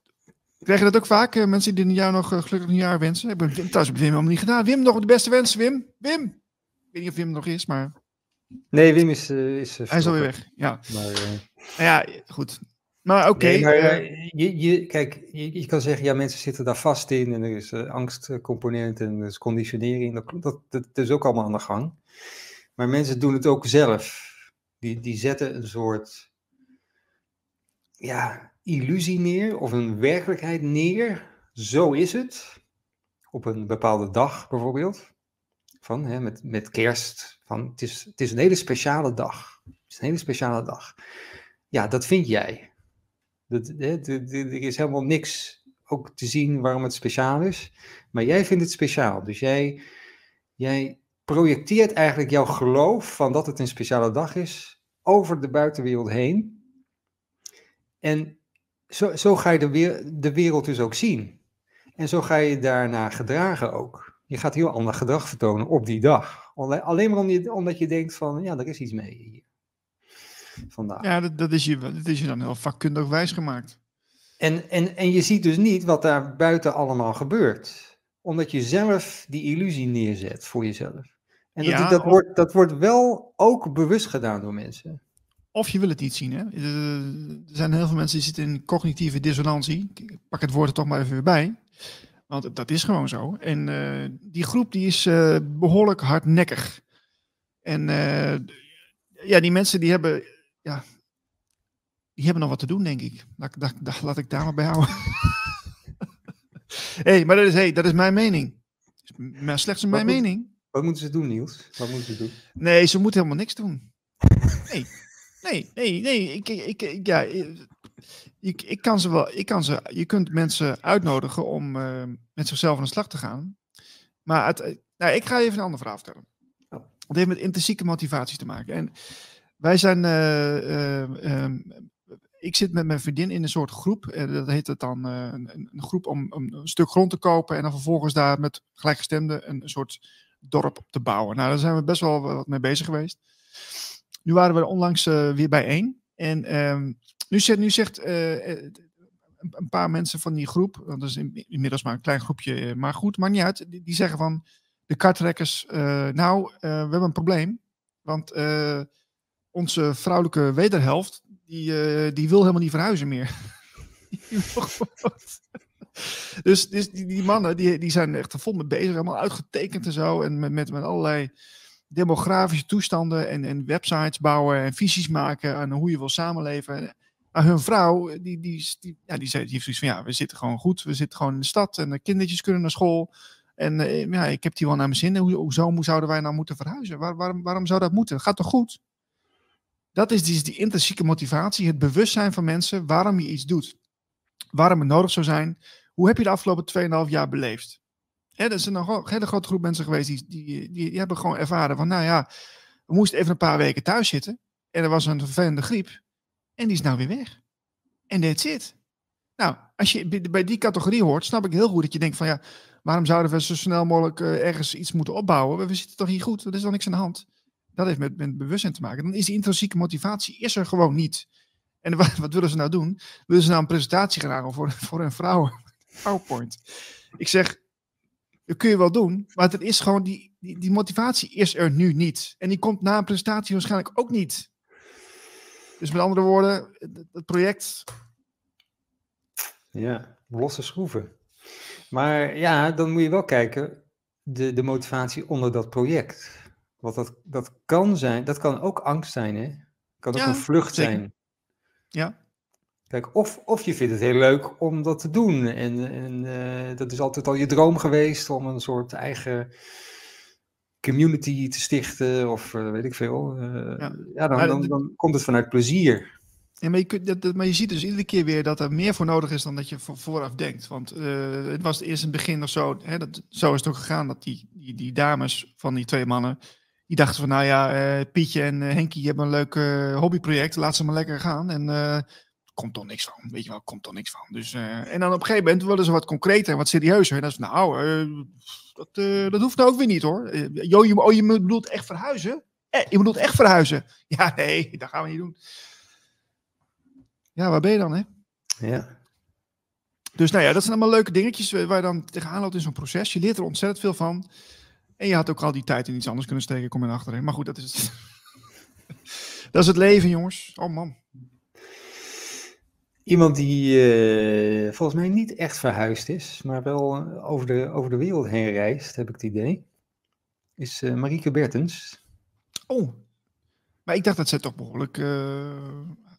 krijg je dat ook vaak, uh, mensen die jou nog uh, gelukkig nieuwjaar wensen. Ik ben thuis met Wim helemaal niet gedaan. Wim, nog de beste wensen, Wim. Wim! Ik weet niet of Wim nog is, maar... Nee, Wim is... is Hij is alweer weg, ja. Maar, nou ja, goed. Maar oké. Nee, eh, eh, je, je, kijk, je, je kan zeggen, ja, mensen zitten daar vast in en er is eh, angstcomponent en er is conditionering. Dat, dat, dat, is ook allemaal aan de gang. Maar mensen doen het ook zelf. Die, die zetten een soort ja, illusie neer of een werkelijkheid neer. Zo is het. Op een bepaalde dag bijvoorbeeld. Van, hè, met, met kerst. Van, het, is, het is een hele speciale dag. Het is een hele speciale dag. Ja, dat vind jij. Dat, er is helemaal niks ook te zien waarom het speciaal is. Maar jij vindt het speciaal. Dus jij, jij projecteert eigenlijk jouw geloof van dat het een speciale dag is over de buitenwereld heen. En zo, zo ga je de, weer, de wereld dus ook zien. En zo ga je daarna gedragen ook. Je gaat heel ander gedrag vertonen op die dag. Alle- Alleen maar je- omdat je denkt van, ja, er is iets mee hier. Vandaag. ja, dat, dat, is je, dat is je dan heel vakkundig wijsgemaakt. En, en, en je ziet dus niet wat daar buiten allemaal gebeurt. Omdat je zelf die illusie neerzet voor jezelf. En dat, Ja, dat, wordt, dat wordt wel ook bewust gedaan door mensen. Of je wil het niet zien. Hè? Eh, Er zijn heel veel mensen die zitten in cognitieve dissonantie. Ik pak het woord er toch maar even weer bij. Want dat is gewoon zo. En eh, die groep die is eh, behoorlijk hardnekkig. En ja, die mensen die hebben, ja, die hebben nog wat te doen, denk ik. Laat, ik daar maar bij houden. [laughs] hey, maar dat is, hey, dat is mijn mening. Maar slechts mijn Wat moet- mening. Wat moeten ze doen, Niels? Wat moeten ze doen? Nee, ze moeten helemaal niks doen. [laughs] Nee, nee, nee, nee. Ik, ik, ik, ja, ik, ik kan ze wel. Ik kan ze, je kunt mensen uitnodigen om eh, met zichzelf aan de slag te gaan. Maar het, nou, ik ga je even een andere vraag vertellen. Oh. Het heeft met intrinsieke motivatie te maken. En wij zijn. eh, eh, ehm, ik zit met mijn vriendin in een soort groep. eh, dat heet het dan eh, een, een groep om, om een stuk grond te kopen. En dan vervolgens daar met gelijkgestemden een, een soort dorp op te bouwen. Nou, daar zijn we best wel wat mee bezig geweest. Nu waren we onlangs eh, weer bijeen. En ehm, nu zegt, nu zegt eh, eh, een, paar mensen van die groep, dat is in- inmiddels maar een klein groepje, maar goed, maakt niet uit. Die, zeggen van de kartrekkers, nou, we hebben een probleem. Want onze vrouwelijke wederhelft, die, die wil helemaal niet verhuizen meer. [laughs] Dus dus die, mannen, die, die zijn echt vol mee bezig, helemaal uitgetekend en zo. En met, met, met allerlei demografische toestanden en, en websites bouwen en visies maken aan hoe je wil samenleven. Maar hun vrouw, die, die, die, ja, die, zei, die heeft zoiets van, ja, we zitten gewoon goed. We zitten gewoon in de stad en de kindertjes kunnen naar school. En eh, ja, ik heb die wel naar mijn zin. Hoe, hoezo hoe zouden wij nou moeten verhuizen? Waar, waarom, waarom zou dat moeten? Gaat toch goed? Dat is die, die intrinsieke motivatie, het bewustzijn van mensen waarom je iets doet. Waarom het nodig zou zijn. Hoe heb je de afgelopen 2,5 jaar beleefd? Er is een hele grote groep mensen geweest die, die, die, hebben gewoon ervaren van, nou ja, we moesten even een paar weken thuis zitten. En er was een vervelende griep. En die is nou weer weg. En that's it. Nou, als je bij- die categorie hoort, snap ik heel goed dat je denkt van ja, waarom zouden we zo snel mogelijk eh, ergens iets moeten opbouwen? We zitten toch hier goed, er is toch niks aan de hand. Dat heeft met, met bewustzijn te maken. Dan is die intrinsieke motivatie is er gewoon niet. En wat, [laughs] wat willen ze nou doen? Willen ze nou een presentatie gaan voor, voor een vrouw? [laughs] PowerPoint. Ik zeg, dat kun je wel doen, maar het is gewoon, die, die, die motivatie is er nu niet. En die komt na een presentatie waarschijnlijk ook niet. Dus met andere woorden, het, project, Ja, losse schroeven. Maar ja, dan moet je wel kijken, de, de motivatie onder dat project. Want dat, dat kan zijn, dat kan ook angst zijn, hè? kan ook Ja, een vlucht zeker. zijn. ja, Kijk, of, of je vindt het heel leuk om dat te doen. En, en eh, dat is altijd al je droom geweest om een soort eigen community te stichten. Of eh, weet ik veel. eh, Ja. ja, dan, dan, dan komt het vanuit plezier. Ja, maar, je kunt, dat, dat- maar je ziet dus iedere keer weer dat er meer voor nodig is dan dat je vo- vooraf denkt. Want het was eerst in het begin nog zo, hè, dat, zo is het ook gegaan, dat die, die, die dames van die twee mannen, die dachten van nou ja, Pietje en Henkie hebben een leuk hobbyproject, laat ze maar lekker gaan. En komt toch niks van, weet je wel, komt toch niks van. Dus, eh, en dan op een gegeven moment willen ze wat concreter en wat serieuzer. En dan is nou, eh, dat, eh, dat hoeft nou ook weer niet hoor. Jo, je, oh, je bedoelt echt verhuizen? Eh, je bedoelt echt verhuizen? [laughs] Ja, nee, dat gaan we niet doen. Ja, waar ben je dan, hè? Ja. Dus nou ja, dat zijn allemaal leuke dingetjes waar je dan tegenaan loopt in zo'n proces. Je leert er ontzettend veel van. En je had ook al die tijd in iets anders kunnen steken, kom je achter. hè. Maar goed, dat is het. [laughs] dat is het leven, jongens. Oh man. Iemand die eh, volgens mij niet echt verhuisd is, maar wel eh, over de, over de wereld heen reist, heb ik het idee, is uh, Marieke Bertens. Oh, maar ik dacht dat zij toch behoorlijk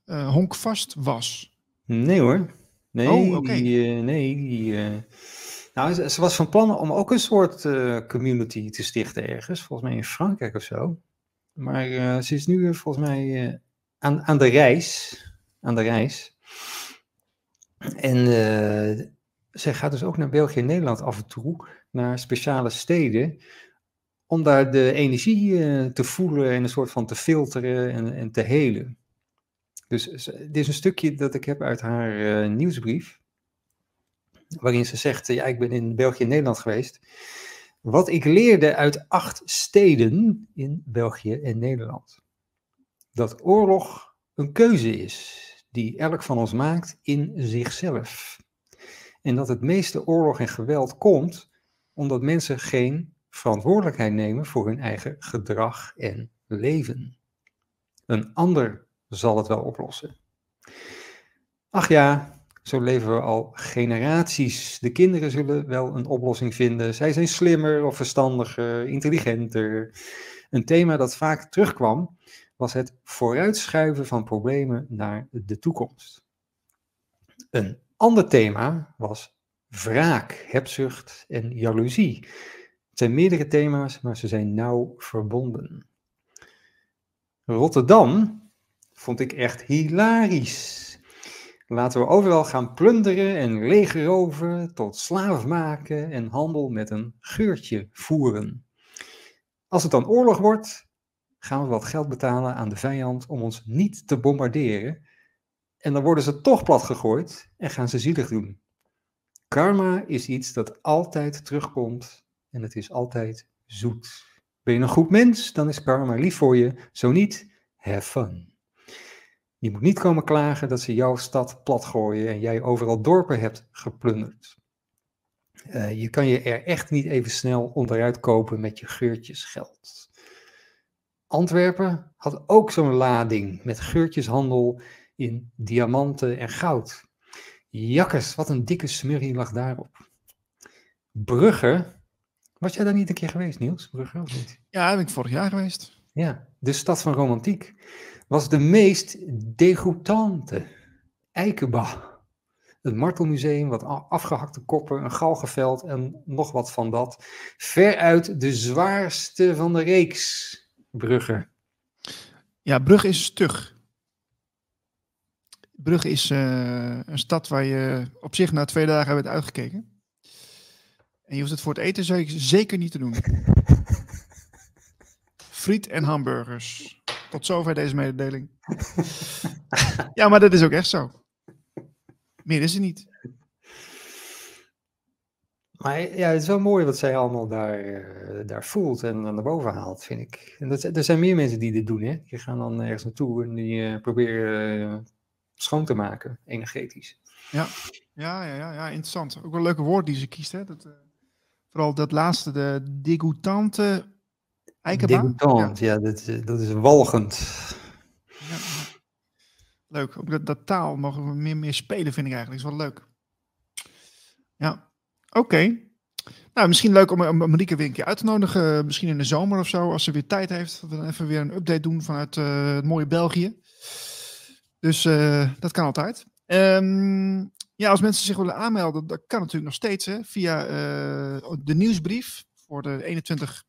honkvast was. Nee hoor. Nee, oh, okay. die, nee die, nou, ze, ze, was van plan om ook een soort community te stichten ergens, volgens mij in Frankrijk of zo. Maar ze is nu volgens mij aan, aan de reis. Aan de reis. En uh, zij gaat dus ook naar België en Nederland af en toe, naar speciale steden, om daar de energie uh, te voelen en een soort van te filteren en, en te helen. Dus dit is een stukje dat ik heb uit haar uh, nieuwsbrief, waarin ze zegt, ja, ik ben in België en Nederland geweest. Wat ik leerde uit acht steden in België en Nederland. Dat oorlog een keuze is die elk van ons maakt in zichzelf. En dat het meeste oorlog en geweld komt omdat mensen geen verantwoordelijkheid nemen voor hun eigen gedrag en leven. Een ander zal het wel oplossen. Ach ja, zo leven we al generaties. De kinderen zullen wel een oplossing vinden. Zij zijn slimmer of verstandiger, intelligenter. Een thema dat vaak terugkwam was het vooruitschuiven van problemen naar de toekomst. Een ander thema was wraak, hebzucht en jaloezie. Het zijn meerdere thema's, maar ze zijn nauw verbonden. Rotterdam vond ik echt hilarisch. Laten we overal gaan plunderen en leegroven, tot slaaf maken en handel met een geurtje voeren. Als het dan oorlog wordt, gaan we wat geld betalen aan de vijand om ons niet te bombarderen. En dan worden ze toch platgegooid en gaan ze zielig doen. Karma is iets dat altijd terugkomt en het is altijd zoet. Ben je een goed mens, dan is karma lief voor je. Zo niet, have fun. Je moet niet komen klagen dat ze jouw stad platgooien en jij overal dorpen hebt geplunderd. Uh, je kan je er echt niet even snel onderuit kopen met je geurtjes geld. Antwerpen had ook zo'n lading met geurtjeshandel in diamanten en goud. Jakkes, wat een dikke smurrie lag daarop. Brugge, was jij daar niet een keer geweest, Niels? Brugge of niet? Ja, ben ik vorig jaar geweest. Ja, de stad van romantiek was de meest degoutante. Eikenba. Het martelmuseum, wat afgehakte koppen, een galgenveld en nog wat van dat. Veruit de zwaarste van de reeks. Brugge. Ja, Brugge is stug. Brugge is uh, een stad waar je op zich na twee dagen hebt uitgekeken. En je hoeft het voor het eten zeker niet te doen. [laughs] Friet en hamburgers. Tot zover deze mededeling. ja, maar dat is ook echt zo. Meer is er niet. Maar ja, het is wel mooi wat zij allemaal daar, uh, daar voelt en naar boven haalt, vind ik. En dat, er zijn meer mensen die dit doen, hè. Die gaan dan ergens naartoe en die uh, proberen uh, schoon te maken, energetisch. Ja. Ja, ja, ja, ja, interessant. Ook wel leuke woord die ze kiest, hè. Dat, vooral dat laatste, de degoutante eikenbaan. Degoutant, ja, ja dat, dat is walgend. Ja, leuk. Ook dat, dat taal mogen we meer, meer spelen, vind ik eigenlijk. is wel leuk. Ja. Oké. Nou, misschien leuk om, Marieke weer een keer uit te nodigen. Misschien in de zomer of zo, als ze weer tijd heeft. We dan even weer een update doen vanuit uh, het mooie België. Dus uh, dat kan altijd. Um, ja, als mensen zich willen aanmelden, dat kan natuurlijk nog steeds hè, via de nieuwsbrief voor de 21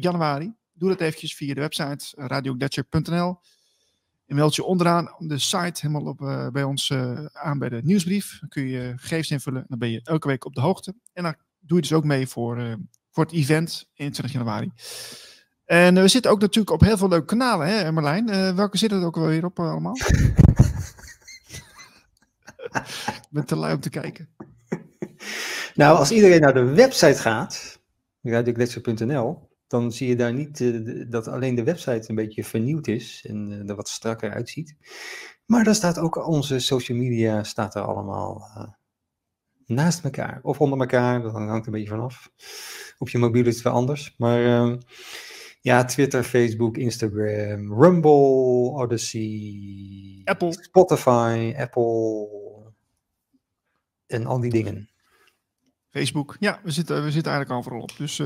januari. Doe dat eventjes via de website radioglacier.nl. En meld je onderaan de site helemaal op, uh, bij ons uh, aan bij de nieuwsbrief. Dan kun je gegevens invullen. Dan ben je elke week op de hoogte. En dan doe je dus ook mee voor, uh, voor het event 21 januari. En we zitten ook natuurlijk op heel veel leuke kanalen, hè Marlijn? welke zitten er ook alweer op allemaal? [laughs] Ik ben te lui om te kijken. Nou, als iedereen naar de website gaat, radiogletscher.nl, dan zie je daar niet uh, dat alleen de website een beetje vernieuwd is en uh, er wat strakker uitziet. Maar daar staat ook onze social media staat er allemaal uh, naast elkaar of onder elkaar, dat hangt een beetje vanaf. Op je mobiel is het wel anders. Maar ehm, Ja, Twitter, Facebook, Instagram, Rumble, Odyssey, Apple. Spotify, Apple en al die dingen. Facebook. Ja, we zitten, we zitten eigenlijk overal op. Dus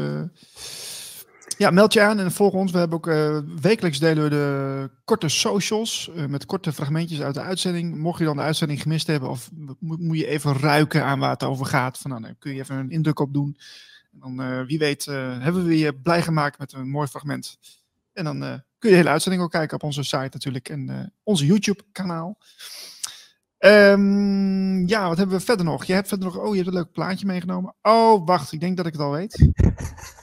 ja, meld je aan en volg ons. We hebben ook uh, wekelijks delen we de korte socials uh, met korte fragmentjes uit de uitzending. Mocht je dan de uitzending gemist hebben of moet, je even ruiken aan waar het over gaat, van, nou, kun je even een indruk op doen. En dan, wie weet, hebben we je blij gemaakt met een mooi fragment. En dan kun je de hele uitzending ook kijken op onze site natuurlijk en onze YouTube-kanaal. Um, ja, wat hebben we verder nog? Je hebt verder nog. Oh, je hebt een leuk plaatje meegenomen. Oh, wacht, ik denk dat ik het al weet. [laughs]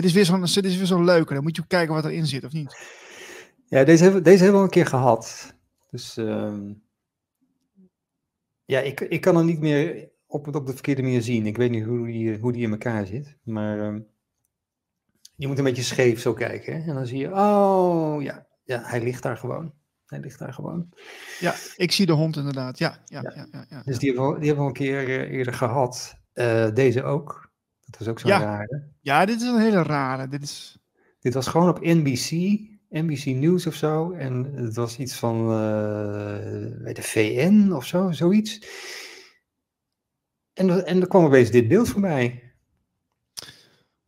dit is weer zo'n zo zo leuke. Dan moet je kijken wat erin zit, of niet? Ja, deze hebben, deze hebben we al een keer gehad. Dus uh, ja, ik, ik kan hem niet meer op, op de verkeerde manier zien. Ik weet niet hoe die, hoe die in elkaar zit. Maar uh, je moet een beetje scheef zo kijken. Hè? En dan zie je, oh ja, ja, hij ligt daar gewoon. Hij ligt daar gewoon. Ja, ik zie de hond inderdaad. Ja, ja, ja. ja, ja, dus die hebben, we, die hebben we een keer uh, eerder gehad. Uh, deze ook. Dat was ook zo'n ja. rare. Ja, dit is een hele rare. Dit, is... dit was gewoon op NBC, NBC News of zo. En het was iets van uh, de VN of zo, zoiets. En, en er kwam opeens dit beeld voorbij.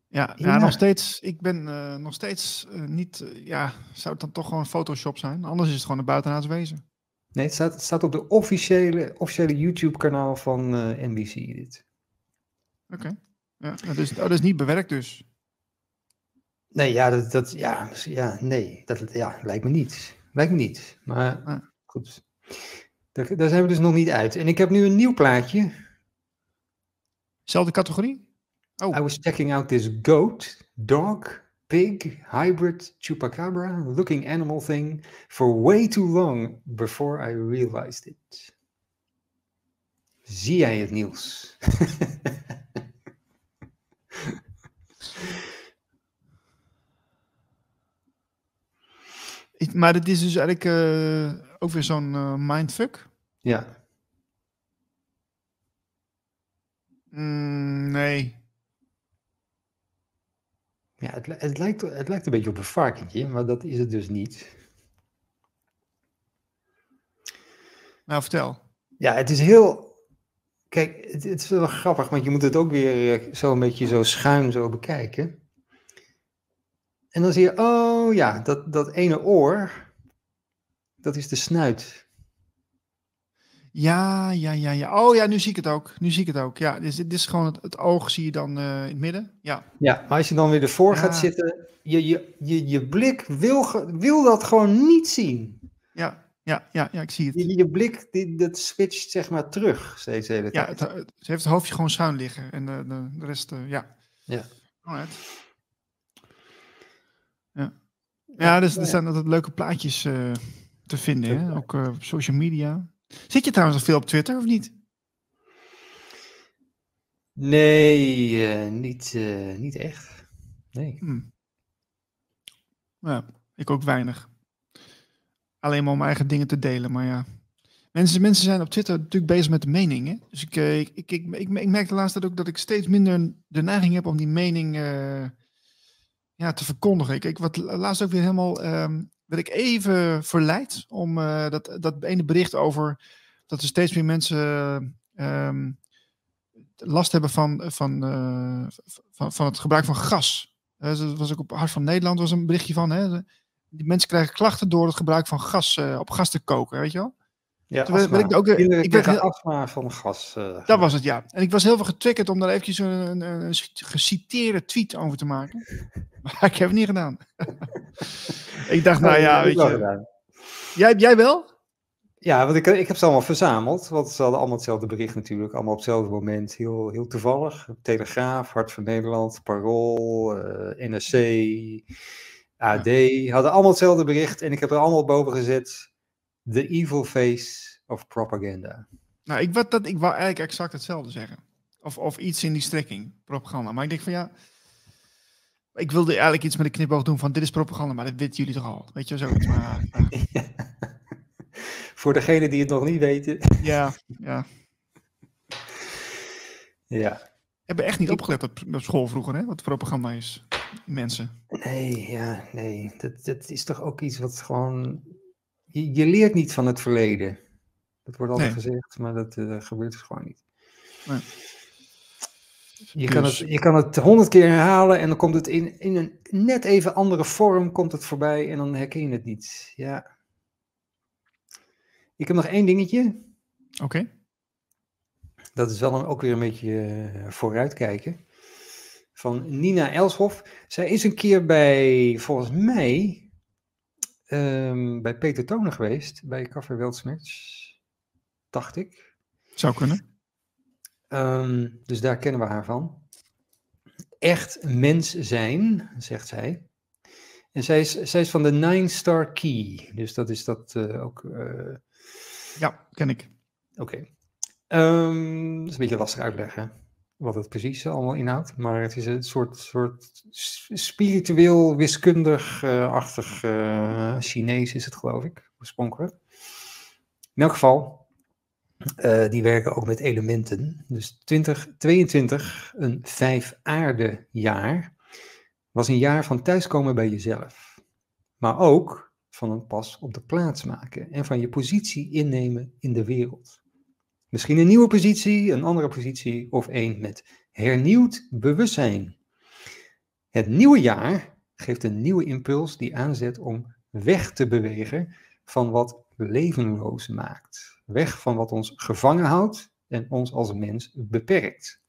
Ja, ja, nog steeds. Ik ben uh, nog steeds uh, niet. Uh, ja, zou het dan toch gewoon Photoshop zijn? Anders is het gewoon een buitenaards wezen. Nee, het staat, het staat op de officiële, officiële YouTube-kanaal van NBC. Dit. Oké. Okay. Ja, dat is, oh, dat is niet bewerkt dus. Nee, ja, dat, dat, ja, ja, nee, dat ja, lijkt me niet. Lijkt me niet. Maar ah. goed. Daar, daar zijn we dus nog niet uit. En ik heb nu een nieuw plaatje. Zelfde categorie? Oh. I was checking out this goat, dog, pig, hybrid chupacabra looking animal thing for way too long before I realized it. Zie jij het [laughs] maar dit is dus eigenlijk uh, ook weer zo'n uh, mindfuck. Ja. Mm, nee. Ja, het, het, lijkt, het lijkt een beetje op een varkentje, maar dat is het dus niet. Nou, vertel. Ja, het is heel. Kijk, het, het is wel grappig, want je moet het ook weer eh, zo een beetje zo schuin zo bekijken. En dan zie je, oh ja, dat, dat ene oor, dat is de snuit. Ja, ja, ja, ja. Oh ja, nu zie ik het ook. Nu zie ik het ook. Ja, dit is gewoon het, het oog zie je dan uh, in het midden. Ja. ja, maar als je dan weer ervoor ja. gaat zitten, je, je, je, je blik wil, wil dat gewoon niet zien. Ja, ja, ja, ja ik zie het. Je, je blik, die, dat switcht zeg maar terug steeds de hele tijd. Ja, het, het heeft het hoofdje gewoon schuin liggen en de, de, de rest, uh, ja. Ja. Alright. Ja. Ja, dus er zijn altijd leuke plaatjes uh, te vinden, hè? ook uh, op social media. Zit je trouwens nog veel op Twitter of niet? Nee, uh, niet, uh, niet echt. Nee. Hmm. Ja, ik ook weinig. Alleen maar om eigen dingen te delen, maar ja. Mensen, mensen zijn op Twitter natuurlijk bezig met de mening. Hè? Dus ik, ik, ik, ik, ik, ik merk de laatste tijd ook dat ik steeds minder de neiging heb om die mening uh, ja, te verkondigen. Ik, ik wat laatst ook weer helemaal um, werd ik even verleid om uh, dat, dat ene bericht over dat er steeds meer mensen um, last hebben van, van, uh, van, van het gebruik van gas. Uh, dat was ook op Hart van Nederland was een berichtje van. Hè, die mensen krijgen klachten door het gebruik van gas op gas te koken, weet je wel? Ja, Toen werd, ik ook, ik werd heel, astma van gas. Uh, dat was het, ja. En ik was heel veel getriggerd om daar eventjes een, een, een, geciteerde tweet over te maken. [laughs] Maar ik heb het niet gedaan. [laughs] ik dacht, nou ja, weet je. Jij, jij wel? Ja, want ik, ik heb ze allemaal verzameld. Want ze hadden allemaal hetzelfde bericht natuurlijk. Allemaal op hetzelfde moment. Heel, heel toevallig. Telegraaf, Hart van Nederland, Parool, uh, NRC, AD. Hadden allemaal hetzelfde bericht. En ik heb er allemaal boven gezet. The evil face of propaganda. Nou, ik, wat, dat, ik wou eigenlijk exact hetzelfde zeggen. Of, of iets in die strekking, propaganda. Maar ik denk van ja, ik wilde eigenlijk iets met een knipoog doen van dit is propaganda, maar dat weten jullie toch al. Weet je, zoiets. Maar, [laughs] ja. Voor degenen die het nog niet weten. [laughs] Ja, ja. Ja. Hebben echt niet opgelet op, op school vroeger, hè, wat propaganda is. mensen. Nee, ja, nee. Dat, dat is toch ook iets wat gewoon. Je, je leert niet van het verleden. Dat wordt altijd Nee. gezegd, maar dat eh, gebeurt dus gewoon niet. Nee. Je, kan Dus- het, je kan het honderd keer herhalen en dan komt het in, in een net even andere vorm komt het voorbij en dan herken je het niet. Ja. Ik heb nog één dingetje. Oké. Dat is wel een, ook weer een beetje eh, vooruitkijken. Van Nina Elshoff. Zij is een keer bij, volgens mij, ehm, bij Peter Tonen geweest. Bij Café Weltsmerch. Dacht ik. Zou kunnen. Ehm, dus daar kennen we haar van. Echt mens zijn, zegt zij. En zij is, zij is van de Nine Star Key. Dus dat is dat eh, ook. eh, Ja, ken ik. Oké. Ehm, dat is een beetje lastig uitleggen wat het precies allemaal inhoudt. Maar het is een soort, soort spiritueel, wiskundig-achtig eh, Chinees is het geloof ik, oorspronkelijk. In elk geval, eh, die werken ook met elementen. Dus 2022, een vijf aarde jaar, was een jaar van thuiskomen bij jezelf. Maar ook van een pas op de plaats maken en van je positie innemen in de wereld. Misschien een nieuwe positie, een andere positie of een met hernieuwd bewustzijn. Het nieuwe jaar geeft een nieuwe impuls die aanzet om weg te bewegen van wat levenloos maakt. Weg van wat ons gevangen houdt en ons als mens beperkt.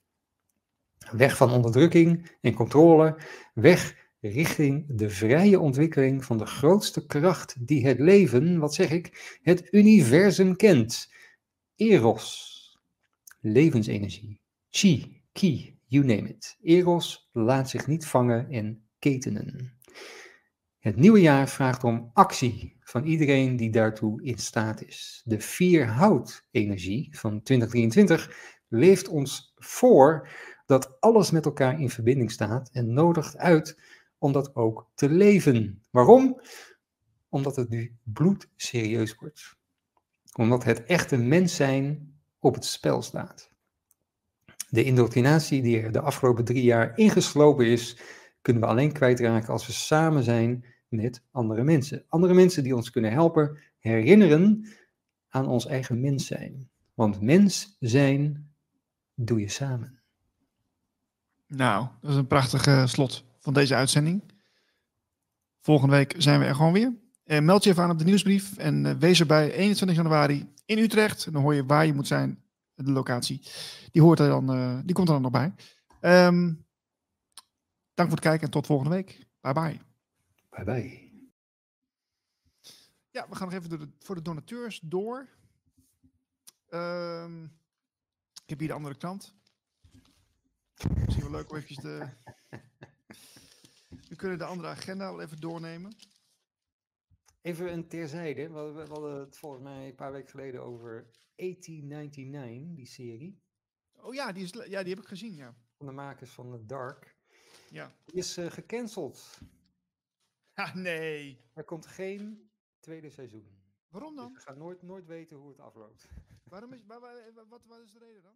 Weg van onderdrukking en controle, weg richting de vrije ontwikkeling van de grootste kracht die het leven, wat zeg ik, het universum kent. Eros, levensenergie, chi, ki, you name it. Eros laat zich niet vangen en ketenen. Het nieuwe jaar vraagt om actie van iedereen die daartoe in staat is. De vier hout-energie van 2023 leeft ons voor dat alles met elkaar in verbinding staat en nodigt uit om dat ook te leven. Waarom? Omdat het nu bloedserieus wordt. Omdat het echte mens zijn op het spel staat. De indoctrinatie die er de afgelopen drie jaar ingeslopen is, kunnen we alleen kwijtraken als we samen zijn met andere mensen. Andere mensen die ons kunnen helpen herinneren aan ons eigen mens zijn. Want mens zijn doe je samen. Nou, dat is een prachtig eh, slot van deze uitzending. Volgende week zijn we er gewoon weer. Eh, meld je even aan op de nieuwsbrief en eh, wees erbij 21 januari in Utrecht. En dan hoor je waar je moet zijn, de locatie. Die, hoort er dan, eh, die komt er dan nog bij. Ehm, dank voor het kijken en tot volgende week. Bye bye. Bye bye. Ja, we gaan nog even door de, voor de donateurs door. Ehm, ik heb hier de andere kant. Misschien wel leuk om eventjes de... [laughs] We kunnen de andere agenda wel even doornemen. Even een terzijde. We hadden, we hadden het volgens mij een paar weken geleden over 1899, die serie. Oh ja, die, is, ja, die heb ik gezien, ja. Van de makers van The Dark. Ja. Die is eh, gecanceld. Ah, nee. Er komt geen tweede seizoen. Waarom Dus dan? we gaan nooit, nooit weten hoe het afloopt. Waarom is, [laughs] waar, waar- wat, wat is de reden dan?